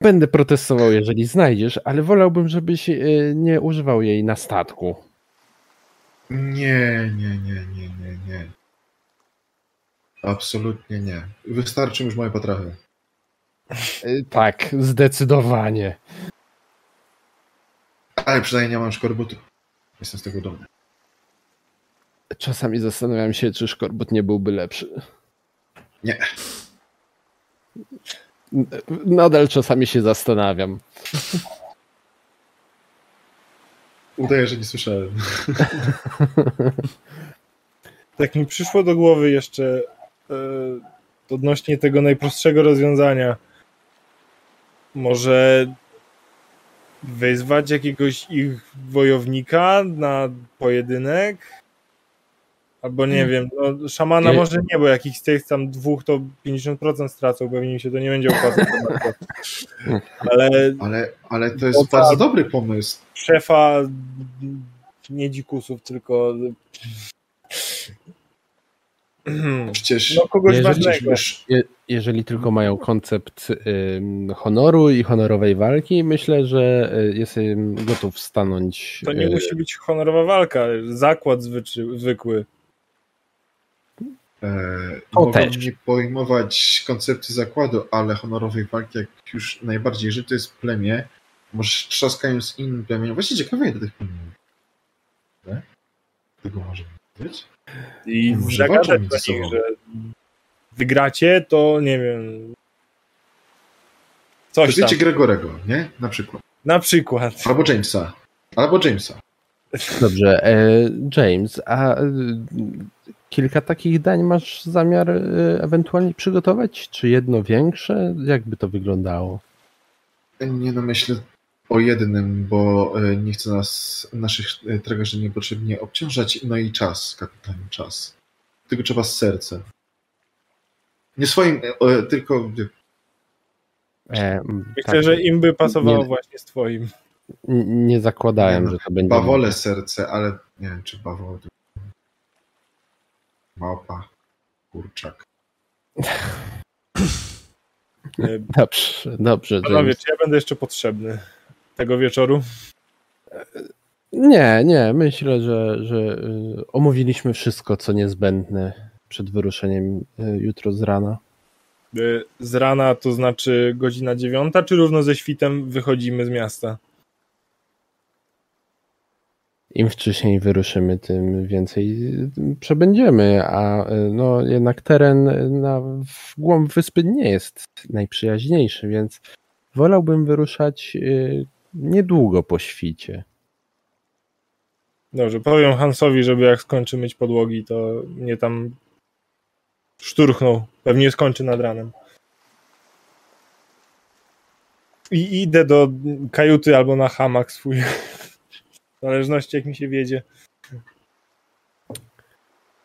Speaker 2: Będę protestował, jeżeli znajdziesz, ale wolałbym, żebyś nie używał jej na statku.
Speaker 3: Nie, nie, nie, nie, nie, nie. Absolutnie nie. Wystarczą już moje potrawy.
Speaker 2: Y, Tak, zdecydowanie.
Speaker 3: Ale przynajmniej nie mam szkorbutu. Jestem z tego dumny.
Speaker 2: Czasami zastanawiam się, czy szkorbut nie byłby lepszy.
Speaker 3: Nie.
Speaker 2: Nadal czasami się zastanawiam.
Speaker 3: Udaję, że nie słyszałem.
Speaker 4: Tak mi przyszło do głowy jeszcze e, odnośnie tego najprostszego rozwiązania. Może wyzwać jakiegoś ich wojownika na pojedynek? Albo nie wiem, no, szamana może nie, bo jakichś z tych tam dwóch to 50% stracą, pewnie mi się to nie będzie opłacać. Ale
Speaker 3: Ale, ale to jest bardzo dobry pomysł.
Speaker 4: szefa nie dzikusów, tylko
Speaker 3: Przecież
Speaker 4: no, kogoś
Speaker 2: Jeżeli
Speaker 4: ważnego.
Speaker 2: Je, jeżeli tylko mają koncept honoru i honorowej walki, myślę, że y, jestem gotów stanąć.
Speaker 4: To nie
Speaker 2: y,
Speaker 4: musi być honorowa walka, zakład zwyczy, zwykły.
Speaker 3: E,
Speaker 2: To
Speaker 3: mogą
Speaker 2: też.
Speaker 3: nie pojmować koncepcji zakładu, ale honorowej walki, jak już najbardziej żyte jest plemię, może trzaskają z innym plemieniem. Właśnie ciekawe, ile tych plemień. Nie? Tego może być?
Speaker 4: I zagadać
Speaker 3: między
Speaker 4: do nich,
Speaker 3: sobą.
Speaker 4: że wygracie, to nie wiem. Coś tam.
Speaker 3: Weźmiecie Gregorego, nie? Na przykład.
Speaker 4: Na przykład.
Speaker 3: Albo Jamesa. Albo Jamesa.
Speaker 2: Dobrze, e, James, a y, kilka takich dań masz zamiar y, ewentualnie przygotować? Czy jedno większe? Jak by to wyglądało?
Speaker 3: Nie no, myślę o jednym, bo e, nie chcę nas, naszych e, tragarzy niepotrzebnie obciążać. No i czas, kapitanie, czas. Tylko trzeba z serca. Nie swoim, e, e, tylko
Speaker 2: E,
Speaker 4: Myślę,
Speaker 2: tak,
Speaker 4: że im by pasowało
Speaker 2: Nie.
Speaker 4: właśnie z twoim.
Speaker 2: Nie zakładałem,
Speaker 3: Nie no,
Speaker 2: że to będzie.
Speaker 3: bawole serce, ale nie wiem, czy bawoły to... Małpa, kurczak.
Speaker 2: Dobrze, dobrze.
Speaker 4: Panowie, czy ja będę jeszcze potrzebny tego wieczoru?
Speaker 2: Nie, nie, myślę, że, że y, omówiliśmy wszystko, co niezbędne przed wyruszeniem y, jutro z rana.
Speaker 4: E, Z rana to znaczy godzina dziewiąta, czy równo ze świtem wychodzimy z miasta?
Speaker 2: Im wcześniej wyruszymy, tym więcej przebędziemy, a y, no jednak teren na, w głąb wyspy nie jest najprzyjaźniejszy, więc wolałbym wyruszać y, niedługo po świcie.
Speaker 4: Dobrze, powiem Hansowi, żeby jak skończy myć podłogi, to mnie tam szturchnął. Pewnie skończy nad ranem. I idę do kajuty albo na hamak swój. W zależności jak mi się wiedzie.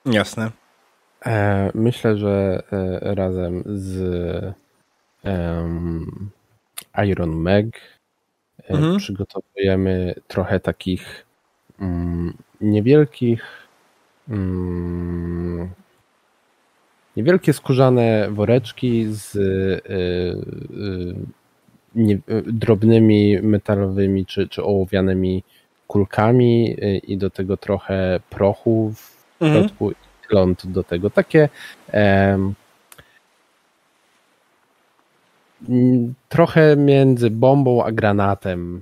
Speaker 1: Jasne.
Speaker 2: E, myślę, że e, razem z em, Iron Meg e,
Speaker 1: Mhm.
Speaker 2: przygotowujemy trochę takich mm, niewielkich mm, niewielkie skórzane woreczki z e, e, nie, drobnymi metalowymi czy, czy ołowianymi kulkami e, i do tego trochę prochu w
Speaker 1: Mhm.
Speaker 2: środku i ląd do tego. Takie mm, trochę między bombą a granatem,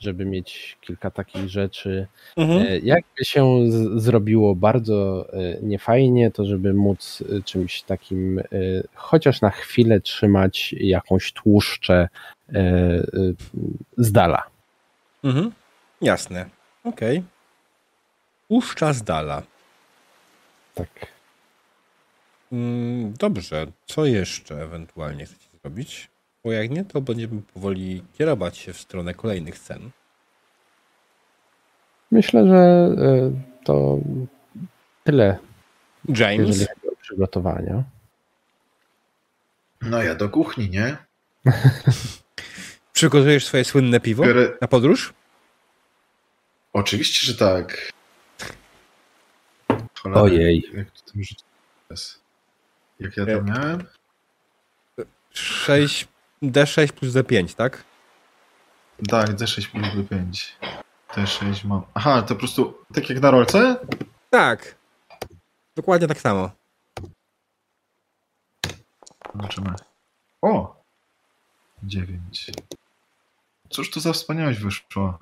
Speaker 2: żeby mieć kilka takich rzeczy.
Speaker 1: Mhm.
Speaker 2: E, Jakby się z, zrobiło bardzo e, niefajnie, to żeby móc e, czymś takim chociaż na chwilę trzymać jakąś tłuszczę z dala.
Speaker 1: Mhm. Jasne. Okej. Puszcza z dala.
Speaker 2: Tak.
Speaker 1: Mm, Dobrze. Co jeszcze ewentualnie chcecie zrobić? Bo jak nie, to będziemy powoli kierować się w stronę kolejnych scen.
Speaker 2: Myślę, że e, to tyle, jeżeli
Speaker 1: James,
Speaker 2: chodzi o przygotowania.
Speaker 3: No ja do kuchni, nie?
Speaker 1: przygotujesz swoje słynne piwo
Speaker 3: Biorę...
Speaker 1: na podróż?
Speaker 3: Oczywiście, że tak. Cholera,
Speaker 2: Ojej.
Speaker 3: Jak to teraz? Jak ja to miałem?
Speaker 1: 6, D6 plus D5, tak?
Speaker 3: Tak, D6 plus D5. D6 mam. Aha, to po prostu tak jak na rolce?
Speaker 1: Tak. Dokładnie tak samo.
Speaker 3: Zobaczymy. O! 9. Cóż to za wspaniałość wyszło?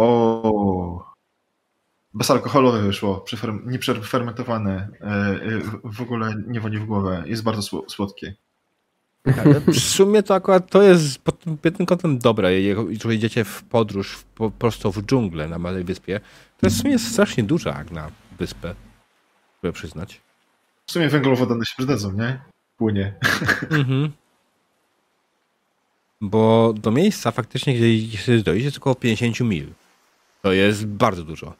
Speaker 3: O! Bezalkoholowe wyszło, przeferm- nieprzefermentowane, e, e, w ogóle nie wodzi w głowę, jest bardzo sło- słodkie.
Speaker 1: Ale w sumie to akurat to jest pod tym kątem dobre. Jeżeli idziecie w podróż w, po prostu w dżunglę na Małej Wyspie, to jest w sumie strasznie duża jak na wyspę, muszę przyznać.
Speaker 3: W sumie węglowodany się przydadzą, nie? Płynie.
Speaker 1: Mhm. Bo do miejsca faktycznie, gdzie się dojść, jest około 50 mil. To jest bardzo dużo.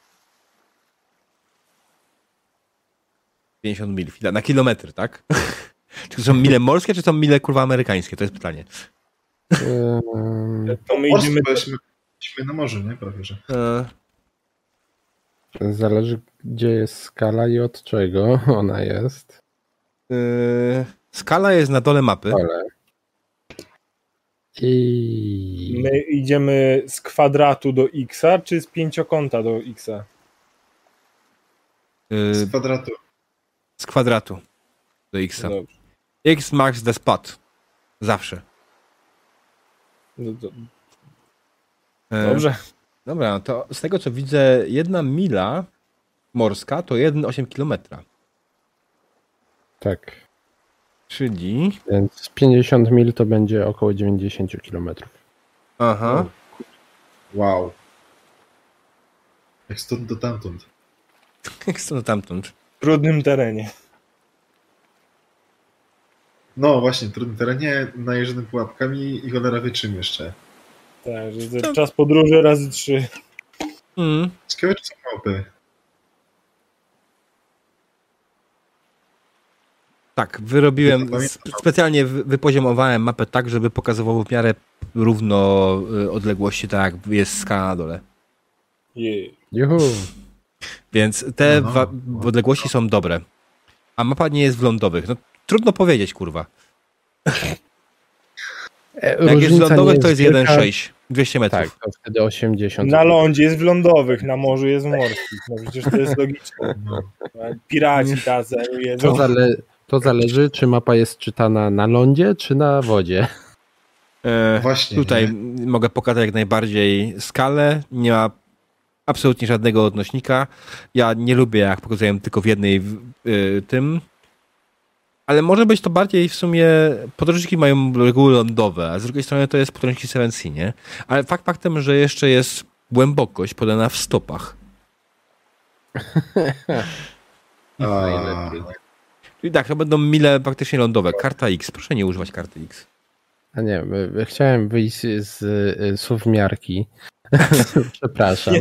Speaker 1: 50 mil chwila, na kilometr, tak? czy to są mile morskie, czy to są mile kurwa amerykańskie? To jest pytanie.
Speaker 4: To my idziemy,
Speaker 3: jesteśmy, na morzu, nie? Prawie, że.
Speaker 1: E,
Speaker 2: Zależy, gdzie jest skala i od czego ona jest.
Speaker 1: e, skala jest na dole mapy.
Speaker 2: Ale. I.
Speaker 4: my idziemy z kwadratu do X-a, czy z pięciokąta do X-a?
Speaker 1: E,
Speaker 3: Z kwadratu.
Speaker 1: z kwadratu do x.
Speaker 4: No Dobrze.
Speaker 1: X marks the spot. Zawsze.
Speaker 4: No to-
Speaker 1: E,
Speaker 4: Dobrze.
Speaker 1: Dobra, no to z tego co widzę, jedna mila morska to 1,8 kilometra.
Speaker 2: Tak.
Speaker 1: Czyli.
Speaker 2: Więc 50 mil to będzie około 90 km.
Speaker 1: Aha.
Speaker 3: Wow. Jak stąd do tamtąd.
Speaker 1: Jak to tamtąd?
Speaker 4: W trudnym terenie.
Speaker 3: No właśnie, w trudnym terenie, najeżdżonym pułapkami i cholera wyczym jeszcze.
Speaker 4: Tak, że to czas podróży razy trzy.
Speaker 1: Mm.
Speaker 3: Ciekawe, czy są małpy.
Speaker 1: Tak, wyrobiłem, specjalnie wy- wypoziomowałem mapę tak, żeby pokazywało w miarę równo y, odległości, tak jak jest skala na dole.
Speaker 4: Jej.
Speaker 2: Juhu.
Speaker 1: Więc te
Speaker 3: No.
Speaker 1: wa- odległości są dobre. A mapa nie jest w lądowych. No, trudno powiedzieć, kurwa.
Speaker 2: E,
Speaker 1: Jak jest w lądowych,
Speaker 2: nie
Speaker 1: to jest
Speaker 2: wielka.
Speaker 1: 1,6. 200 metrów.
Speaker 2: Tak, to wtedy 80.
Speaker 4: Na lądzie jest w lądowych, na morzu jest w morskich. No przecież to jest logiczne.
Speaker 3: No.
Speaker 4: Piraci tacy
Speaker 2: To,
Speaker 4: jedzą.
Speaker 2: zale, to zależy, czy mapa jest czytana na lądzie, czy na wodzie.
Speaker 1: E,
Speaker 3: Właśnie,
Speaker 1: tutaj
Speaker 3: nie?
Speaker 1: mogę pokazać jak najbardziej skalę. Nie ma absolutnie żadnego odnośnika. Ja nie lubię, jak pokazuję tylko w jednej w- y, tym. Ale może być to bardziej w sumie. Podróżniki mają reguły lądowe, a z drugiej strony to jest podróżniki Seven Sea, nie? Ale fakt faktem, że jeszcze jest głębokość podana w stopach.
Speaker 2: Najlepiej.
Speaker 1: I tak, to będą mile praktycznie lądowe. Karta X. Proszę nie używać karty X.
Speaker 2: A nie, y, chciałem wyjść z słów miarki, Przepraszam.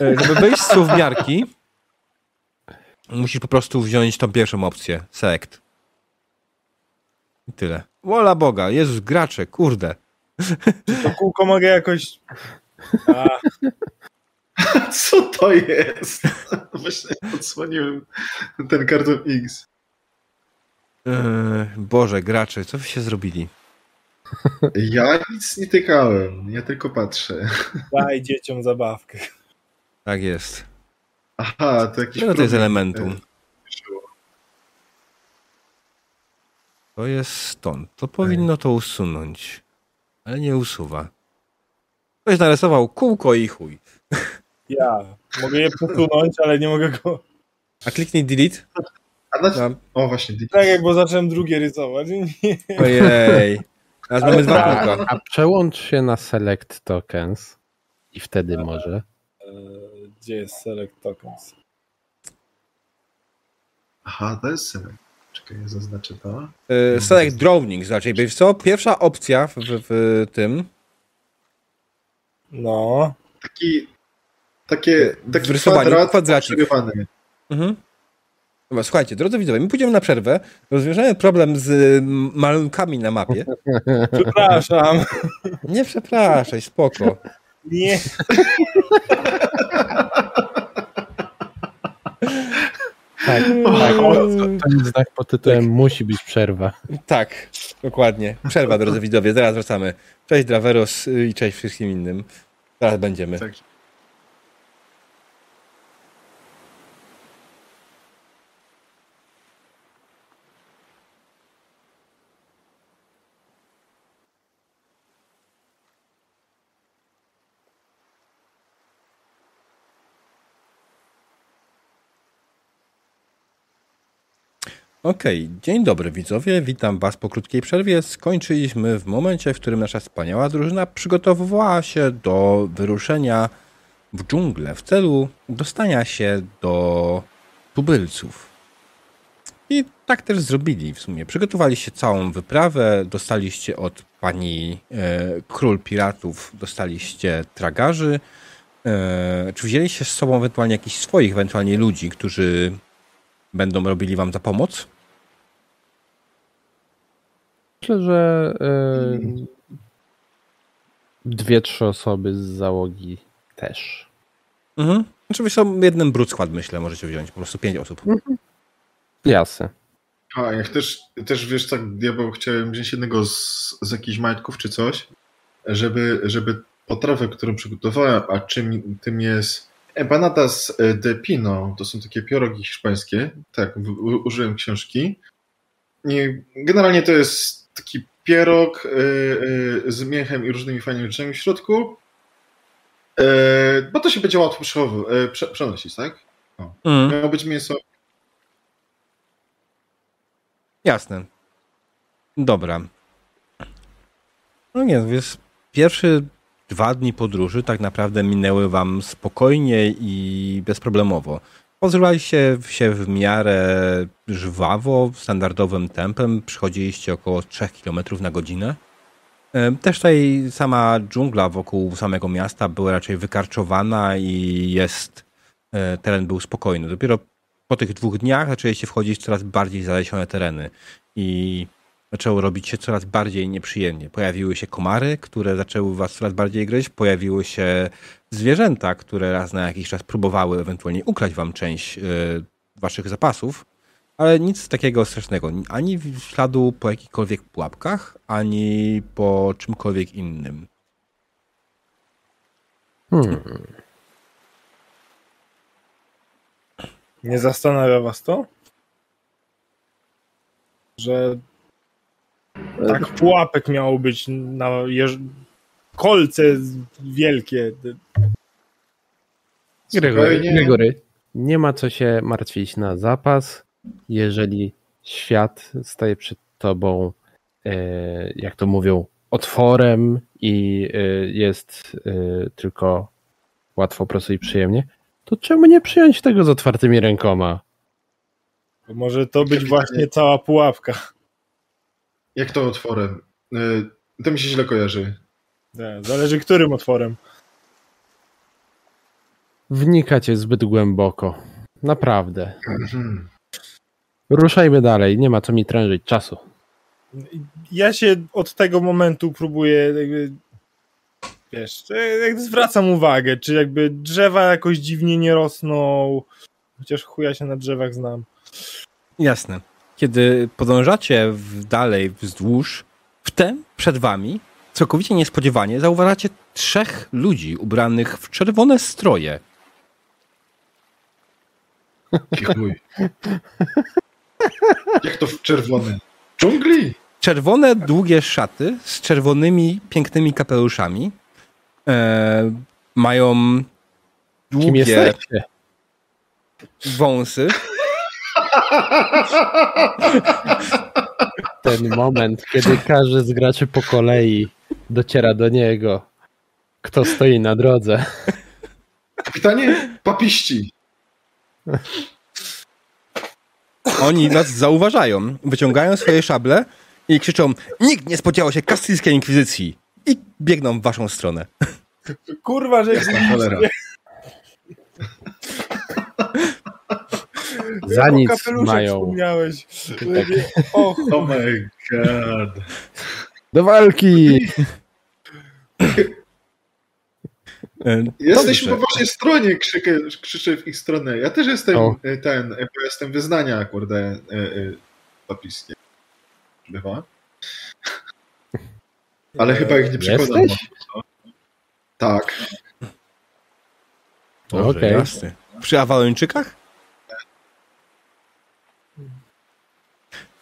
Speaker 1: E, Żeby wejść z słowniarki, musisz po prostu wziąć tą pierwszą opcję. Select. I tyle. Wola Boga, Jezus, gracze, kurde.
Speaker 4: To kółko mogę jakoś... A,
Speaker 3: Co to jest? Właśnie odsłoniłem ten karton X.
Speaker 1: E, Boże, gracze, co wy się zrobili?
Speaker 3: Ja nic nie tykałem, ja tylko patrzę.
Speaker 4: daj dzieciom zabawkę.
Speaker 1: Tak jest.
Speaker 3: Aha, to jakiś
Speaker 1: Czego to jest
Speaker 3: problem.
Speaker 1: elementum?
Speaker 3: E,
Speaker 1: To jest stąd. To powinno to usunąć. Ale nie usuwa. Ktoś narysował kółko i chuj.
Speaker 4: Ja. Mogę je posunąć, ale nie mogę go...
Speaker 1: A kliknij delete.
Speaker 3: A na...
Speaker 1: Tam.
Speaker 3: O, właśnie.
Speaker 4: Tak jak, bo zacząłem drugie rysować. Nie.
Speaker 1: Ojej. Teraz mamy dwa
Speaker 2: A,
Speaker 1: kółka.
Speaker 2: a przełącz się na select tokens i wtedy może.
Speaker 4: E, Gdzie jest select tokens?
Speaker 3: Aha, to jest select. Czekaj, ja zaznaczę to.
Speaker 1: E, Select drawing, znaczy, wiesz co? Pierwsza opcja w, w, w tym
Speaker 4: No.
Speaker 3: Taki, takie, taki
Speaker 1: W rysowaniu,
Speaker 3: kwadrat
Speaker 1: kwadracik. Mhm. Dobra, słuchajcie, drodzy widzowie, my pójdziemy na przerwę, rozwiążemy problem z malunkami na mapie.
Speaker 4: Przepraszam.
Speaker 1: Nie przepraszaj, spoko.
Speaker 4: Nie.
Speaker 2: Tak, tak. To jest znak pod tytułem musi być przerwa.
Speaker 1: Tak, dokładnie. Przerwa, drodzy widzowie, zaraz wracamy. Cześć Draveros y, i cześć wszystkim innym. Zaraz będziemy.
Speaker 3: Tak.
Speaker 1: Okej, dzień dobry widzowie, witam was po krótkiej przerwie. Skończyliśmy w momencie, w którym nasza wspaniała drużyna przygotowywała się do wyruszenia w dżunglę w celu dostania się do tubylców. I tak też zrobili w sumie. Przygotowaliście całą wyprawę, dostaliście od pani e, król piratów, dostaliście tragarzy. E, czy wzięliście z sobą ewentualnie jakichś swoich, ewentualnie ludzi, którzy będą robili wam za pomoc?
Speaker 2: Myślę, że y, dwie, trzy osoby z załogi też.
Speaker 1: Mhm. Znaczy są jednym brud skład, myślę, możecie wziąć. Po prostu pięć osób.
Speaker 2: Jasne.
Speaker 3: A, jak też, też wiesz, tak, diabeł chciałem wziąć jednego z, z jakichś majtków czy coś, żeby, żeby potrawę, którą przygotowałem, a czym tym jest empanadas de pino, to są takie pierogi hiszpańskie, tak, użyłem książki. I generalnie to jest taki pierog y, y, z miechem i różnymi fajnymi rzeczami w środku, y, bo to się będzie łatwo prze, przenosić, tak?
Speaker 1: Mhm.
Speaker 3: Miało być mięso
Speaker 1: Jasne. Dobra. No nie, więc pierwsze dwa dni podróży tak naprawdę minęły wam spokojnie i bezproblemowo. Pozrywaliście się w miarę żwawo, standardowym tempem, przychodziliście około 3 km na godzinę. E, Też tutaj sama dżungla wokół samego miasta była raczej wykarczowana i jest, e, teren był spokojny. Dopiero po tych dwóch dniach zaczęliście wchodzić w coraz bardziej zalesione tereny i zaczęło robić się coraz bardziej nieprzyjemnie. Pojawiły się komary, które zaczęły was coraz bardziej gryźć, pojawiły się zwierzęta, które raz na jakiś czas próbowały ewentualnie ukraść wam część e, waszych zapasów, ale nic takiego strasznego. Ani śladu po jakichkolwiek pułapkach, ani po czymkolwiek innym.
Speaker 2: Hmm.
Speaker 4: Nie zastanawia was to? Że tak pułapek miało być na. Kolce wielkie.
Speaker 2: Gregory. Gregory, nie ma co się martwić na zapas. Jeżeli świat staje przed tobą, e, jak to mówią, otworem i e, jest e, tylko łatwo, prosto i przyjemnie, to czemu nie przyjąć tego z otwartymi rękoma?
Speaker 4: To może to być właśnie cała pułapka.
Speaker 3: Jak to otworem? To mi się źle kojarzy.
Speaker 4: Nie, zależy którym otworem.
Speaker 2: Wnikacie zbyt głęboko. Naprawdę. Ruszajmy dalej, nie ma co mi trężyć czasu.
Speaker 4: Ja się od tego momentu próbuję jakby, wiesz, jakby zwracam uwagę, czy jakby drzewa jakoś dziwnie nie rosną, chociaż chuja się na drzewach znam.
Speaker 1: Jasne. Kiedy podążacie w dalej wzdłuż, wtem przed wami, całkowicie niespodziewanie, zauważacie trzech ludzi ubranych w czerwone stroje.
Speaker 3: Jak to w czerwone? Dżungli?
Speaker 1: Czerwone, długie szaty z czerwonymi, pięknymi kapeluszami. E, mają
Speaker 2: Kim
Speaker 1: długie
Speaker 2: jesteście?
Speaker 1: wąsy.
Speaker 2: Ten moment, kiedy każdy z graczy po kolei dociera do niego, kto stoi na drodze.
Speaker 3: Kapitanie, papiści.
Speaker 1: Oni was zauważają, wyciągają swoje szable i krzyczą nikt nie spodziewał się kastyjskiej inkwizycji i biegną w waszą stronę.
Speaker 4: Kurwa, że
Speaker 3: Cholera.
Speaker 2: Za nic mają.
Speaker 4: wspomniałeś. Och,
Speaker 3: Oh my god.
Speaker 2: Do walki!
Speaker 3: Jesteśmy
Speaker 1: dobrze.
Speaker 3: po waszej stronie, krzykę, krzyczę w ich stronę. Ja też jestem
Speaker 2: O.
Speaker 3: e, ten, e, bo jestem wyznania, kurde, e, e, papiskie. Bywa. Ale chyba ich nie przekładam.
Speaker 2: Jesteś?
Speaker 3: Tak.
Speaker 1: Dobrze,
Speaker 2: Okej.
Speaker 1: jasne. Przy Awalończykach?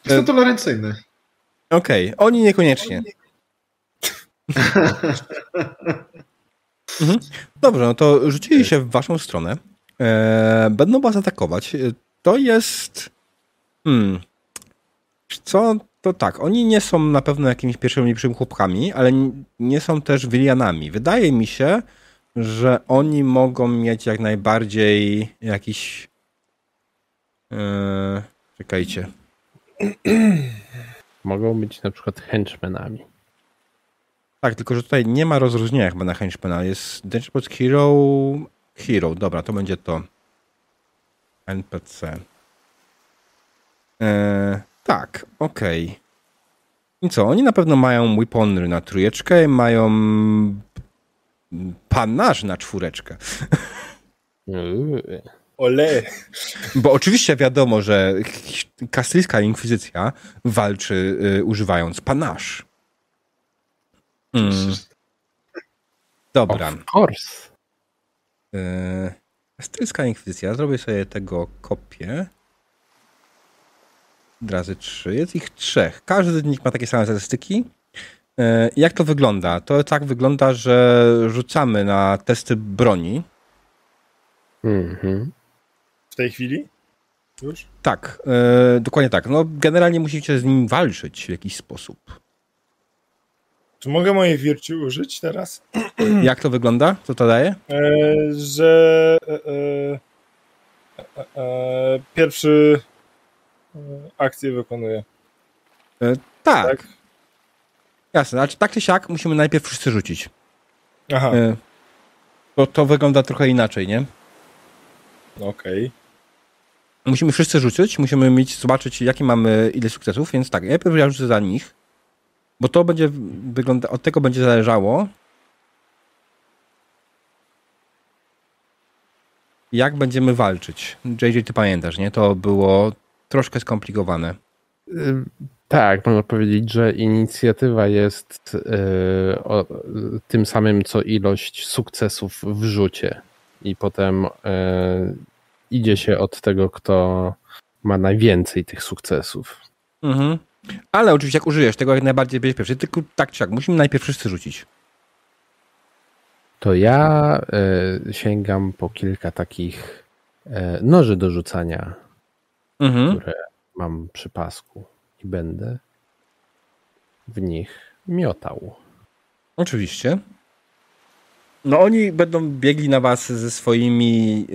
Speaker 3: Jestem tolerancyjny.
Speaker 1: Okej, oni niekoniecznie. Mhm. Dobrze, no to rzucili się w waszą stronę. E, będą was atakować. E, To jest... Hmm. Co? To tak, oni nie są na pewno jakimiś pierwszymi lepszymi chłopkami, ale nie są też Wilianami. Wydaje mi się, że oni mogą mieć jak najbardziej jakiś... E, czekajcie.
Speaker 2: Mogą być na przykład henchmenami.
Speaker 1: Tak, tylko że tutaj nie ma rozróżnienia chyba na henchmana. Jest Dangerous Hero... Hero, dobra, to będzie to. NPC. E, tak, okej. I co, oni na pewno mają weaponry na trójeczkę, mają panaż na czwóreczkę.
Speaker 4: Ole.
Speaker 1: Bo oczywiście wiadomo, że kastyjska inkwizycja walczy y, używając panaż. Mm, dobra.
Speaker 2: Of course.
Speaker 1: Yy, Kastyjska inkwizycja. Zrobię sobie tego kopię. Razy trzy. Jest ich trzech. Każdy z nich ma takie same statystyki. Yy, Jak to wygląda? To tak wygląda, że rzucamy na testy broni.
Speaker 2: Mhm.
Speaker 4: W tej chwili? Już?
Speaker 1: Tak, yy, dokładnie tak. No, generalnie musicie z nim walczyć w jakiś sposób.
Speaker 4: Czy mogę mojej wirci użyć teraz?
Speaker 1: Jak to wygląda? Co to daje?
Speaker 4: E, że e, e, e, e, pierwszy e, akcję wykonuję.
Speaker 1: Tak,
Speaker 4: Tak?
Speaker 1: jasne. Znaczy, tak czy siak musimy najpierw wszyscy rzucić.
Speaker 4: Aha,
Speaker 1: Yy, To, to wygląda trochę inaczej, nie?
Speaker 4: okej.
Speaker 1: Musimy wszyscy rzucić, musimy mieć, zobaczyć, jakie mamy ile sukcesów, więc tak, najpierw ja rzucę za nich, bo to będzie wygląda, od tego będzie zależało, jak będziemy walczyć. JJ, ty pamiętasz, nie? To było troszkę skomplikowane.
Speaker 2: Y, Tak, można powiedzieć, że inicjatywa jest y, o, tym samym, co ilość sukcesów w rzucie. I potem y, idzie się od tego, kto ma najwięcej tych sukcesów.
Speaker 1: Mhm. Ale oczywiście, jak użyjesz tego, jak najbardziej będziesz pierwszy, tylko tak czy jak, musimy najpierw wszyscy rzucić.
Speaker 2: To ja y, sięgam po kilka takich y, noży do rzucania,
Speaker 1: Mhm.
Speaker 2: które mam przy pasku i będę w nich miotał.
Speaker 1: Oczywiście. No oni będą biegli na was ze swoimi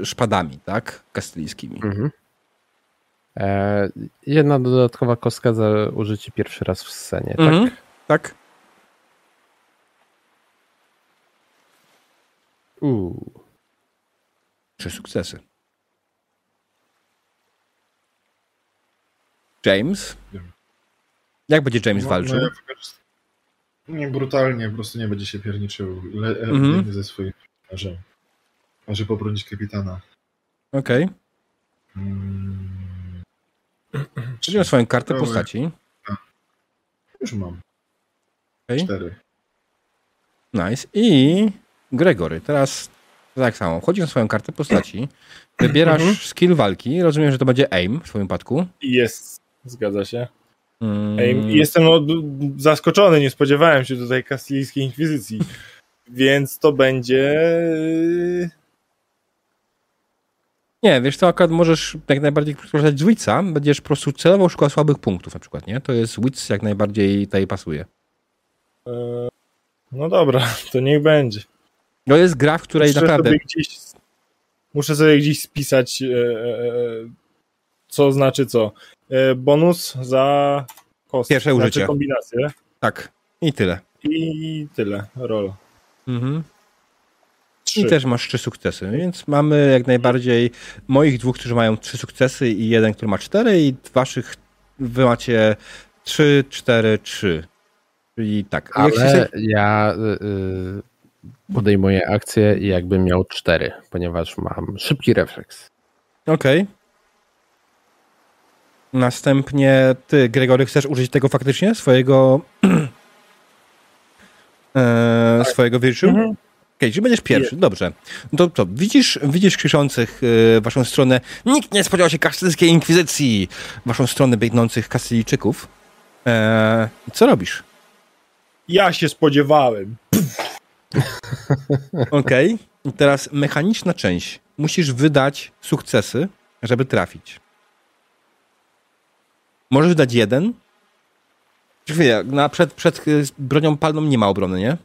Speaker 1: e, szpadami, tak? Kastylijskimi.
Speaker 2: Mhm. E, jedna dodatkowa kostka za użycie pierwszy raz w scenie, tak?
Speaker 1: mhm.
Speaker 2: tak?
Speaker 1: Tak.
Speaker 2: Uuu.
Speaker 1: Trzy sukcesy. James? Jak będzie James
Speaker 3: no,
Speaker 1: walczył?
Speaker 3: No ja nie brutalnie, po prostu nie będzie się pierniczył le,
Speaker 1: Mhm.
Speaker 3: ze swoich że może pobronić kapitana.
Speaker 1: Okej.
Speaker 3: Mm,
Speaker 1: Czyli ma swoją kartę
Speaker 3: Dobra.
Speaker 1: postaci.
Speaker 3: już mam.
Speaker 1: Okej.
Speaker 3: Cztery.
Speaker 1: Nice. I Gregory. Teraz tak samo. Wchodzisz na swoją kartę postaci. Wybierasz
Speaker 4: Mhm.
Speaker 1: skill walki. Rozumiem, że to będzie aim w twoim przypadku.
Speaker 4: Jest, zgadza się.
Speaker 1: Mm,
Speaker 4: Jestem no, zaskoczony, nie spodziewałem się tutaj kastylijskiej inkwizycji. Więc to będzie.
Speaker 1: Nie, wiesz co, akurat możesz jak najbardziej korzystać z Witsa. Będziesz po prostu celowo szukał słabych punktów na przykład, nie? To jest Wits jak najbardziej tutaj pasuje.
Speaker 4: e, No dobra, to niech będzie.
Speaker 1: To jest gra, w której
Speaker 4: Muszę
Speaker 1: naprawdę...
Speaker 4: sobie gdzieś, muszę sobie gdzieś spisać, e, e, co znaczy co. E, bonus za kostkę.
Speaker 1: Pierwsze
Speaker 4: znaczy
Speaker 1: użycie.
Speaker 4: kombinację.
Speaker 1: Tak. I tyle.
Speaker 4: I tyle. Roll.
Speaker 1: Mhm.
Speaker 4: Trzy.
Speaker 1: I też masz trzy sukcesy, więc mamy jak najbardziej moich dwóch, którzy mają trzy sukcesy i jeden, który ma cztery i waszych wy macie trzy, cztery, trzy. Czyli tak. Jak
Speaker 2: Ale
Speaker 1: się-
Speaker 2: ja y, y, podejmuję akcję i jakbym miał cztery, ponieważ mam szybki refleks.
Speaker 1: Okej. Następnie ty, Gregory, chcesz użyć tego faktycznie? Swojego e, swojego virtue?
Speaker 4: Mhm.
Speaker 1: Okej, czyli będziesz pierwszy, dobrze. No To co, widzisz, widzisz krzyczących e, waszą stronę, nikt nie spodziewał się kastylijskiej inkwizycji, waszą stronę biegnących kastylijczyków. E, co robisz?
Speaker 4: Ja się spodziewałem.
Speaker 1: Okej, i teraz mechaniczna część. Musisz wydać sukcesy, żeby trafić. Możesz wydać jeden. Chwilę, na przed, przed y, bronią palną nie ma obrony, nie?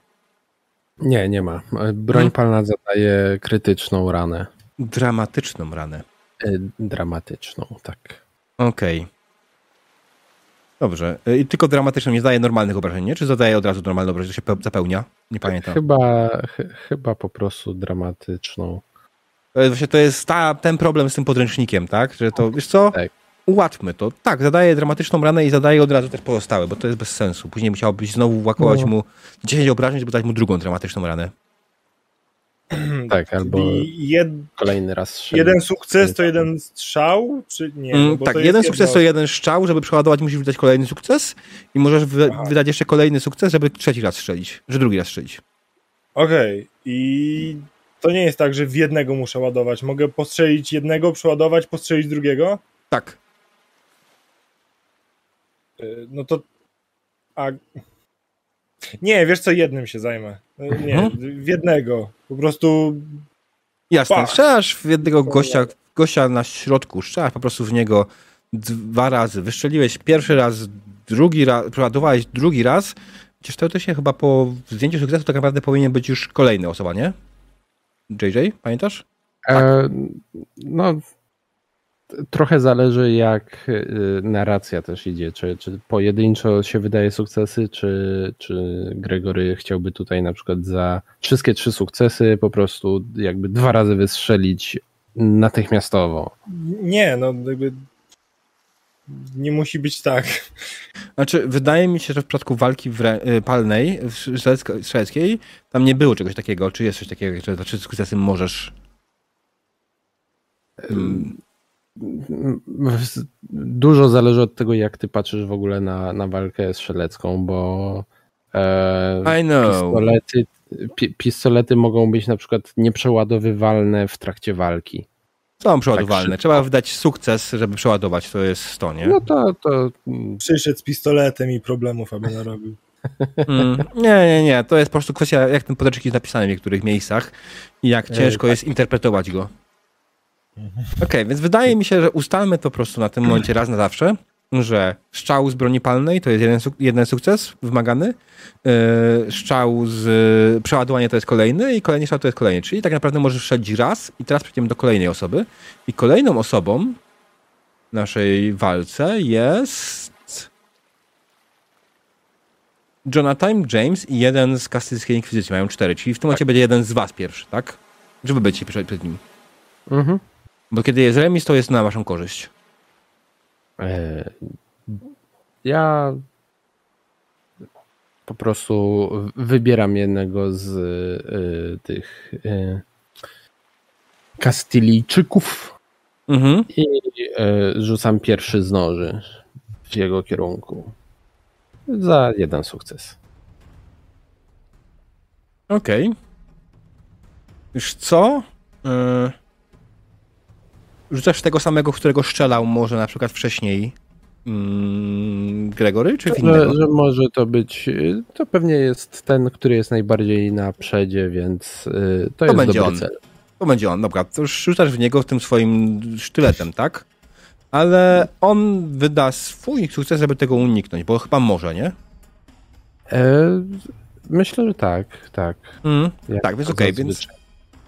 Speaker 2: Nie, nie ma. Broń
Speaker 1: Mhm.
Speaker 2: palna zadaje krytyczną ranę.
Speaker 1: Dramatyczną ranę.
Speaker 2: Y, Dramatyczną, tak.
Speaker 1: Okej. Dobrze. Y, I tylko dramatyczną nie zadaje normalnych obrażeń, nie? Czy zadaje od razu normalne obrażenia, to się pe- zapełnia? Nie pamiętam.
Speaker 2: Chyba, chy- chyba po prostu dramatyczną.
Speaker 1: Właśnie to jest ta, ten problem z tym podręcznikiem, tak? Że to, wiesz co?
Speaker 2: Tak.
Speaker 1: Ułatwmy to. Tak, zadaje dramatyczną ranę i zadaje od razu też pozostałe, bo to jest bez sensu. Później musiałobyś znowu łakować
Speaker 2: No.
Speaker 1: mu 10 obrażeń, żeby dać mu drugą dramatyczną ranę.
Speaker 2: Tak, albo
Speaker 4: jed,
Speaker 2: kolejny raz strzelić.
Speaker 4: jeden sukces to jeden strzał, czy nie?
Speaker 1: Mm, tak, jeden sukces
Speaker 4: jedno-
Speaker 1: to jeden strzał, żeby przeładować musisz wydać kolejny sukces i możesz wy, wydać jeszcze kolejny sukces, żeby trzeci raz strzelić, że drugi raz strzelić.
Speaker 4: Okej. I to nie jest tak, że w jednego muszę ładować. Mogę postrzelić jednego, przeładować, postrzelić drugiego?
Speaker 1: Tak.
Speaker 4: Y, No to. A. Nie, wiesz co, jednym się zajmę. Y, Nie,
Speaker 1: Mhm.
Speaker 4: w jednego. Po prostu.
Speaker 1: Jasne, strzelasz w jednego gościa, gościa na środku, strzelasz po prostu w niego dwa razy. Wystrzeliłeś pierwszy raz, drugi raz, przeładowałeś drugi raz. Przecież teoretycznie chyba po zdjęciu sukcesu tak naprawdę powinien być już kolejna osoba, nie? JJ, pamiętasz?
Speaker 2: E, no, trochę zależy jak y, narracja też idzie, czy, czy pojedynczo się wydaje sukcesy, czy, czy Gregory chciałby tutaj na przykład za wszystkie trzy sukcesy po prostu jakby dwa razy wystrzelić natychmiastowo.
Speaker 4: Nie, no jakby. Nie musi być tak.
Speaker 1: Znaczy, wydaje mi się, że w przypadku walki w re, y, palnej, strzeleckiej, tam nie było czegoś takiego. Czy jest coś takiego, że za trzy sukcesy możesz...
Speaker 2: Dużo zależy od tego, jak ty patrzysz w ogóle na, na walkę strzelecką, bo e,
Speaker 1: I know.
Speaker 2: pistolety, pi, pistolety mogą być na przykład nieprzeładowywalne w trakcie walki.
Speaker 1: Są przeładowalne.
Speaker 2: szybko.
Speaker 1: Trzeba wydać sukces, żeby przeładować. To jest 100, nie?
Speaker 2: No to, to
Speaker 4: Przyszedł z pistoletem i problemów, aby narobił.
Speaker 1: Mm, nie, nie, nie. To jest po prostu kwestia, jak ten podręcznik jest napisany w niektórych miejscach i jak
Speaker 2: E,
Speaker 1: ciężko
Speaker 2: tak.
Speaker 1: jest interpretować go. Okej, więc wydaje mi się, że ustalmy to po prostu na tym momencie raz na zawsze, że strzał z broni palnej to jest jeden, suk- jeden sukces wymagany, yy, strzał z yy, przeładowania to jest kolejny i kolejny strzał to jest kolejny. Czyli tak naprawdę możesz strzelić raz i teraz przejdziemy do kolejnej osoby. I kolejną osobą w naszej walce jest Jonathan, James i jeden z kastylijskiej inkwizycji. Mają cztery, czyli w tym momencie będzie jeden z was pierwszy, tak? Żeby być przed, przed nim.
Speaker 2: Mhm.
Speaker 1: Bo kiedy jest remis, to jest na waszą korzyść.
Speaker 2: E, Ja po prostu wybieram jednego z e, tych e, Kastylijczyków
Speaker 1: Mhm.
Speaker 2: i e, rzucam pierwszy z noży w jego kierunku. Za jeden sukces.
Speaker 1: Okej. Już co? Yy... Rzucasz tego samego, którego strzelał może na przykład wcześniej mm, Gregory, czy w innego?
Speaker 2: Że, że może to być, to pewnie jest ten, który jest najbardziej na przedzie, więc y, to, jest
Speaker 1: będzie
Speaker 2: dobry
Speaker 1: on.
Speaker 2: cel.
Speaker 1: To będzie on, dobra. To rzucasz w niego tym swoim sztyletem, tak? Ale on wyda swój sukces, żeby tego uniknąć, bo chyba może, nie?
Speaker 2: E, myślę, że tak, tak.
Speaker 1: Mm. Tak, więc
Speaker 2: to
Speaker 1: okej, więc,
Speaker 2: zazwyczaj.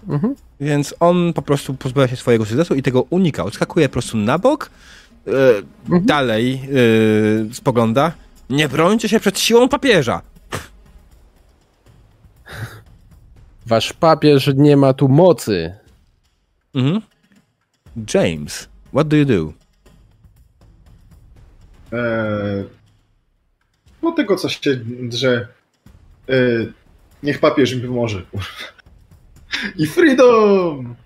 Speaker 2: Mhm.
Speaker 1: więc on po prostu pozbawia się swojego sukcesu i tego unika. Odskakuje po prostu na bok, e,
Speaker 2: Mhm.
Speaker 1: dalej e, spogląda. Nie brońcie się przed siłą papieża!
Speaker 2: Wasz papież nie ma tu mocy.
Speaker 1: Mhm. James, what do you do?
Speaker 3: Eee, no tego, co się drze. Eee, niech papież mi pomoże. kurwa. I freedom!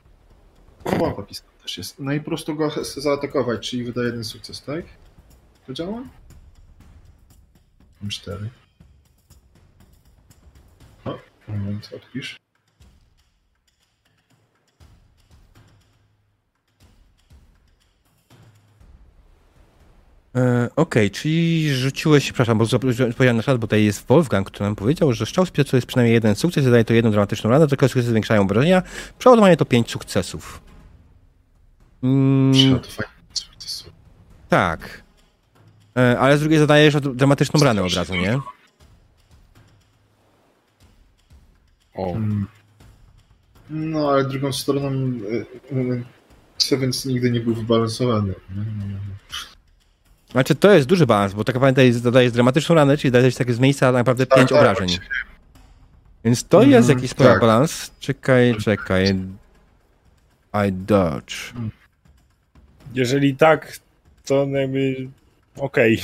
Speaker 3: Mapa pisana też jest. No i po prostu go zaatakować, czyli wydaje jeden sukces, tak? To działa? Mam cztery. O, moment, odpisz.
Speaker 1: E, Okej, czyli rzuciłeś, przepraszam, bo powiedziałem na czat, bo tutaj jest Wolfgang, który nam powiedział, że strzał z piecu jest przynajmniej jeden sukces, zadaje to jedną dramatyczną ranę, tylko sukcesy zwiększają obrażenia, przeładowanie to pięć sukcesów. Mm,
Speaker 3: Trzeba to fajnie sukces.
Speaker 1: tak. E, ale z drugiej zadajesz dramatyczną ranę od razu, nie?
Speaker 2: O.
Speaker 3: Mm. No, ale drugą stroną y, y, Sevens nigdy nie był wybalansowany. nie?
Speaker 1: Znaczy, to jest duży balans, bo tak naprawdę zadajesz dramatyczną ranę, czyli dajesz tak z miejsca naprawdę
Speaker 3: Tak,
Speaker 1: pięć
Speaker 3: tak,
Speaker 1: obrażeń.
Speaker 3: właśnie.
Speaker 1: Więc to
Speaker 3: Mhm,
Speaker 1: jest jakiś spory
Speaker 3: tak.
Speaker 1: balans. Czekaj, czekaj. I dodge.
Speaker 4: Jeżeli tak, to jakby okej.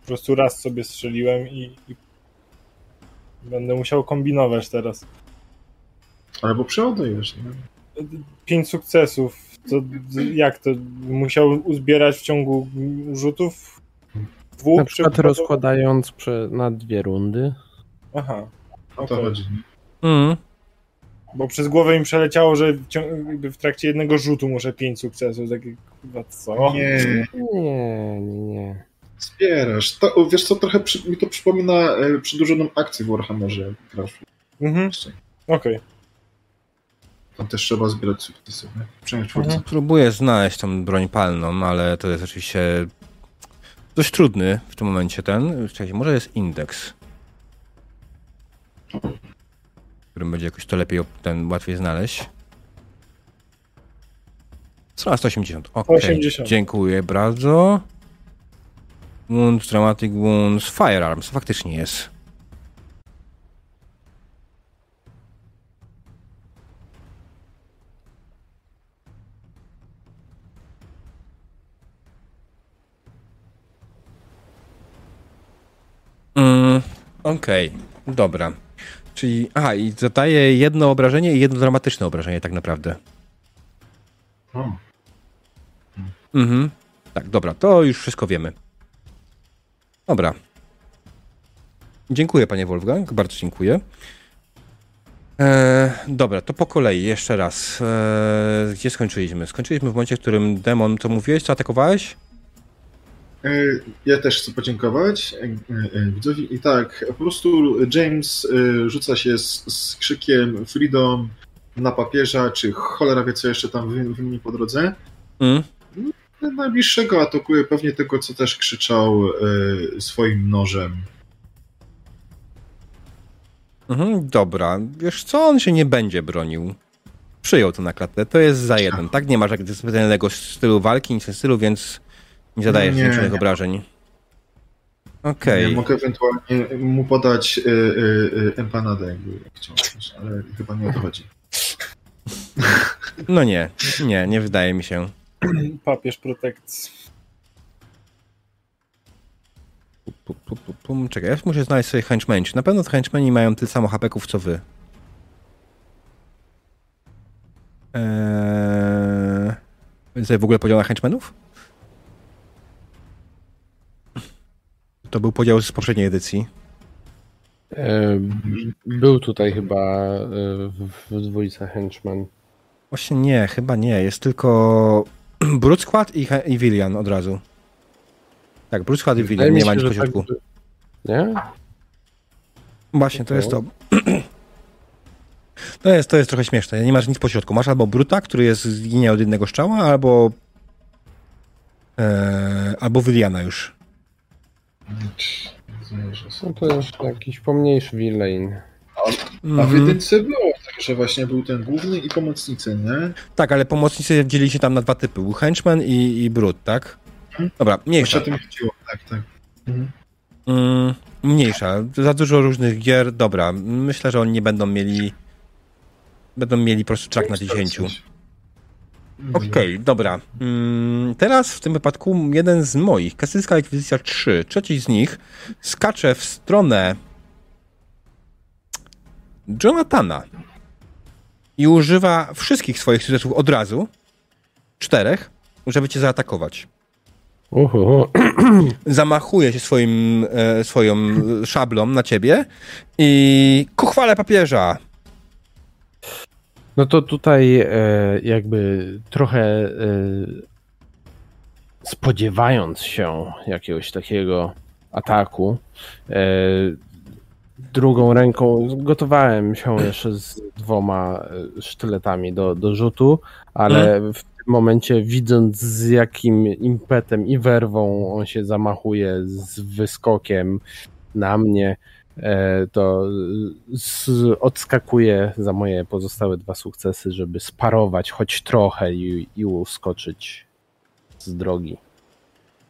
Speaker 4: Po prostu raz sobie strzeliłem i, i będę musiał kombinować teraz.
Speaker 3: Albo przeładujesz, nie?
Speaker 4: Pięć sukcesów. To jak to? Musiał uzbierać w ciągu rzutów? Dwóch?
Speaker 2: Na przykład rozkładając prze, na dwie rundy.
Speaker 4: Aha.
Speaker 3: O to chodzi.
Speaker 1: Mm.
Speaker 4: Bo przez głowę mi przeleciało, że w, w trakcie jednego rzutu muszę pięć sukcesów. Takie, kurwa, co?
Speaker 3: Nie,
Speaker 2: Nie, nie, nie.
Speaker 3: zbierasz. To, wiesz co, trochę przy, mi to przypomina e, przedłużoną akcję w Warhammerze.
Speaker 4: Mhm, okej.
Speaker 3: Tam też trzeba zbierać sukcesy. nie? Przynajmniej czwórce.
Speaker 4: Mhm.
Speaker 1: Próbuję znaleźć tą broń palną, ale to jest oczywiście dość trudny w tym momencie ten. Czekajcie, może jest indeks. W którym będzie jakoś to lepiej ten łatwiej znaleźć. Strona 180. Okej.
Speaker 4: 180.
Speaker 1: Dziękuję bardzo. Wounds, Dramatic Wounds, Firearms. Faktycznie jest. Mm, Okej, dobra. Czyli, aha, i zadaje jedno obrażenie i jedno dramatyczne obrażenie tak naprawdę.
Speaker 3: O,
Speaker 1: Mhm. Tak, dobra, to już wszystko wiemy. Dobra. Dziękuję, panie Wolfgang, bardzo dziękuję. E, dobra, to po kolei, jeszcze raz. E, gdzie skończyliśmy? Skończyliśmy w momencie, w którym demon, co mówiłeś, co atakowałeś?
Speaker 3: E, Ja też chcę podziękować e, e, widzowi. I tak, po prostu James rzuca się z, z krzykiem Freedom na papieża, czy cholera wie co jeszcze tam wy- wymieni po drodze.
Speaker 1: Mm.
Speaker 3: Najbliższego atakuje pewnie tego, co też krzyczał swoim nożem.
Speaker 1: Mhm, dobra, wiesz co, on się nie będzie bronił. Przyjął to na klatę, to jest za jeden, tak? Nie ma żadnego specjalnego stylu walki, nic w stylu, więc nie zadajesz
Speaker 3: Nie, nie.
Speaker 1: obrażeń. Okej.
Speaker 3: Ja mogę ewentualnie mu podać e, e, e, empanadę, jakby chciał, ale chyba nie o to chodzi.
Speaker 1: No nie, nie, nie wydaje mi się.
Speaker 4: Papież protekcji.
Speaker 1: Pum, pum, pum, pum. Czekaj, ja muszę znaleźć sobie henchmen. Czy na pewno henchmen mają tyle samo hapeków, co wy? Eee... Sobie w ogóle podział na henchmenów? To był podział z poprzedniej edycji.
Speaker 2: E, Był tutaj chyba e, w, dwójce henchman.
Speaker 1: Właśnie nie, chyba nie. Jest tylko Brute Squad i, i Willian od razu. Tak, Brute Squad i Willian, nie ma nic
Speaker 2: że
Speaker 1: pośrodku.
Speaker 2: tak Nie?
Speaker 1: Właśnie, to jest to. To jest, to jest trochę śmieszne. Nie masz nic pośrodku. Masz albo Bruta, który jest ginie od jednego strzała, albo e, albo Williana już.
Speaker 2: No to jest jakiś pomniejszy villain.
Speaker 3: A w
Speaker 1: Mhm.
Speaker 3: jedynce było tak, że właśnie był ten główny i pomocnicy, nie?
Speaker 1: Tak, ale pomocnicy dzieli się tam na dwa typy. Był Henchman i, i Brut, tak?
Speaker 3: Mhm.
Speaker 1: Dobra,
Speaker 3: Właśnie
Speaker 1: mniejsza.
Speaker 3: o tym chodziło, tak, tak. Mhm.
Speaker 1: Mm, mniejsza. Za dużo różnych gier. Dobra, myślę, że oni nie będą mieli będą mieli po prostu track na 10. Okej, dobra. Mm, teraz w tym wypadku jeden z moich, Kasyjska Inkwizycja 3, trzeci z nich, skacze w stronę Jonathana i używa wszystkich swoich sukcesów od razu, czterech, żeby cię zaatakować.
Speaker 2: Uhu.
Speaker 1: Zamachuje się swoim, e, swoją szablą na ciebie i ku chwale papieża.
Speaker 2: No to tutaj e, jakby trochę e, spodziewając się jakiegoś takiego ataku, e, drugą ręką gotowałem się jeszcze z dwoma e, sztyletami do, do rzutu, ale w tym momencie widząc z jakim impetem i werwą on się zamachuje z wyskokiem na mnie, to z, odskakuję za moje pozostałe dwa sukcesy, żeby sparować choć trochę i, i uskoczyć z drogi.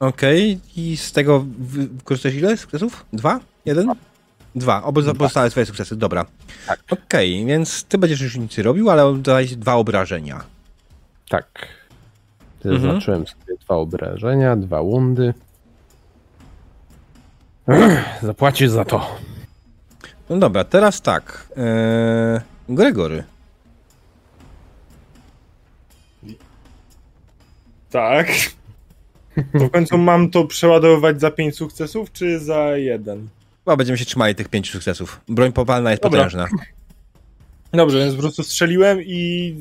Speaker 1: Okej, i z tego wykorzystałeś ile sukcesów? Dwa? Jeden? Dwa. Obo
Speaker 2: Dwa.
Speaker 1: pozostałe swoje sukcesy, dobra.
Speaker 2: Tak.
Speaker 1: Okej, więc ty będziesz już nic robił, ale dałeś dwa obrażenia.
Speaker 2: Tak.
Speaker 1: Mhm.
Speaker 2: Zaznaczyłem sobie dwa obrażenia, dwa wundy. Ech, Zapłacisz za to.
Speaker 1: No dobra, teraz tak. Eee, Gregory.
Speaker 4: Tak. To w końcu mam to przeładowywać za 5 sukcesów, czy za jeden?
Speaker 1: Chyba będziemy się trzymali tych pięciu sukcesów. Broń popalna jest
Speaker 4: Dobra.
Speaker 1: potężna.
Speaker 4: Dobrze, więc po prostu strzeliłem i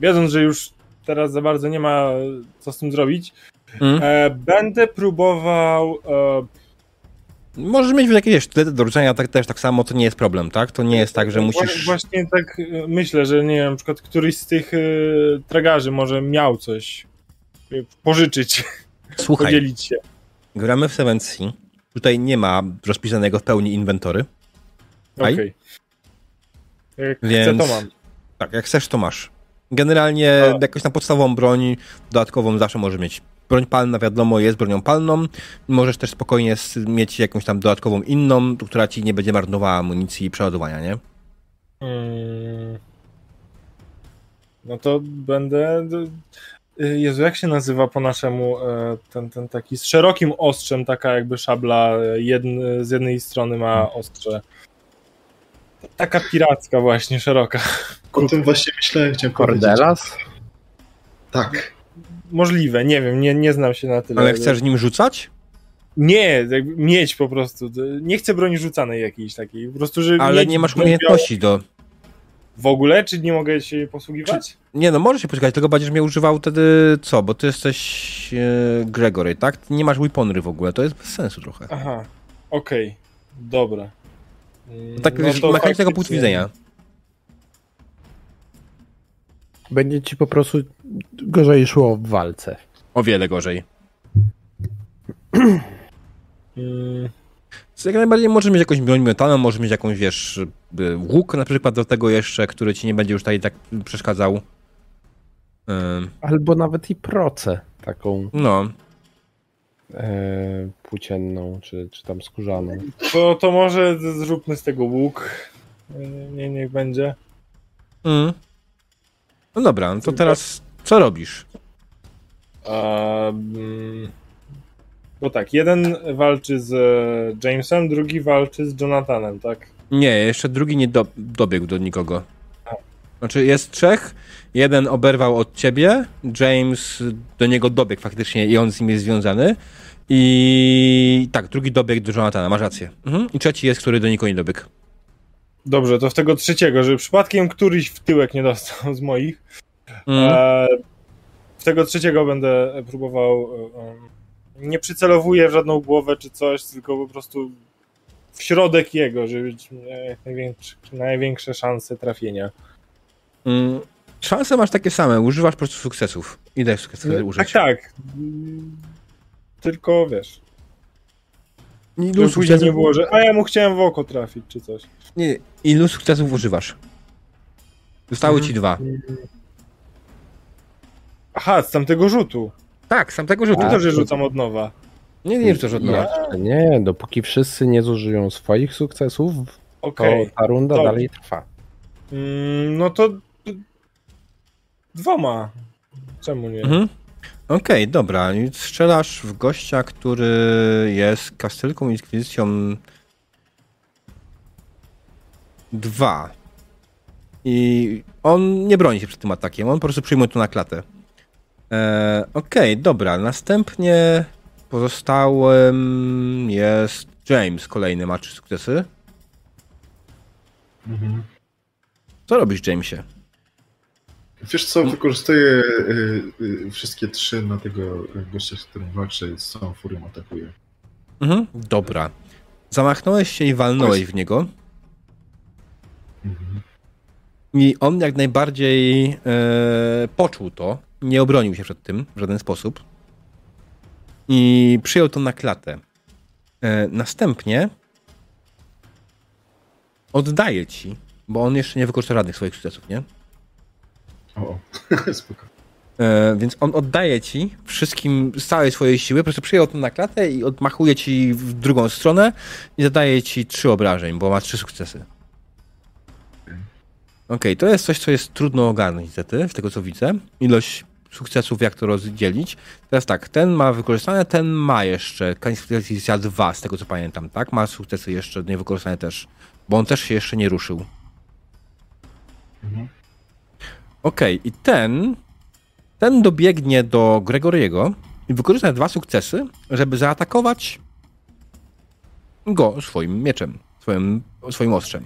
Speaker 4: wiedząc, że już teraz za bardzo nie ma co z tym zrobić,
Speaker 1: Mm.
Speaker 4: e, będę próbował. E,
Speaker 1: Możesz mieć jakieś wiesz, te do rzucenia tak, też tak samo, to nie jest problem, tak? To nie jest tak, że musisz...
Speaker 4: Właśnie tak e, myślę, że nie wiem, na przykład któryś z tych e, tragarzy może miał coś e, pożyczyć,
Speaker 1: Słuchaj,
Speaker 4: podzielić się.
Speaker 1: gramy w Seven Sea. Tutaj nie ma rozpisanego w pełni inwentory.
Speaker 4: Okej. Jak
Speaker 1: Więc-
Speaker 4: chcę, to mam.
Speaker 1: Tak, jak chcesz, to masz. Generalnie
Speaker 4: A.
Speaker 1: jakąś tam podstawową broń dodatkową zawsze możesz mieć. Broń palna, wiadomo, jest bronią palną. Możesz też spokojnie mieć jakąś tam dodatkową inną, która ci nie będzie marnowała amunicji i przeładowania, nie?
Speaker 4: Mm. No to będę. y, Jezu, jak się nazywa po naszemu e, ten, ten taki z szerokim ostrzem, taka jakby szabla jedn, z jednej strony ma ostrze. Taka piracka właśnie, szeroka.
Speaker 3: O tym właśnie myślałem, chciałem powiedzieć.
Speaker 2: Cordelas?
Speaker 3: Tak.
Speaker 4: Możliwe, nie wiem, nie, nie znam się na tyle.
Speaker 1: Ale chcesz nim rzucać?
Speaker 4: Nie, mieć po prostu. Nie chcę broni rzucanej jakiejś takiej. Po prostu, że
Speaker 1: Ale nie masz umiejętności do...
Speaker 4: W ogóle? Czy nie mogę się posługiwać?
Speaker 1: Nie no, możesz się poczekać, tylko będziesz mnie używał wtedy co? Bo ty jesteś e, Gregory, tak? Ty nie masz weaponry w ogóle, to jest bez sensu trochę.
Speaker 4: Aha, okej, dobra. Mm,
Speaker 1: Tak
Speaker 4: no
Speaker 1: wiesz, punktu
Speaker 4: faktycznie-
Speaker 1: widzenia.
Speaker 2: Będzie ci po prostu gorzej szło w walce.
Speaker 1: O wiele gorzej.
Speaker 4: Mm,
Speaker 1: Jak najbardziej możesz mieć jakąś broń metalną, możesz mieć jakąś, wiesz, y, łuk na przykład do tego jeszcze, który ci nie będzie już tutaj tak przeszkadzał. Ym,
Speaker 2: Albo nawet i procę taką
Speaker 1: No,
Speaker 2: e, płócienną, czy, czy tam skórzaną.
Speaker 4: To, to może zróbmy z tego łuk. Nie, niech będzie.
Speaker 1: Mm. No dobra, no to teraz co robisz?
Speaker 4: Mm, bo tak, jeden walczy z e, Jamesem, drugi walczy z Jonathanem, tak?
Speaker 1: Nie, jeszcze drugi nie do, dobiegł do nikogo. Znaczy jest trzech, jeden oberwał od ciebie, James do niego dobiegł faktycznie i on z nim jest związany. I tak, drugi dobiegł do Jonathana, masz rację. Mhm. I trzeci jest, który do nikogo nie dobiegł.
Speaker 4: Dobrze, to w tego trzeciego, żeby przypadkiem któryś w tyłek nie dostał z moich.
Speaker 1: Mhm.
Speaker 4: E, w tego trzeciego będę próbował. e, em, nie przycelowuję w żadną głowę czy coś, tylko po prostu w środek jego, żeby mieć jak największe, największe szanse trafienia.
Speaker 1: Mm, Szanse masz takie same, używasz po prostu sukcesów. Ile sukcesów
Speaker 4: Tak,
Speaker 1: użyć?
Speaker 4: tak. Mm, Tylko wiesz.
Speaker 1: Ilu sukcesów,
Speaker 4: nie było, że a ja mu chciałem w oko trafić czy coś.
Speaker 1: nie, ilu sukcesów używasz? Zostały ci dwa.
Speaker 4: Aha, z tamtego rzutu.
Speaker 1: Tak, sam tego rzutu.
Speaker 4: To
Speaker 2: A,
Speaker 4: też
Speaker 2: to-
Speaker 4: rzucam od nowa.
Speaker 1: Nie, nie rzucasz od nowa.
Speaker 2: Jeszcze nie, dopóki wszyscy nie zużyją swoich sukcesów,
Speaker 4: Okej.
Speaker 2: to ta runda
Speaker 4: Dobrze.
Speaker 2: dalej trwa.
Speaker 4: Mm, no to dwoma. Czemu nie?
Speaker 1: Mhm. Okej, dobra. I Strzelasz w gościa, który jest kastylką inkwizycją 2. I on nie broni się przed tym atakiem, on po prostu przyjmuje to na klatę. E, Okej, dobra. Następnie pozostałym jest James, kolejny ma trzy sukcesy.
Speaker 3: Mhm.
Speaker 1: Co robisz, Jamesie?
Speaker 3: Wiesz co, wykorzystuję y, y, wszystkie trzy na tego gościa, z którym walczę i z całą furią atakuję.
Speaker 1: Mhm. Dobra. Zamachnąłeś się i walnąłeś w niego.
Speaker 3: Mhm.
Speaker 1: I on jak najbardziej e, poczuł to, nie obronił się przed tym w żaden sposób i przyjął to na klatę. E, następnie oddaje ci, bo on jeszcze nie wykorzystał żadnych swoich sukcesów, nie?
Speaker 3: O, spoko.
Speaker 1: E, więc on oddaje ci wszystkim z całej swojej siły, po prostu przyjął to na klatę i odmachuje ci w drugą stronę i zadaje ci trzy obrażeń, bo ma trzy sukcesy. Okej, to jest coś, co jest trudno ogarnąć niestety, z tego co widzę. Ilość sukcesów, jak to rozdzielić. Teraz tak, ten ma wykorzystane, ten ma jeszcze kwalifikacja 2, z tego co pamiętam, tak? Ma sukcesy jeszcze niewykorzystane też, bo on też się jeszcze nie ruszył.
Speaker 3: Mhm.
Speaker 1: Okej, i ten, ten dobiegnie do Gregoriego i wykorzysta dwa sukcesy, żeby zaatakować go swoim mieczem, swoim, swoim ostrzem.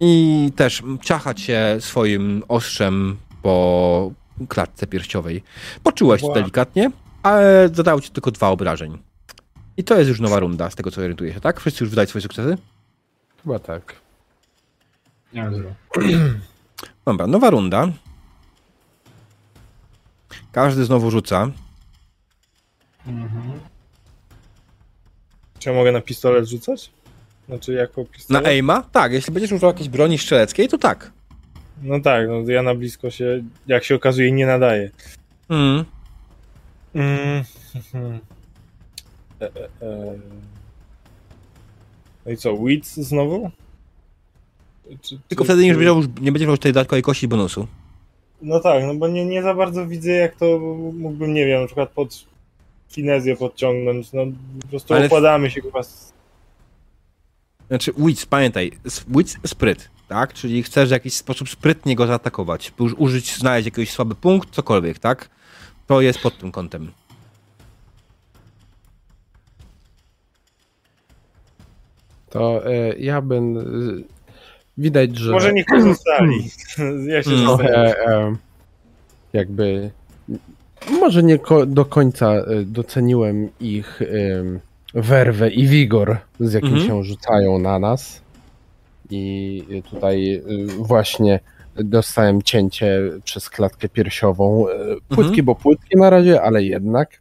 Speaker 1: I też ciachać się swoim ostrzem po klatce pierściowej. Poczułeś
Speaker 4: Wow.
Speaker 1: delikatnie, ale zadało ci tylko dwa obrażeń. I to jest już nowa runda, z tego co orientuję się, tak? Wszyscy już wydali swoje sukcesy?
Speaker 2: Chyba tak.
Speaker 3: Nie zero.
Speaker 1: Dobra, nowa runda. Każdy znowu rzuca.
Speaker 3: Mhm.
Speaker 4: Czy ja mogę na pistolet rzucać? Znaczy jako
Speaker 1: Na
Speaker 4: pistolet?
Speaker 1: aima? Tak, jeśli będziesz używał jakiejś broni strzeleckiej, to tak.
Speaker 4: No tak, no ja na blisko się, jak się okazuje, nie nadaję.
Speaker 1: Mm.
Speaker 4: Mm. E, e, e. No i co, Wits znowu? Czy,
Speaker 1: Tylko
Speaker 4: czy-
Speaker 1: wtedy nie,
Speaker 4: czy-
Speaker 1: nie będziesz miał tej dodatkowej kości bonusu.
Speaker 4: No tak, no bo nie, nie za bardzo widzę, jak to mógłbym, nie wiem, na przykład pod finezję podciągnąć. No po prostu
Speaker 1: Ale-
Speaker 4: okładamy się chyba. z-
Speaker 1: Znaczy, wits, pamiętaj, wits, spryt, tak? Czyli chcesz w jakiś sposób sprytnie go zaatakować. Już użyć, znaleźć jakiś słaby punkt, cokolwiek, tak? To jest pod tym kątem.
Speaker 2: To e, ja bym. E, Widać, że.
Speaker 4: Może niech pozostali. Ja się zastanawiam.
Speaker 2: trochę e, jakby może nie ko- do końca e, doceniłem ich werwę i wigor, z jakim
Speaker 1: Mhm.
Speaker 2: się rzucają na nas. I tutaj e, właśnie dostałem cięcie przez klatkę piersiową. E, Płytki,
Speaker 1: Mhm.
Speaker 2: bo płytki na razie, ale jednak.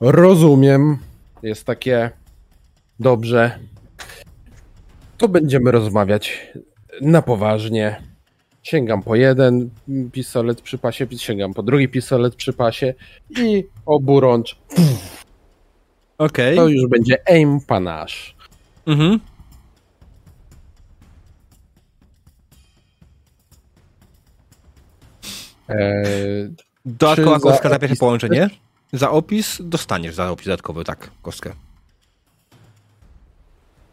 Speaker 2: Rozumiem. Jest takie dobrze. To będziemy rozmawiać na poważnie. Sięgam po jeden pistolet przy pasie, sięgam po drugi pistolet przy pasie i oburącz.
Speaker 1: Okej.
Speaker 2: To już będzie aim panache. E,
Speaker 1: Dodatkowa
Speaker 2: Czy za
Speaker 1: kostka za pierwsze połączenie. Za opis dostaniesz za opis dodatkowy, tak, kostkę.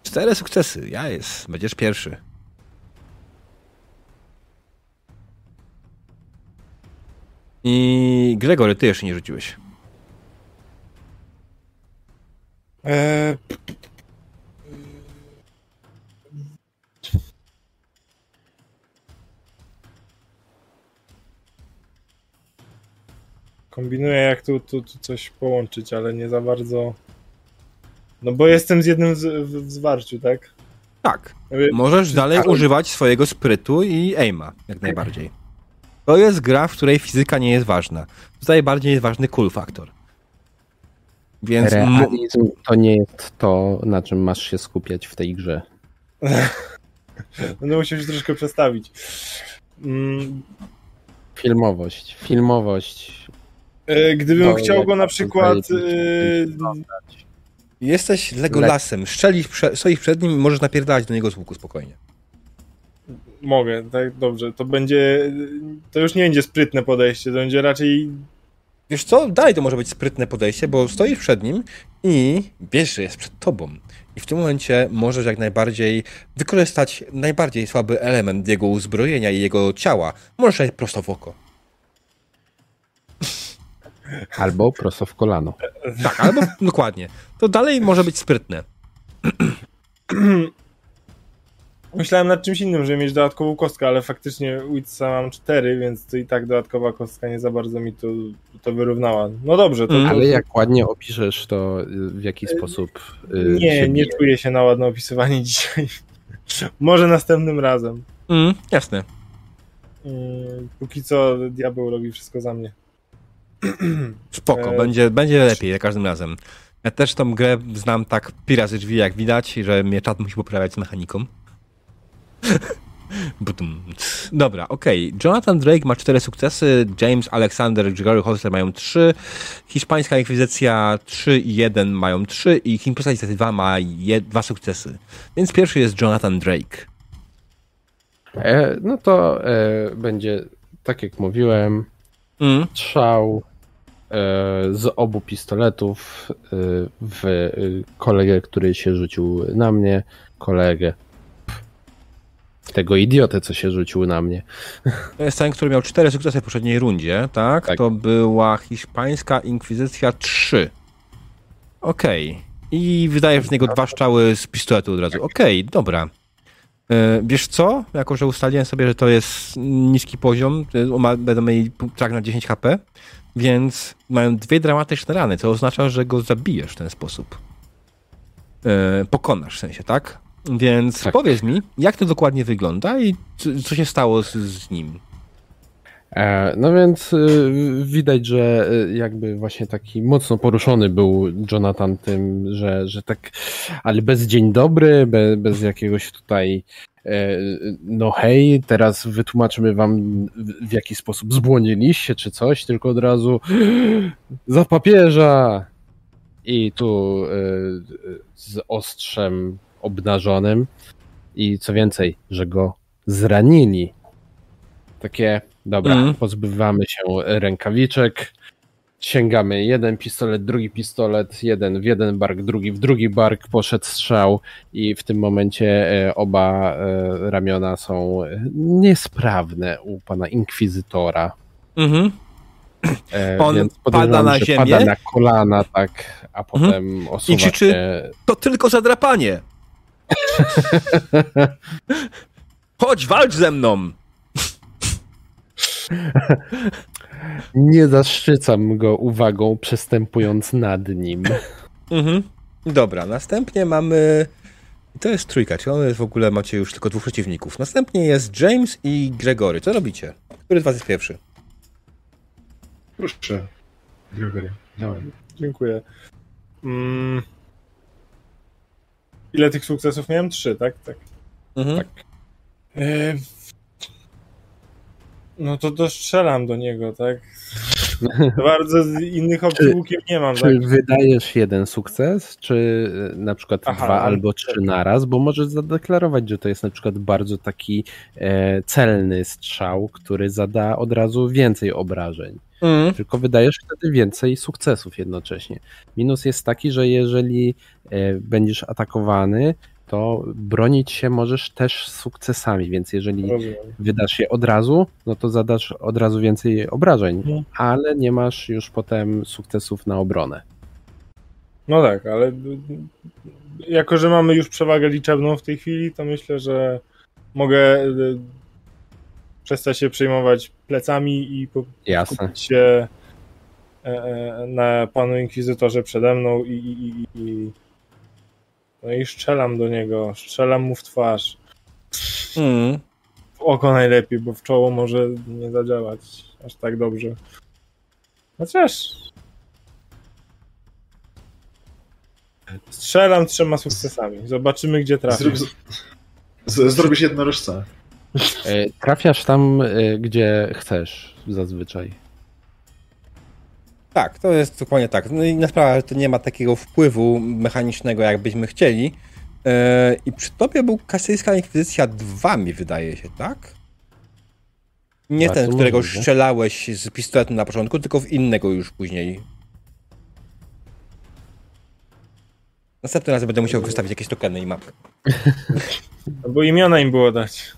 Speaker 1: Cztery sukcesy, ja jest, będziesz pierwszy. I Gregory, ty jeszcze nie rzuciłeś.
Speaker 4: Eee... Kombinuję, jak tu, tu, tu coś połączyć, ale nie za bardzo. No bo jestem z jednym z, w, w zwarciu, tak?
Speaker 1: Tak. Możesz dalej
Speaker 4: ale-
Speaker 1: używać swojego sprytu i aima, jak najbardziej. To jest gra, w której fizyka nie jest ważna. Tutaj bardziej jest ważny cool faktor. Więc
Speaker 2: realizm to nie jest to, na czym masz się skupiać w tej grze.
Speaker 4: Będę musiał się troszkę przestawić. Mm,
Speaker 2: Filmowość. Filmowość.
Speaker 4: e, gdybym
Speaker 2: To
Speaker 4: chciał go na przykład.
Speaker 1: Jesteś Legolasem, szczelisz prze, stoisz przed nim i możesz napierdalać do niego z łuku spokojnie.
Speaker 4: Mogę, tak, dobrze. To będzie. To już nie będzie sprytne podejście, to będzie raczej.
Speaker 1: Wiesz co? Dalej to może być sprytne podejście, bo stoisz przed nim i wiesz, że jest przed tobą. I w tym momencie możesz jak najbardziej wykorzystać najbardziej słaby element jego uzbrojenia i jego ciała. Możesz prosto w oko.
Speaker 2: Albo prosto w kolano.
Speaker 1: Tak, albo dokładnie. To dalej może być sprytne.
Speaker 4: Myślałem nad czymś innym, żeby mieć dodatkową kostkę, ale faktycznie Witsa mam cztery, więc to i tak dodatkowa kostka nie za bardzo mi to, to wyrównała. No dobrze, to.
Speaker 1: Mm.
Speaker 4: to
Speaker 2: Ale jak ładnie opiszesz to, w jaki sposób. y,
Speaker 4: nie, nie
Speaker 2: bije.
Speaker 4: czuję się na ładne opisywanie dzisiaj. Może następnym razem.
Speaker 1: Mm, jasne.
Speaker 4: Mm, Póki co diabeł robi wszystko za mnie.
Speaker 1: Spoko,
Speaker 4: E,
Speaker 1: będzie, będzie lepiej za każdym razem. Ja też tą grę znam tak pi razy drzwi, jak widać, że mnie czat musi poprawiać z mechaniką. Dobra, okej. Jonathan Drake ma cztery sukcesy, James Alexander, Gregory Holster mają trzy, Hiszpańska Inkwizycja 3 i 1 mają trzy i Himpesa 2 ma dwa sukcesy. Więc pierwszy jest Jonathan Drake.
Speaker 2: E, no to e, będzie, tak jak mówiłem,
Speaker 1: Mm.
Speaker 2: strzał e, z obu pistoletów e, w e, kolegę, który się rzucił na mnie. Kolegę. Tego idiotę, co się rzucił na mnie.
Speaker 1: To jest ten, który miał cztery sukcesy w poprzedniej rundzie, tak?
Speaker 2: Tak.
Speaker 1: To była Hiszpańska Inkwizycja 3. Okej. I wydajesz w niego dwa strzały z pistoletu od razu. Okej, dobra. E, Wiesz co? Jako, że ustaliłem sobie, że to jest niski poziom, e, będą mieli trak na 10 HP, więc mają dwie dramatyczne rany, co oznacza, że go zabijesz w ten sposób. E, Pokonasz w sensie, tak? Więc
Speaker 2: Tak.
Speaker 1: powiedz mi, jak to dokładnie wygląda i co, co się stało z, z nim?
Speaker 2: E, No więc y, widać, że y, jakby właśnie taki mocno poruszony był Jonathan tym, że, że tak, ale bez dzień dobry, bez, bez jakiegoś tutaj no hej, teraz wytłumaczymy wam w- jaki sposób zbłądziliście czy coś, tylko od razu za papieża i tu y, z ostrzem obnażonym i co więcej, że go zranili. Takie, dobra,
Speaker 1: Mhm.
Speaker 2: pozbywamy się rękawiczek, sięgamy jeden pistolet, drugi pistolet, jeden w jeden bark, drugi w drugi bark, poszedł strzał i w tym momencie e, oba e, ramiona są e, niesprawne u pana inkwizytora.
Speaker 1: Mhm.
Speaker 2: E,
Speaker 1: On pada na ziemię? Mhm.
Speaker 2: Pada na kolana, tak, a potem osuwa
Speaker 1: krzyczy-
Speaker 2: się.
Speaker 1: To tylko zadrapanie. Chodź, walcz ze mną.
Speaker 2: Nie zaszczycam go uwagą, przestępując nad nim.
Speaker 1: Mhm. Dobra, następnie mamy. To jest trójka, czy on jest w ogóle macie już tylko dwóch przeciwników. Następnie jest James i Gregory. Co robicie? Który z was jest pierwszy?
Speaker 3: Proszę. Gregory, dawaj.
Speaker 4: Dziękuję. Mm. Ile tych sukcesów miałem? Trzy, tak? Tak.
Speaker 1: Mhm.
Speaker 2: Tak.
Speaker 4: E, No to dostrzelam do niego, tak? Bardzo z innych opcji
Speaker 2: Czy-
Speaker 4: łukiem nie mam.
Speaker 2: Czy
Speaker 4: Tak?
Speaker 2: wydajesz jeden sukces, czy e, na przykład
Speaker 4: Aha,
Speaker 2: dwa albo trzy naraz, bo możesz zadeklarować, że to jest na przykład bardzo taki e, celny strzał, który zada od razu więcej obrażeń.
Speaker 1: Mm.
Speaker 2: Tylko wydajesz wtedy więcej sukcesów jednocześnie. Minus jest taki, że jeżeli e, będziesz atakowany, to bronić się możesz też sukcesami, więc jeżeli
Speaker 4: Rozumiem.
Speaker 2: wydasz je od razu, no to zadasz od razu więcej obrażeń,
Speaker 4: Mhm.
Speaker 2: ale nie masz już potem sukcesów na obronę.
Speaker 4: No tak, ale jako, że mamy już przewagę liczebną w tej chwili, to myślę, że mogę y, przestać się przejmować plecami i skupić się e, e, na panu inkwizytorze przede mną i, i, i, i no i strzelam do niego, strzelam mu w twarz.
Speaker 1: Mm.
Speaker 4: W oko najlepiej, bo w czoło może nie zadziałać aż tak dobrze. Chociaż strzelam trzema sukcesami. Zobaczymy, gdzie trafię.
Speaker 3: Zrób, z, zrobisz jednorożca.
Speaker 2: E, Trafiasz tam, e, gdzie chcesz zazwyczaj.
Speaker 1: Tak, to jest dokładnie tak. No i na sprawę, że to nie ma takiego wpływu mechanicznego, jak byśmy chcieli. E, I przy tobie był Kasyjska Inkwizycja 2, mi wydaje się, tak? Nie
Speaker 2: Bardzo
Speaker 1: ten, którego
Speaker 2: możliwe.
Speaker 1: strzelałeś z pistoletu na początku, tylko w innego już później. Następnym razem będę musiał wystawić jakieś tokeny i mapy.
Speaker 4: Bo imiona im było dać.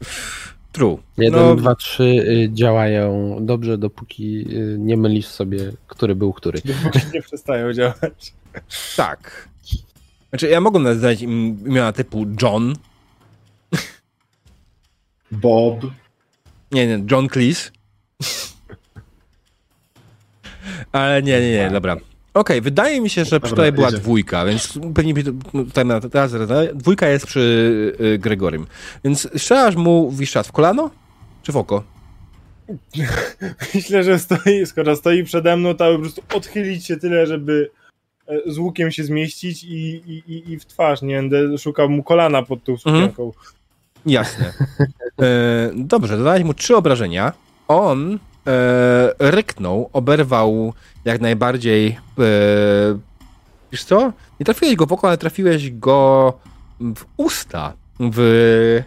Speaker 1: True.
Speaker 2: Jeden,
Speaker 1: No,
Speaker 2: dwa, trzy y, działają dobrze, dopóki y, nie mylisz sobie, który był który.
Speaker 4: Dopóki nie przestają działać.
Speaker 1: tak. Znaczy, ja mogę nazwać im imiona typu John.
Speaker 3: Bob.
Speaker 1: Nie, nie, John Cleese. Ale nie, nie, nie, dobra. Okej, wydaje mi się, że
Speaker 3: Dobra,
Speaker 1: tobie była
Speaker 3: jedzie.
Speaker 1: dwójka, więc pewnie to- no, tutaj na teraz, dwójka jest przy y, Gregorym. Więc strzelasz mu wiszczas w kolano? Czy w oko?
Speaker 4: Myślę, że stoi, skoro stoi przede mną, to po prostu odchylić się tyle, żeby e, z łukiem się zmieścić i, i, i- w twarz. Nie będę szukał mu kolana pod tą sukienką.
Speaker 1: Jasne. E, dobrze, dodałeś mu trzy obrażenia. On ryknął, oberwał jak najbardziej. E, wiesz co? Nie trafiłeś go w oko, ale trafiłeś go w usta. W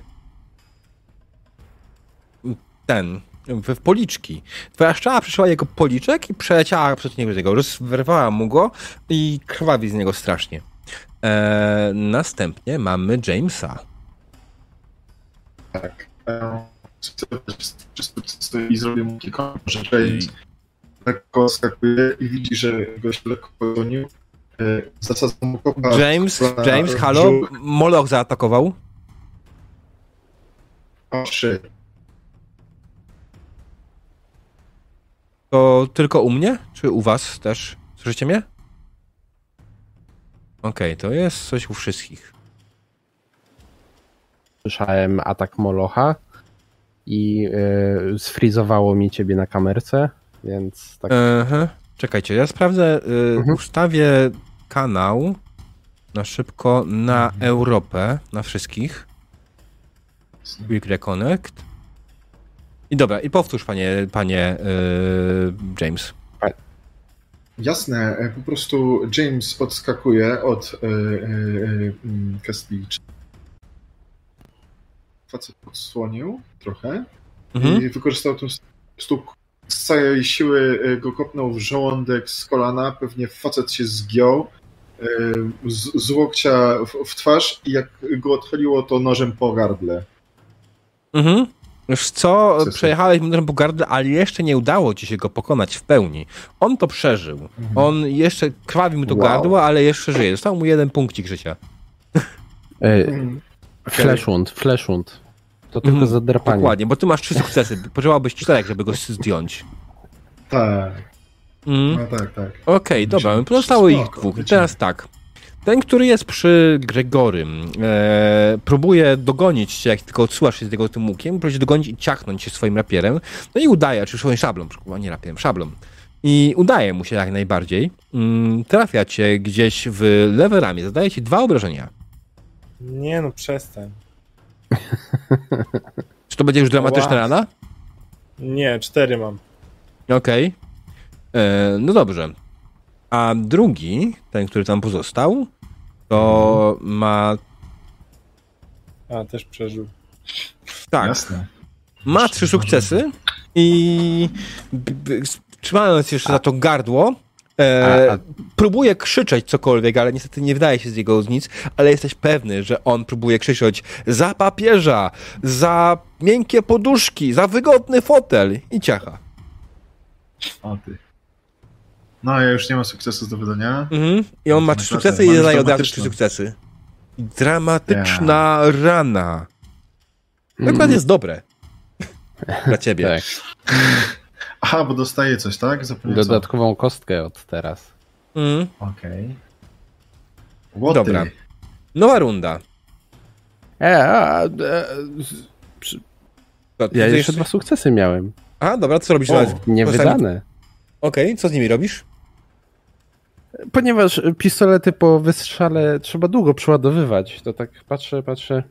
Speaker 1: ten. W, w policzki. Twoja szczała przeszła jego policzek i przeleciała przed niego, tego, rozwerwała mu go i krwawi z niego strasznie. E, następnie mamy Jamesa.
Speaker 3: Tak. I zrobię mu kilka rzeczy. Lekko skakuje i widzi, że goś lekko pogonił. E, Zasadza mu kopa.
Speaker 1: James, James, halo? Moloch zaatakował.
Speaker 3: Shit.
Speaker 1: To tylko u mnie? Czy u was też? Słyszycie mnie? Okej, to jest coś u wszystkich.
Speaker 2: Słyszałem atak Molocha i y, sfrizowało mi ciebie na kamerce, więc tak.
Speaker 1: Aha. Czekajcie, ja sprawdzę, y,
Speaker 2: Mhm.
Speaker 1: ustawię kanał na szybko na Europę, na wszystkich. Quick Reconnect. I dobra, i powtórz, panie, panie y, James.
Speaker 3: Jasne, e, po prostu James odskakuje od e, e, e, mm, Castleach. Facet odsłonił trochę
Speaker 1: Mhm.
Speaker 3: i wykorzystał ten stuk z całej siły e, go kopnął w żołądek z kolana, pewnie facet się zgiął e, z, z łokcia w, w twarz i jak go odchyliło to nożem po gardle.
Speaker 1: Mhm. Już co, przejechałeś mu nożem po gardle, ale jeszcze nie udało ci się go pokonać w pełni. On to przeżył. On jeszcze krwawi mu to
Speaker 3: Wow.
Speaker 1: gardło, ale jeszcze żyje. Został mu jeden punkcik życia.
Speaker 2: Y,
Speaker 3: Mm,
Speaker 2: Flashwound, flashwound. To tylko
Speaker 1: Mhm,
Speaker 2: zadrapanie.
Speaker 1: Dokładnie, bo ty masz trzy sukcesy. Potrzebowałbyś czterech, żeby go zdjąć.
Speaker 3: Tak,
Speaker 1: Mm.
Speaker 3: no tak, tak.
Speaker 1: Okej, dobra,
Speaker 3: Musimy-
Speaker 1: pozostało ich dwóch. I teraz tak. Ten, który jest przy Gregorym, e, próbuje dogonić cię, jak tylko odsuwasz się z tego tym łukiem, próbuje dogonić i ciachnąć się swoim rapierem. No i udaje, czy swoim szablą, a nie rapierem, szablą. I udaje mu się jak najbardziej. Mm, trafia cię gdzieś w lewe ramię, zadaje ci dwa obrażenia.
Speaker 4: Nie no, przestań.
Speaker 1: Czy to będzie już dramatyczna
Speaker 4: Wow.
Speaker 1: rana?
Speaker 4: Nie, cztery mam.
Speaker 1: Okej. E, No dobrze. A drugi, ten, który tam pozostał, to ma.
Speaker 4: A, też przeżył.
Speaker 1: Tak,
Speaker 3: Jasne.
Speaker 1: ma trzy sukcesy i trzymając jeszcze za to gardło, e,
Speaker 2: A- a-
Speaker 1: próbuje krzyczeć cokolwiek, ale niestety nie wydaje się z jego nic, ale jesteś pewny, że on próbuje krzyczeć za papieża, za miękkie poduszki, za wygodny fotel i ciacha.
Speaker 3: O ty. No, ja już nie mam sukcesu do wydania.
Speaker 1: Mhm. I on ma trzy sukcesy i zadaje od razu trzy sukcesy. Dramatyczna rana. To akurat
Speaker 2: Mm,
Speaker 1: jest dobre. Dla ciebie.
Speaker 2: Tak,
Speaker 3: Aha, bo dostaję coś, tak? Zapomniałem co.
Speaker 2: dodatkową kostkę od teraz.
Speaker 1: Mhm.
Speaker 3: Okej. Okay.
Speaker 1: Dobra. Nowa runda.
Speaker 2: E, a, e, przy-
Speaker 1: To,
Speaker 2: ja
Speaker 1: jeszcze-
Speaker 2: jeszcze dwa sukcesy miałem.
Speaker 1: A, dobra, co robisz?
Speaker 3: O?
Speaker 2: Niewydane.
Speaker 1: Okej, co z nimi robisz?
Speaker 2: Ponieważ pistolety po wystrzale trzeba długo przeładowywać, to tak patrzę, patrzę.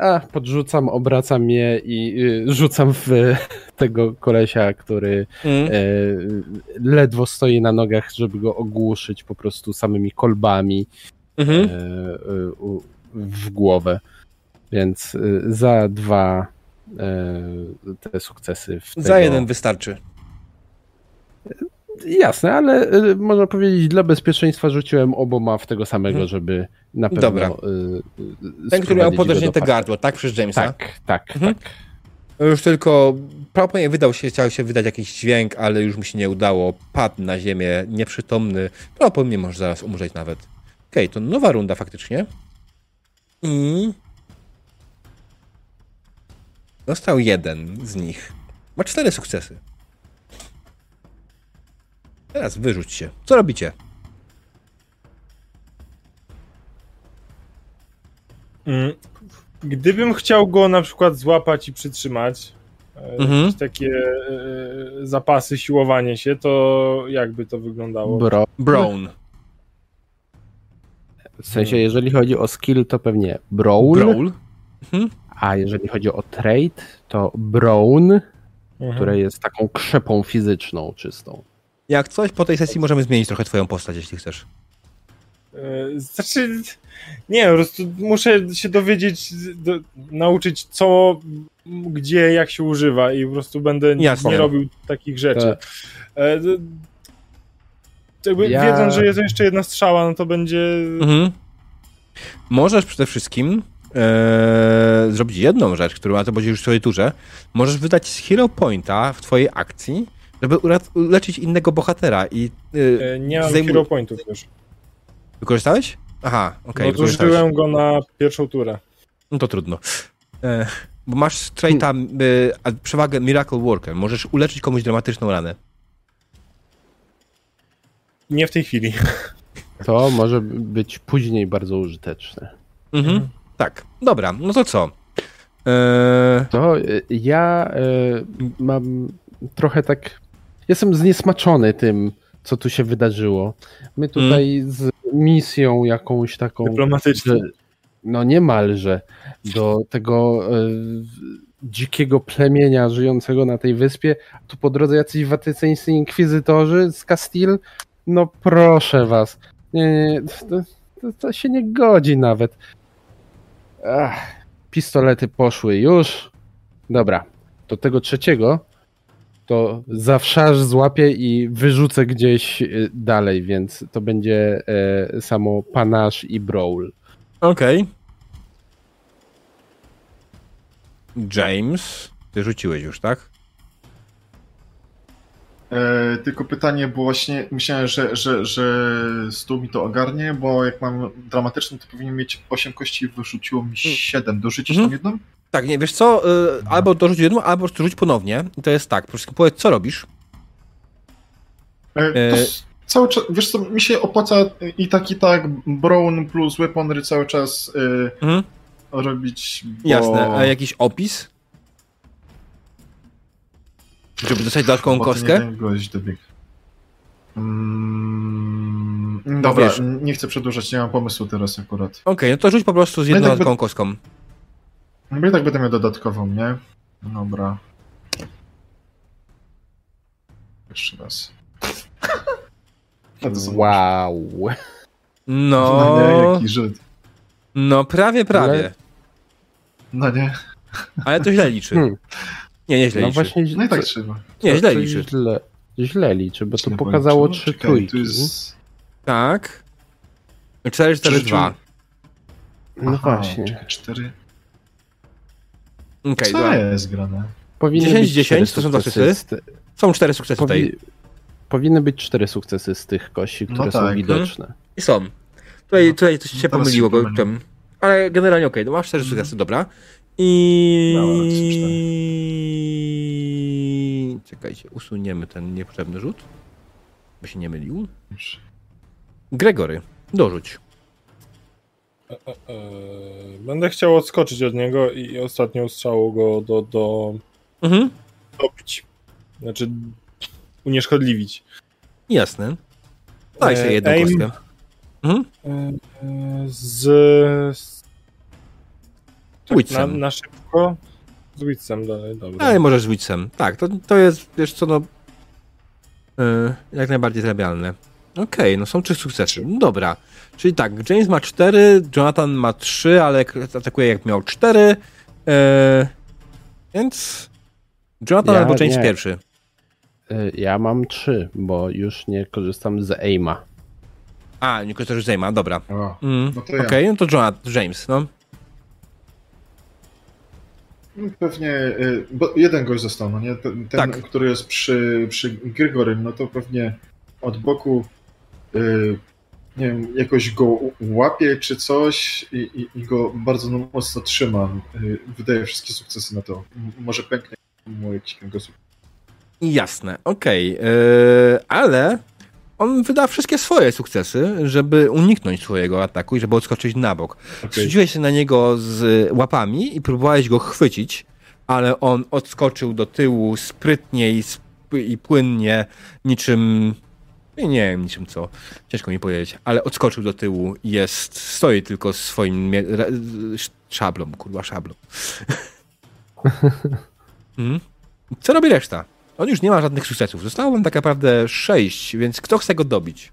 Speaker 2: A, podrzucam, obracam je i y, rzucam w tego kolesia, który
Speaker 1: Mhm.
Speaker 2: e, ledwo stoi na nogach, żeby go ogłuszyć po prostu samymi kolbami u- w głowę. Więc e, za dwa te sukcesy w
Speaker 1: Za
Speaker 2: tego...
Speaker 1: jeden wystarczy.
Speaker 2: Jasne, ale y, można powiedzieć, dla bezpieczeństwa rzuciłem oboma w tego samego,
Speaker 1: Mhm.
Speaker 2: żeby na pewno.
Speaker 1: Dobra.
Speaker 2: y,
Speaker 1: Ten, który miał
Speaker 2: do
Speaker 1: gardło, tak? Przez Jamesa.
Speaker 2: Tak, tak,
Speaker 1: Mhm.
Speaker 2: tak.
Speaker 1: Już tylko prawdopodobnie wydał się, chciał się wydać jakiś dźwięk, ale już mu się nie udało. Padł na ziemię, nieprzytomny. Prawdopodobnie może zaraz umrzeć nawet. Okej, to nowa runda faktycznie. I... Dostał jeden z nich. Ma cztery sukcesy. Teraz wyrzuć się. Co robicie?
Speaker 4: Mm, Gdybym chciał go na przykład złapać i przytrzymać, e,
Speaker 1: Mhm.
Speaker 4: jakieś takie e, zapasy, siłowanie się, to jakby to wyglądało?
Speaker 2: Bro.
Speaker 1: Brown.
Speaker 2: W sensie, jeżeli chodzi o skill, to pewnie Brawl,
Speaker 1: Brawl.
Speaker 2: a jeżeli chodzi o trade, to Brown,
Speaker 4: Mhm.
Speaker 2: która jest taką krzepą fizyczną czystą.
Speaker 1: Jak coś, po tej sesji możemy zmienić trochę twoją postać, jeśli chcesz.
Speaker 4: E, Znaczy, nie, po prostu muszę się dowiedzieć, do, nauczyć co, gdzie, jak się używa i po prostu będę
Speaker 1: Jasne.
Speaker 4: nie robił takich rzeczy.
Speaker 2: Tak.
Speaker 4: E, jakby
Speaker 2: Ja-
Speaker 4: Wiedząc, że jest jeszcze jedna strzała, no to będzie...
Speaker 1: Mhm. Możesz przede wszystkim e, zrobić jedną rzecz, którą ma to będzie już w twojej turze. Możesz wydać z hero pointa w twojej akcji, żeby urat- uleczyć innego bohatera i E,
Speaker 4: Nie mam hero pointów już.
Speaker 1: wykorzystałeś? Aha, okej,
Speaker 4: no zużyłem go na pierwszą turę.
Speaker 1: No to trudno. E, bo masz traita, e, a przewagę Miracle Worker. Możesz uleczyć komuś dramatyczną ranę.
Speaker 4: Nie w tej chwili.
Speaker 2: To może być później bardzo użyteczne.
Speaker 1: Mhm.
Speaker 4: Mhm.
Speaker 1: Tak, dobra, no to co? E,
Speaker 2: To y, ja y, mam trochę tak. Jestem zniesmaczony tym, co tu się wydarzyło. My tutaj z misją jakąś taką.
Speaker 4: Dyplomatyczny.
Speaker 2: że- No niemalże do tego y, dzikiego plemienia żyjącego na tej wyspie. Tu po drodze jacyś watycyńscy inkwizytorzy z Castile. No proszę was. Nie, nie, to, to, to się nie godzi nawet. Ach, pistolety poszły już. Dobra, do tego trzeciego to zawsze złapię i wyrzucę gdzieś y, dalej, więc to będzie e, samo panasz i brawl.
Speaker 1: Okej. James, ty rzuciłeś już, tak?
Speaker 3: E, tylko pytanie, bo właśnie myślałem, że, że, że stół mi to ogarnie, bo jak mam dramatyczny, to powinien mieć 8 kości, wyrzuciło mi 7. Dorzucisz
Speaker 1: Mhm.
Speaker 3: tam jedną?
Speaker 1: Tak, nie, wiesz co, y, albo dorzuć jedną, albo rzuć ponownie. I to jest tak, po prostu powiedz, co robisz.
Speaker 3: E, s- cały czas, wiesz co, mi się opłaca i tak i tak Brown plus Weaponry cały czas e,
Speaker 1: Mhm.
Speaker 3: robić, bo...
Speaker 1: Jasne, a jakiś opis? Żeby dostać dodatkową kostkę?
Speaker 3: Mm, dobra,
Speaker 1: wiesz-
Speaker 3: nie chcę przedłużać, nie mam pomysłu teraz akurat.
Speaker 1: Okej, no to rzuć po prostu z
Speaker 3: No
Speaker 1: jedną
Speaker 3: tak
Speaker 1: dodatkową kostką.
Speaker 3: No i tak będę miał dodatkową, nie? Dobra. Jeszcze raz.
Speaker 2: Wow.
Speaker 3: No.
Speaker 1: no nie,
Speaker 3: jaki Żyd.
Speaker 1: No prawie, prawie.
Speaker 2: Ale...
Speaker 3: No nie.
Speaker 1: Ale to źle liczy.
Speaker 2: Hmm.
Speaker 1: Nie, nie źle
Speaker 2: no
Speaker 1: liczy.
Speaker 2: Właśnie,
Speaker 3: no i tak trzeba.
Speaker 1: Nie, źle liczy.
Speaker 2: Źle, źle liczy, bo to pokazało trzy
Speaker 3: no
Speaker 2: trójki.
Speaker 3: Jest...
Speaker 1: Tak. 4, 4, 2.
Speaker 2: No
Speaker 3: Aha,
Speaker 2: właśnie.
Speaker 3: 4.
Speaker 1: Okay,
Speaker 3: Co
Speaker 1: za...
Speaker 3: jest grane?
Speaker 2: Powinny
Speaker 1: 10 10 to są dwa
Speaker 2: sukcesy.
Speaker 1: Są cztery sukcesy
Speaker 2: Powi... tutaj. Powinny być cztery sukcesy z tych kości,
Speaker 3: no
Speaker 2: które no
Speaker 3: tak.
Speaker 2: są widoczne. Mhm.
Speaker 1: I są. Tutaj,
Speaker 3: no,
Speaker 1: tutaj coś no się
Speaker 3: no
Speaker 1: pomyliło,
Speaker 3: się pomyliło.
Speaker 1: ale generalnie okej, okay, no masz cztery
Speaker 3: hmm.
Speaker 1: sukcesy, dobra. I...
Speaker 3: No,
Speaker 1: Czekajcie, usuniemy ten niepotrzebny rzut, by się nie mylił. Gregory, dorzuć.
Speaker 4: Będę chciał odskoczyć od niego i ostatnią strzałą go do, do
Speaker 1: Mhm.
Speaker 4: dobić. Znaczy unieszkodliwić.
Speaker 1: Jasne. Daj sobie
Speaker 4: E,
Speaker 1: jedną
Speaker 4: aim.
Speaker 1: kostkę. Mhm.
Speaker 4: E, Z... z tak, na, na szybko. Z Witsem dalej, dobra.
Speaker 1: Ale możesz z Witsem. Tak, to, to jest, wiesz co, no... Yy, jak najbardziej zrabialne. Okej, no są trzy sukcesy. Dobra. Czyli tak, James ma cztery, Jonathan ma trzy, ale k- atakuje jak miał cztery. Yy, więc... Jonathan
Speaker 2: Ja
Speaker 1: albo James
Speaker 2: nie.
Speaker 1: pierwszy.
Speaker 2: Y, Ja mam trzy, bo już nie korzystam z aima.
Speaker 1: A, nie korzystasz z Jamesa, dobra.
Speaker 3: O,
Speaker 1: Mm,
Speaker 3: No to ja.
Speaker 1: Okej, no to Jonathan, James, no.
Speaker 3: no pewnie, y, bo jeden gość został, no nie? Ten, ten
Speaker 1: Tak.
Speaker 3: który jest przy, przy Grygorym, no to pewnie od boku y, nie wiem, jakoś go łapie czy coś i, i, i go bardzo no, mocno trzyma. Y, Wydaje wszystkie sukcesy na to. Może pęknie mu jakiś kręgosłup.
Speaker 1: Jasne, okej. Yy, ale on wyda wszystkie swoje sukcesy, żeby uniknąć swojego ataku i żeby odskoczyć na bok. Rzuciłeś się na niego z łapami i próbowałeś go chwycić, ale on odskoczył do tyłu sprytnie i, sp- i płynnie, niczym. Nie, nie wiem niczym co. Ciężko mi powiedzieć, ale odskoczył do tyłu i jest. Stoi tylko swoim szablą, kurwa, szablą. Mhm. Co robi reszta? On już nie ma żadnych sukcesów. Zostało wam tak naprawdę sześć, więc kto chce go dobić?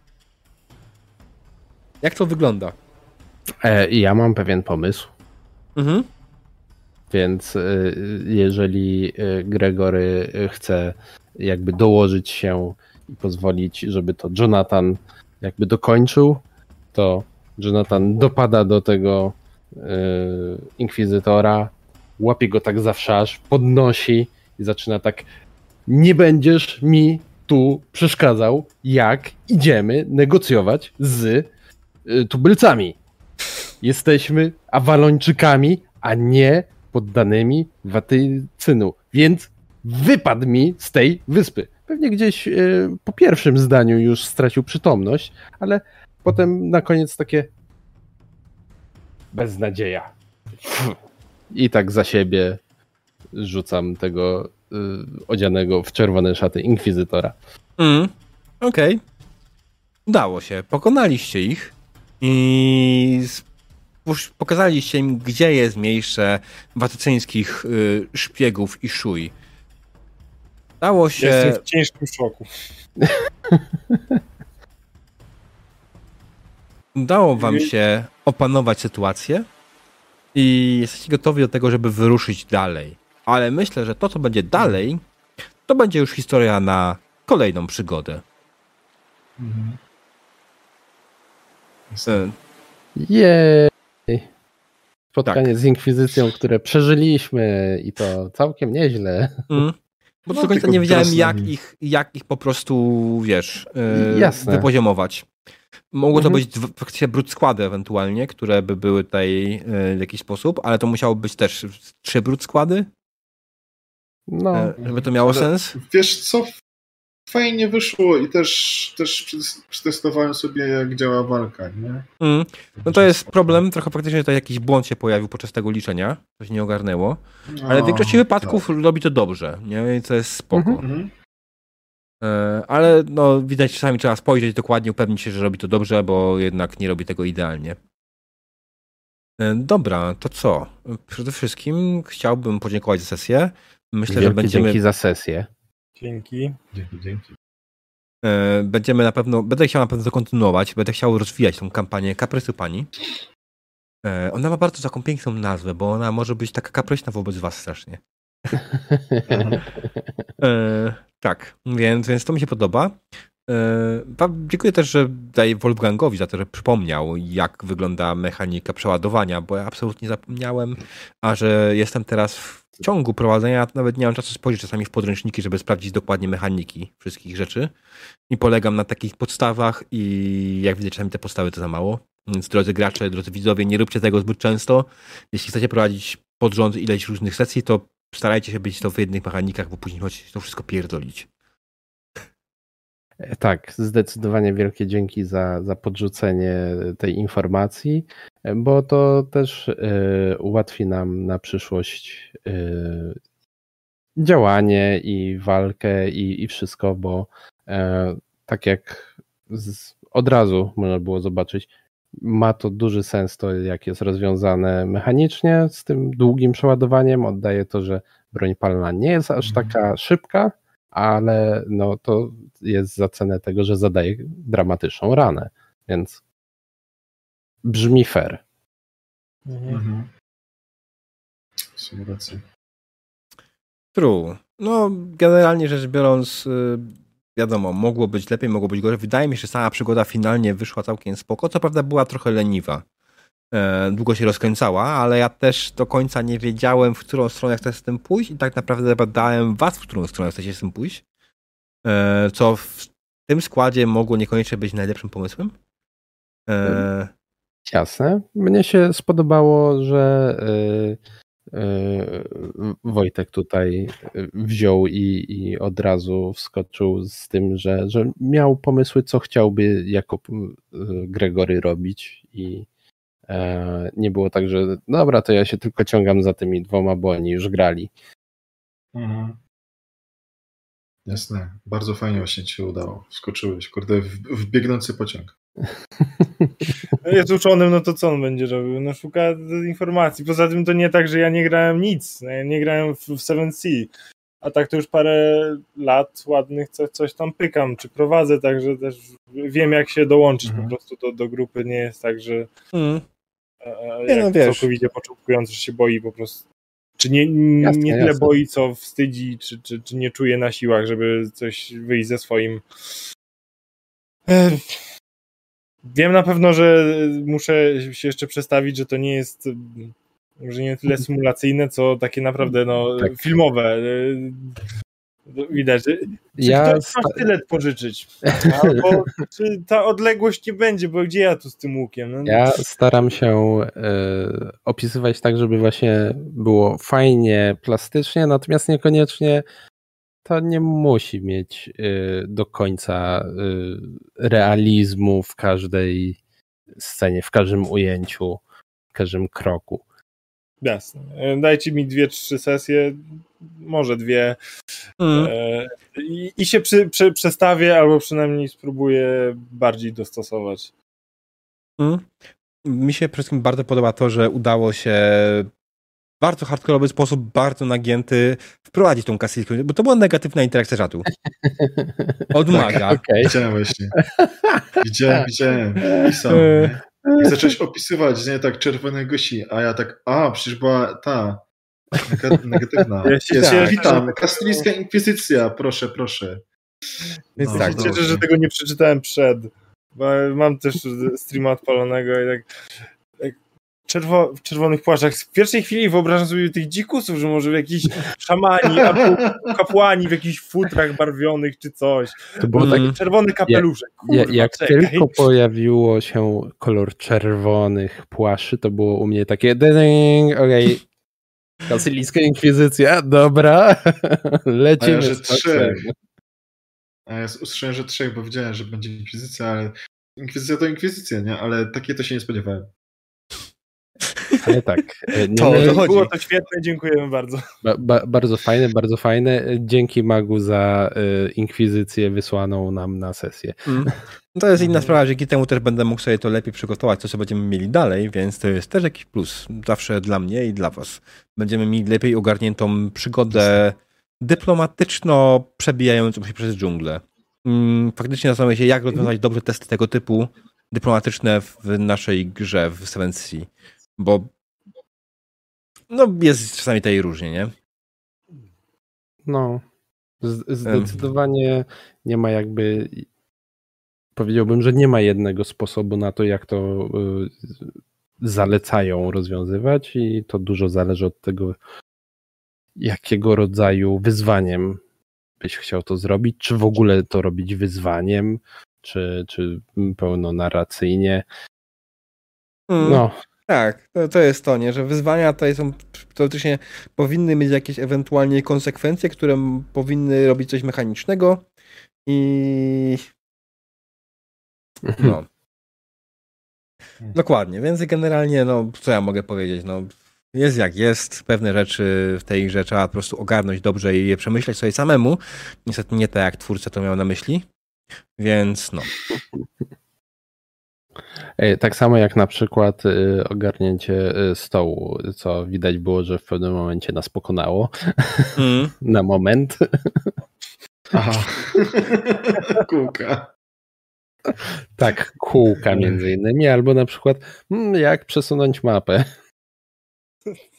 Speaker 1: Jak to wygląda?
Speaker 2: E, ja mam pewien pomysł,
Speaker 1: Mhm.
Speaker 2: więc y, jeżeli y, Gregory y, chce jakby dołożyć się i pozwolić, żeby to Jonathan jakby dokończył, to Jonathan dopada do tego y, inkwizytora, łapie go tak za wszasz, podnosi i zaczyna tak nie będziesz mi tu przeszkadzał, jak idziemy negocjować z y, tubylcami. Jesteśmy awalończykami, a nie poddanymi Watycynu. Więc wypadł mi z tej wyspy. Pewnie gdzieś y, po pierwszym zdaniu już stracił przytomność, ale potem na koniec takie beznadzieja. I tak za siebie rzucam tego y, odzianego w czerwone szaty inkwizytora.
Speaker 1: Mm, Okej. Udało się. Pokonaliście ich i pokazaliście im, gdzie jest miejsce watycyńskich y, szpiegów i szuj. Udało się.
Speaker 4: Jestem w ciężkim szoku.
Speaker 1: Udało wam się opanować sytuację i jesteście gotowi do tego, żeby wyruszyć dalej. Ale myślę, że to, co będzie dalej, to będzie już historia na kolejną przygodę.
Speaker 3: Mhm.
Speaker 2: Jej! Spotkanie
Speaker 1: Tak.
Speaker 2: z inkwizycją, które przeżyliśmy i to całkiem nieźle.
Speaker 1: Mm. Bo
Speaker 3: No,
Speaker 1: do końca nie wiedziałem, jak ich, jak ich po prostu, wiesz, yy, wypoziomować. Mogło to
Speaker 2: Mhm.
Speaker 1: być dwa- faktycznie brud składy ewentualnie, które by były tutaj yy, w jakiś sposób, ale to musiało być też trzy brud składy,
Speaker 2: No,
Speaker 1: e, żeby to miało
Speaker 3: Ale-
Speaker 1: sens.
Speaker 3: Wiesz co? Fajnie wyszło i też, też przetest- przetestowałem sobie, jak działa walka, nie?
Speaker 1: Mm. No to jest problem, trochę faktycznie tutaj jakiś błąd się pojawił podczas tego liczenia, coś nie ogarnęło, ale w
Speaker 3: O,
Speaker 1: większości wypadków
Speaker 3: tak.
Speaker 1: robi to dobrze, nie? I to jest spoko.
Speaker 2: Mhm.
Speaker 3: Mhm.
Speaker 1: E, Ale no, widać, czasami trzeba spojrzeć dokładnie, upewnić się, że robi to dobrze, bo jednak nie robi tego idealnie. E, Dobra, to co? Przede wszystkim chciałbym podziękować za sesję. Myślę, że
Speaker 2: wielkie
Speaker 1: będziemy.
Speaker 2: dzięki za sesję.
Speaker 4: Dzięki.
Speaker 3: Dzięki, dzięki.
Speaker 1: E, będziemy na pewno, będę chciał na pewno to kontynuować, będę chciał rozwijać tą kampanię Kaprysy Pani. E, ona ma bardzo taką piękną nazwę, bo ona może być taka kapryśna wobec was strasznie. E, tak, więc, więc to mi się podoba. E, dziękuję też, że daję Wolfgangowi za to, że przypomniał, jak wygląda mechanika przeładowania, bo ja absolutnie zapomniałem, a że jestem teraz w ciągu prowadzenia, nawet nie mam czasu spojrzeć czasami w podręczniki, żeby sprawdzić dokładnie mechaniki wszystkich rzeczy i polegam na takich podstawach i jak widzę, czasami te podstawy to za mało. Więc drodzy gracze, drodzy widzowie, nie róbcie tego zbyt często. Jeśli chcecie prowadzić pod rząd ileś różnych sesji, to starajcie się być to w jednych mechanikach, bo później chodzi to wszystko pierdolić.
Speaker 2: E, tak, zdecydowanie wielkie dzięki za, za podrzucenie tej informacji, bo to też y, ułatwi nam na przyszłość y, działanie i walkę i, i wszystko, bo y, tak jak z, od razu można było zobaczyć, ma to duży sens to, jak jest rozwiązane mechanicznie z tym długim przeładowaniem. Oddaje to, że broń palna nie jest aż mhm. taka szybka, ale no to jest za cenę tego, że zadaje dramatyczną ranę, więc brzmi fair. Mhm. mhm.
Speaker 1: True. No, generalnie rzecz biorąc, y, wiadomo, mogło być lepiej, mogło być gorzej. Wydaje mi się, że sama przygoda finalnie wyszła całkiem spoko. Co prawda była trochę leniwa. E, długo się rozkręcała, ale ja też do końca nie wiedziałem, w którą stronę chcę z tym pójść i tak naprawdę badałem was, w którą stronę chcecie z tym pójść. E, co w tym składzie mogło niekoniecznie być najlepszym pomysłem.
Speaker 2: E... Jasne. Mnie się spodobało, że e, e, Wojtek tutaj wziął i, i od razu wskoczył z tym, że, że miał pomysły, co chciałby jako Gregory robić i nie było tak, że dobra, to ja się tylko ciągam za tymi dwoma, bo oni już grali. Mhm.
Speaker 3: Jasne. Bardzo fajnie właśnie ci się udało. Skoczyłeś, kurde, w, w biegnący pociąg.
Speaker 4: No jest uczonym, no to co on będzie robił? No szuka informacji. Poza tym to nie tak, że ja nie grałem nic. No, ja nie grałem w, w 7C. A tak to już parę lat ładnych coś, coś tam pykam, czy prowadzę, także też wiem jak się dołączyć mhm. po prostu do, do grupy. Nie jest tak, że mhm. nie, no, wiesz. całkowicie początkujący że się boi po prostu czy nie, jasne, nie tyle jasne. boi, co wstydzi, czy, czy, czy nie czuje na siłach, żeby coś wyjść ze swoim. Wiem na pewno, że muszę się jeszcze przestawić, że to nie jest może nie tyle symulacyjne, co takie naprawdę no, tak. filmowe. Widać. Czy ja ktoś ma sztylet pożyczyć? Albo czy ta odległość nie będzie, bo gdzie ja tu z tym łukiem? No.
Speaker 2: Ja staram się y, opisywać tak, żeby właśnie było fajnie, plastycznie, natomiast niekoniecznie to nie musi mieć y, do końca y, realizmu w każdej scenie, w każdym ujęciu, w każdym kroku.
Speaker 4: Jasne. Dajcie mi dwie, trzy sesje, może dwie mm. e, i, i, się przy, przy, przestawię, albo przynajmniej spróbuję bardziej dostosować.
Speaker 1: Mm. Mi się przede wszystkim bardzo podoba to, że udało się bardzo hardkorowy sposób, bardzo nagięty wprowadzić tą kasylkę, bo to była negatywna interakcja czatu. Odmaga. tak,
Speaker 3: okay. Widziałem właśnie. Widziałem, widziałem. Pisał, I zacząłeś opisywać, nie, tak czerwone gosi, a ja tak, a, przecież była ta, negatywna. Ja się, tak. witam, kastylijska inkwizycja, proszę, proszę.
Speaker 4: Więc no, tak, cieszę, że tego nie przeczytałem przed, bo mam też streama odpalonego i tak, tak czerwo, w czerwonych płaszczach. W pierwszej chwili wyobrażam sobie tych dzikusów, że może w jakiś szamani albo kapłani w jakichś futrach barwionych czy coś. To było tak czerwony kapeluszek.
Speaker 2: Kurwa, jak, jak tylko pojawiło się kolor czerwonych płaszczy, to było u mnie takie okej, okay, Kasylijska inkwizycja, dobra. Lecimy. A ja, że trzech.
Speaker 3: A ja usłyszałem, że trzech, bo wiedziałem, że będzie inkwizycja, ale inkwizycja to inkwizycja, nie? Ale takie to się nie spodziewałem.
Speaker 2: Ale tak.
Speaker 4: E, nie to, to było to świetne, dziękujemy bardzo.
Speaker 2: Ba, ba, bardzo fajne, bardzo fajne. Dzięki Magu za y, inkwizycję wysłaną nam na sesję. Mm.
Speaker 1: No to jest inna sprawa, dzięki temu też będę mógł sobie to lepiej przygotować, co sobie będziemy mieli dalej, więc to jest też jakiś plus. Zawsze dla mnie i dla was. Będziemy mieli lepiej ogarniętą przygodę dyplomatyczno przebijającą się przez dżunglę. mm, faktycznie zastanawiam się, jak rozwiązać dobrze testy tego typu dyplomatyczne w naszej grze w Seven Sea. Bo no jest czasami tej różnie, nie?
Speaker 2: No, zdecydowanie nie ma jakby powiedziałbym, że nie ma jednego sposobu na to, jak to y, zalecają rozwiązywać i to dużo zależy od tego, jakiego rodzaju wyzwaniem byś chciał to zrobić, czy w ogóle to robić wyzwaniem, czy, czy pełnonarracyjnie.
Speaker 1: Mm. No. Tak, to, to jest to, nie? że wyzwania tutaj są teoretycznie powinny mieć jakieś ewentualnie konsekwencje, które powinny robić coś mechanicznego i no. Dokładnie, więc generalnie, no, co ja mogę powiedzieć, no, jest jak jest, pewne rzeczy w tej grze trzeba po prostu ogarnąć dobrze i je przemyśleć sobie samemu. Niestety nie tak, jak twórca to miał na myśli, więc no.
Speaker 2: Tak samo jak na przykład y, ogarnięcie y, stołu, co widać było, że w pewnym momencie nas pokonało. Mm. na moment.
Speaker 3: Aha. Kółka.
Speaker 2: Tak, kółka między innymi, albo na przykład hmm, jak przesunąć mapę.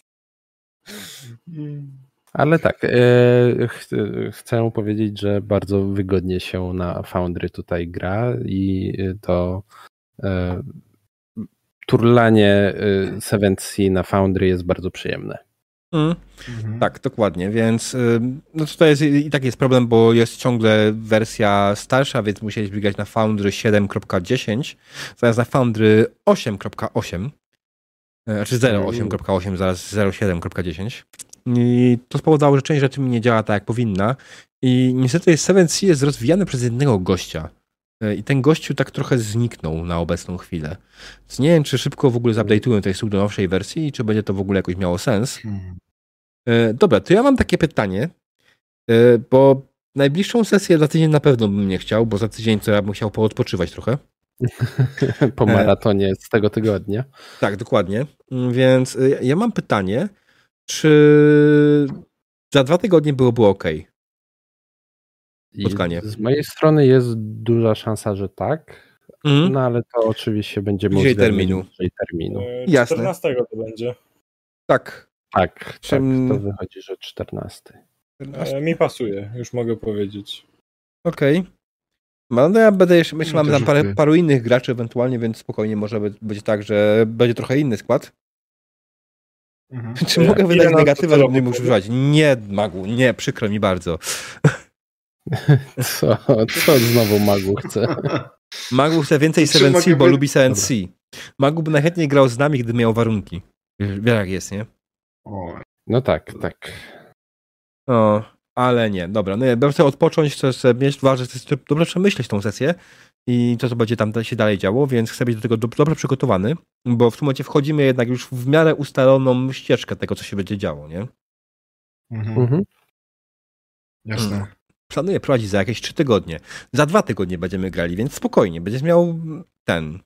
Speaker 2: Ale tak, e, ch chcę powiedzieć, że bardzo wygodnie się na Foundry tutaj gra i to e, turlanie e, Seventh Sea na Foundry jest bardzo przyjemne.
Speaker 1: Mm. Mhm. Tak, dokładnie, więc y, no tutaj jest, i tak jest problem, bo jest ciągle wersja starsza, więc musieliśmy grać na Foundry 7.10 zamiast na Foundry 8.8 e, znaczy 0.8.8 zaraz 0.7.10 i to spowodowało, że część rzeczy mi nie działa tak jak powinna i niestety 7 C jest rozwijany przez jednego gościa e, i ten gościu tak trochę zniknął na obecną chwilę. Więc nie wiem, czy szybko w ogóle zupdate'ują tej do nowszej wersji i czy będzie to w ogóle jakoś miało sens. Hmm. E, dobra, to ja mam takie pytanie, e, bo najbliższą sesję za tydzień na pewno bym nie chciał, bo za tydzień to ja bym chciał poodpoczywać trochę.
Speaker 2: po e, maratonie z tego tygodnia.
Speaker 1: Tak, dokładnie. Więc ja mam pytanie, czy za dwa tygodnie byłoby ok? Spotkanie.
Speaker 2: Z mojej strony jest duża szansa, że tak. Mm. No ale to oczywiście będzie
Speaker 1: bliżej terminu.
Speaker 2: terminu.
Speaker 4: Jasne. 14 to będzie.
Speaker 1: Tak,
Speaker 2: tak, Czym... tak, to wychodzi, że 14.
Speaker 4: 14. E, mi pasuje, już mogę powiedzieć.
Speaker 1: Okej. Okay. No, ja będę jeszcze, myślę, mamy tam parę, paru innych graczy ewentualnie, więc spokojnie może być tak, że będzie trochę inny skład. Mhm. Czy mogę wydać negatywę lub nie muszę używać? Nie, Magu, nie, przykro mi bardzo.
Speaker 2: Co, co znowu Magu chce?
Speaker 1: Magu chce więcej 7C, bo lubi 7C. Magu by najchętniej grał z nami, gdy miał warunki. Wiesz jak jest, nie?
Speaker 2: No tak, tak.
Speaker 1: No, ale nie, dobra. No, ja chcę odpocząć, chcę sobie mieć, ważne, chcę dobrze przemyśleć tą sesję i to, co będzie tam się dalej działo, więc chcę być do tego dobrze przygotowany, bo w tym momencie wchodzimy jednak już w miarę ustaloną ścieżkę tego, co się będzie działo, nie?
Speaker 3: Mhm. mhm. Jasne.
Speaker 1: Planuję prowadzić za jakieś trzy tygodnie. Za dwa tygodnie będziemy grali, więc spokojnie, będziesz miał ten.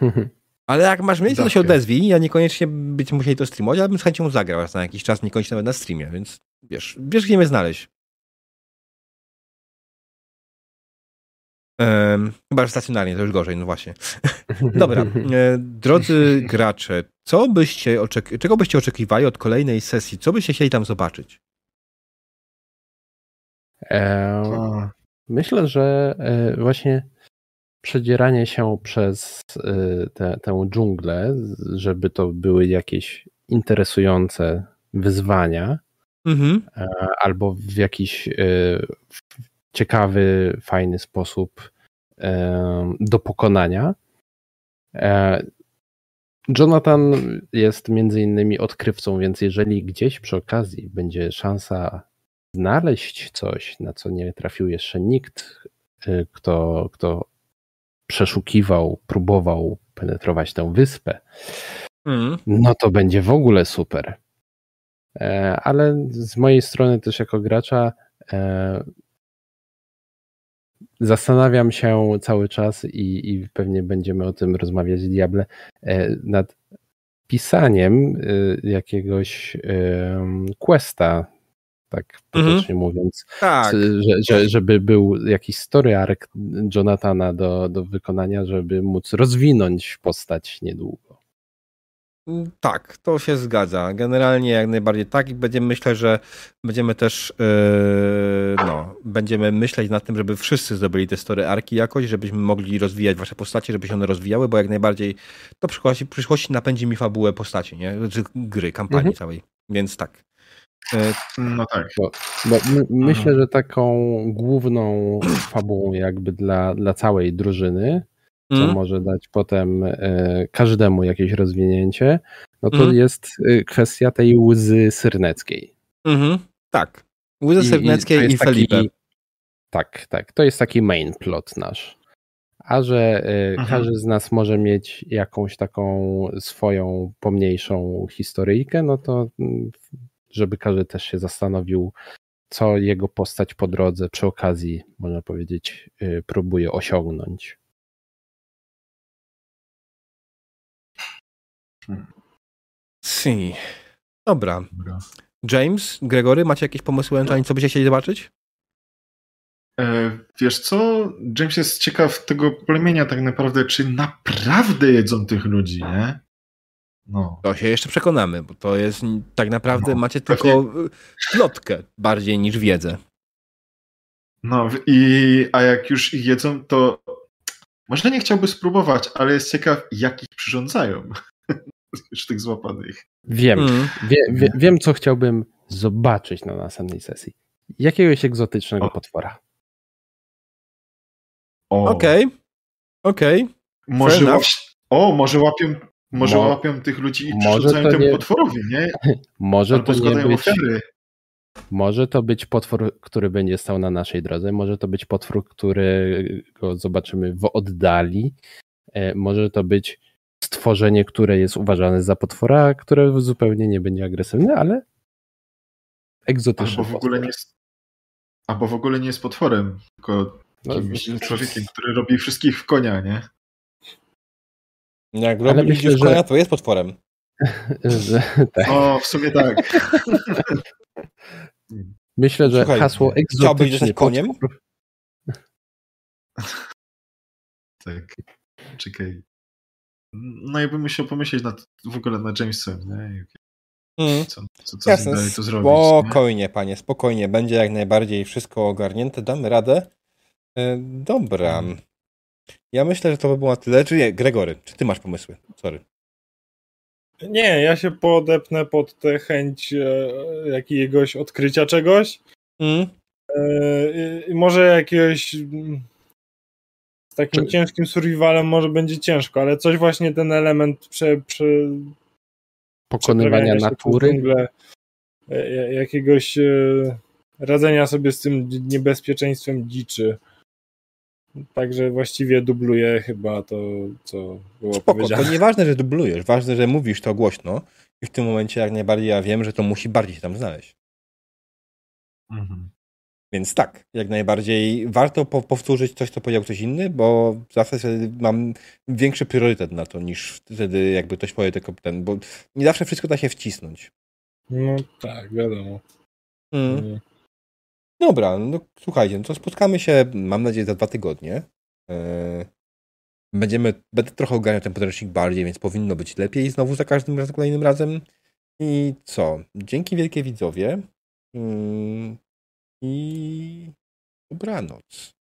Speaker 1: Ale jak masz miejsce, to się odezwij. Ja niekoniecznie być musieli to streamować, ale bym z chęcią zagrał na jakiś czas, niekoniecznie nawet na streamie, więc wiesz, wiesz gdzie mnie znaleźć. Um, chyba, że stacjonarnie, to już gorzej, no właśnie. Dobra, e, drodzy gracze, co byście oczek- czego byście oczekiwali od kolejnej sesji? Co byście chcieli tam zobaczyć?
Speaker 2: Eee, myślę, że e, właśnie przedzieranie się przez y, te, tę dżunglę, żeby to były jakieś interesujące wyzwania, mhm. E, albo w jakiś ciekawy, fajny sposób e, do pokonania. E, Jonathan jest między innymi odkrywcą, więc jeżeli gdzieś przy okazji będzie szansa znaleźć coś, na co nie trafił jeszcze nikt, y, kto, kto przeszukiwał, próbował penetrować tę wyspę, mm. no to będzie w ogóle super. E, ale z mojej strony też jako gracza e, zastanawiam się cały czas i, i pewnie będziemy o tym rozmawiać Diable e, nad pisaniem jakiegoś questa tak
Speaker 1: Mhm.
Speaker 2: potocznie mówiąc.
Speaker 1: Tak.
Speaker 2: Że, że, żeby był jakiś story arc Jonathana do, do wykonania, żeby móc rozwinąć postać niedługo.
Speaker 1: Mm, Tak, to się zgadza. Generalnie jak najbardziej tak i będziemy myślę, że będziemy też yy, no, będziemy myśleć nad tym, żeby wszyscy zdobyli te story arki jakoś, żebyśmy mogli rozwijać wasze postacie, żeby się one rozwijały, bo jak najbardziej to w przyszłości, w przyszłości napędzi mi fabułę postaci, nie? Czy gry, kampanii
Speaker 2: Mhm.
Speaker 1: całej. Więc tak. Yy,
Speaker 3: No tak.
Speaker 2: Bo my, myślę, że taką główną fabułą jakby dla, dla całej drużyny, co
Speaker 1: mm,
Speaker 2: może dać potem e, każdemu jakieś rozwinięcie, no to
Speaker 1: Mhm.
Speaker 2: jest e, kwestia tej łzy syrneckiej.
Speaker 1: mhm, tak. Łyzy
Speaker 2: I- i
Speaker 1: i, Felipe.
Speaker 2: taki- Tak, tak. To jest taki main plot nasz. A że e,
Speaker 3: Mhm.
Speaker 2: każdy z nas może mieć jakąś taką swoją pomniejszą historyjkę, no to mm, żeby każdy też się zastanowił, co jego postać po drodze przy okazji, można powiedzieć, e, próbuje osiągnąć.
Speaker 1: Si. Dobra.
Speaker 3: Dobra.
Speaker 1: James, Gregory, macie jakieś pomysły ewentualnie, co byście chcieli zobaczyć?
Speaker 3: E, wiesz co, James jest ciekaw tego plemienia tak naprawdę, czy naprawdę jedzą tych ludzi, nie? No.
Speaker 1: To się jeszcze przekonamy, bo to jest tak naprawdę
Speaker 3: No,
Speaker 1: macie
Speaker 3: pewnie.
Speaker 1: tylko y, plotkę bardziej niż wiedzę.
Speaker 3: No i a jak już ich jedzą, to może nie chciałby spróbować, ale jest ciekaw, jak ich przyrządzają. już tych złapanych.
Speaker 2: Wiem,
Speaker 1: Mm.
Speaker 2: wie, wie, wiem, co chciałbym zobaczyć na następnej sesji. Jakiegoś egzotycznego
Speaker 3: O.
Speaker 2: potwora.
Speaker 1: Okej. Okej.
Speaker 3: może
Speaker 1: fair enough.
Speaker 3: łap- o, może łapią, może
Speaker 2: Mo-
Speaker 3: łapią tych ludzi i
Speaker 2: to
Speaker 3: temu
Speaker 2: nie-
Speaker 3: potworowi, nie?
Speaker 2: Może
Speaker 3: Albo
Speaker 2: to, nie być,
Speaker 3: ofiary.
Speaker 2: może to być potwór, który będzie stał na naszej drodze, może to być potwór, którego zobaczymy w oddali, e, może to być stworzenie, które jest uważane za potwora, które zupełnie nie będzie agresywne, ale egzotyczny
Speaker 3: Albo w ogóle nie jest, albo w ogóle nie jest potworem, tylko
Speaker 2: No,
Speaker 3: kimś człowiekiem, który robi wszystkich w konia, nie?
Speaker 1: Jak
Speaker 2: Ale
Speaker 1: robi
Speaker 2: myślę,
Speaker 1: myślę,
Speaker 2: że-
Speaker 1: konia, to jest potworem.
Speaker 2: że- tak.
Speaker 3: O, w sumie tak.
Speaker 2: Myślę, że
Speaker 1: Słuchaj,
Speaker 2: hasło
Speaker 1: chciałbyś
Speaker 2: egzotyczny
Speaker 1: zostać koniem?
Speaker 2: potwór
Speaker 3: Tak. Czekaj. No jakby musiał pomyśleć nad, w ogóle nad Jamesem, nie?
Speaker 1: Mm.
Speaker 3: Co, co, co
Speaker 1: Jasne,
Speaker 3: dalej to zrobić, nie?
Speaker 1: spokojnie, panie, spokojnie. Będzie jak najbardziej wszystko ogarnięte, damy radę. E, dobra.
Speaker 3: Mhm.
Speaker 1: Ja myślę, że to by było na tyle. Czy nie, Gregory, czy ty masz pomysły? Sorry.
Speaker 4: Nie, ja się podepnę pod tę chęć e, jakiegoś odkrycia czegoś.
Speaker 1: Mm.
Speaker 4: E, może jakiegoś mm, z takim
Speaker 2: Czy-
Speaker 4: ciężkim survivalem może będzie ciężko, ale coś właśnie ten element prze, prze,
Speaker 2: pokonywania natury.
Speaker 4: dżunglę, e, ja- jakiegoś e, radzenia sobie z tym niebezpieczeństwem dziczy. Także właściwie dubluje chyba to, co było
Speaker 1: Spoko,
Speaker 4: powiedziane.
Speaker 1: to nieważne, że dublujesz, ważne, że mówisz to głośno i w tym momencie jak najbardziej ja wiem, że to musi bardziej się tam znaleźć.
Speaker 3: Mhm.
Speaker 1: Więc tak, jak najbardziej warto po powtórzyć coś, co powiedział ktoś inny, bo zawsze mam większy priorytet na to, niż wtedy jakby ktoś powie tylko ten, bo nie zawsze wszystko da się wcisnąć.
Speaker 4: No tak, wiadomo.
Speaker 1: Mm. Dobra, no słuchajcie, no to spotkamy się, mam nadzieję, za dwa tygodnie. Yy, Będziemy, będę trochę ogarniał ten podręcznik bardziej, więc powinno być lepiej znowu za każdym razem, kolejnym razem. I co? Dzięki wielkie widzowie. Yy, I dobranoc.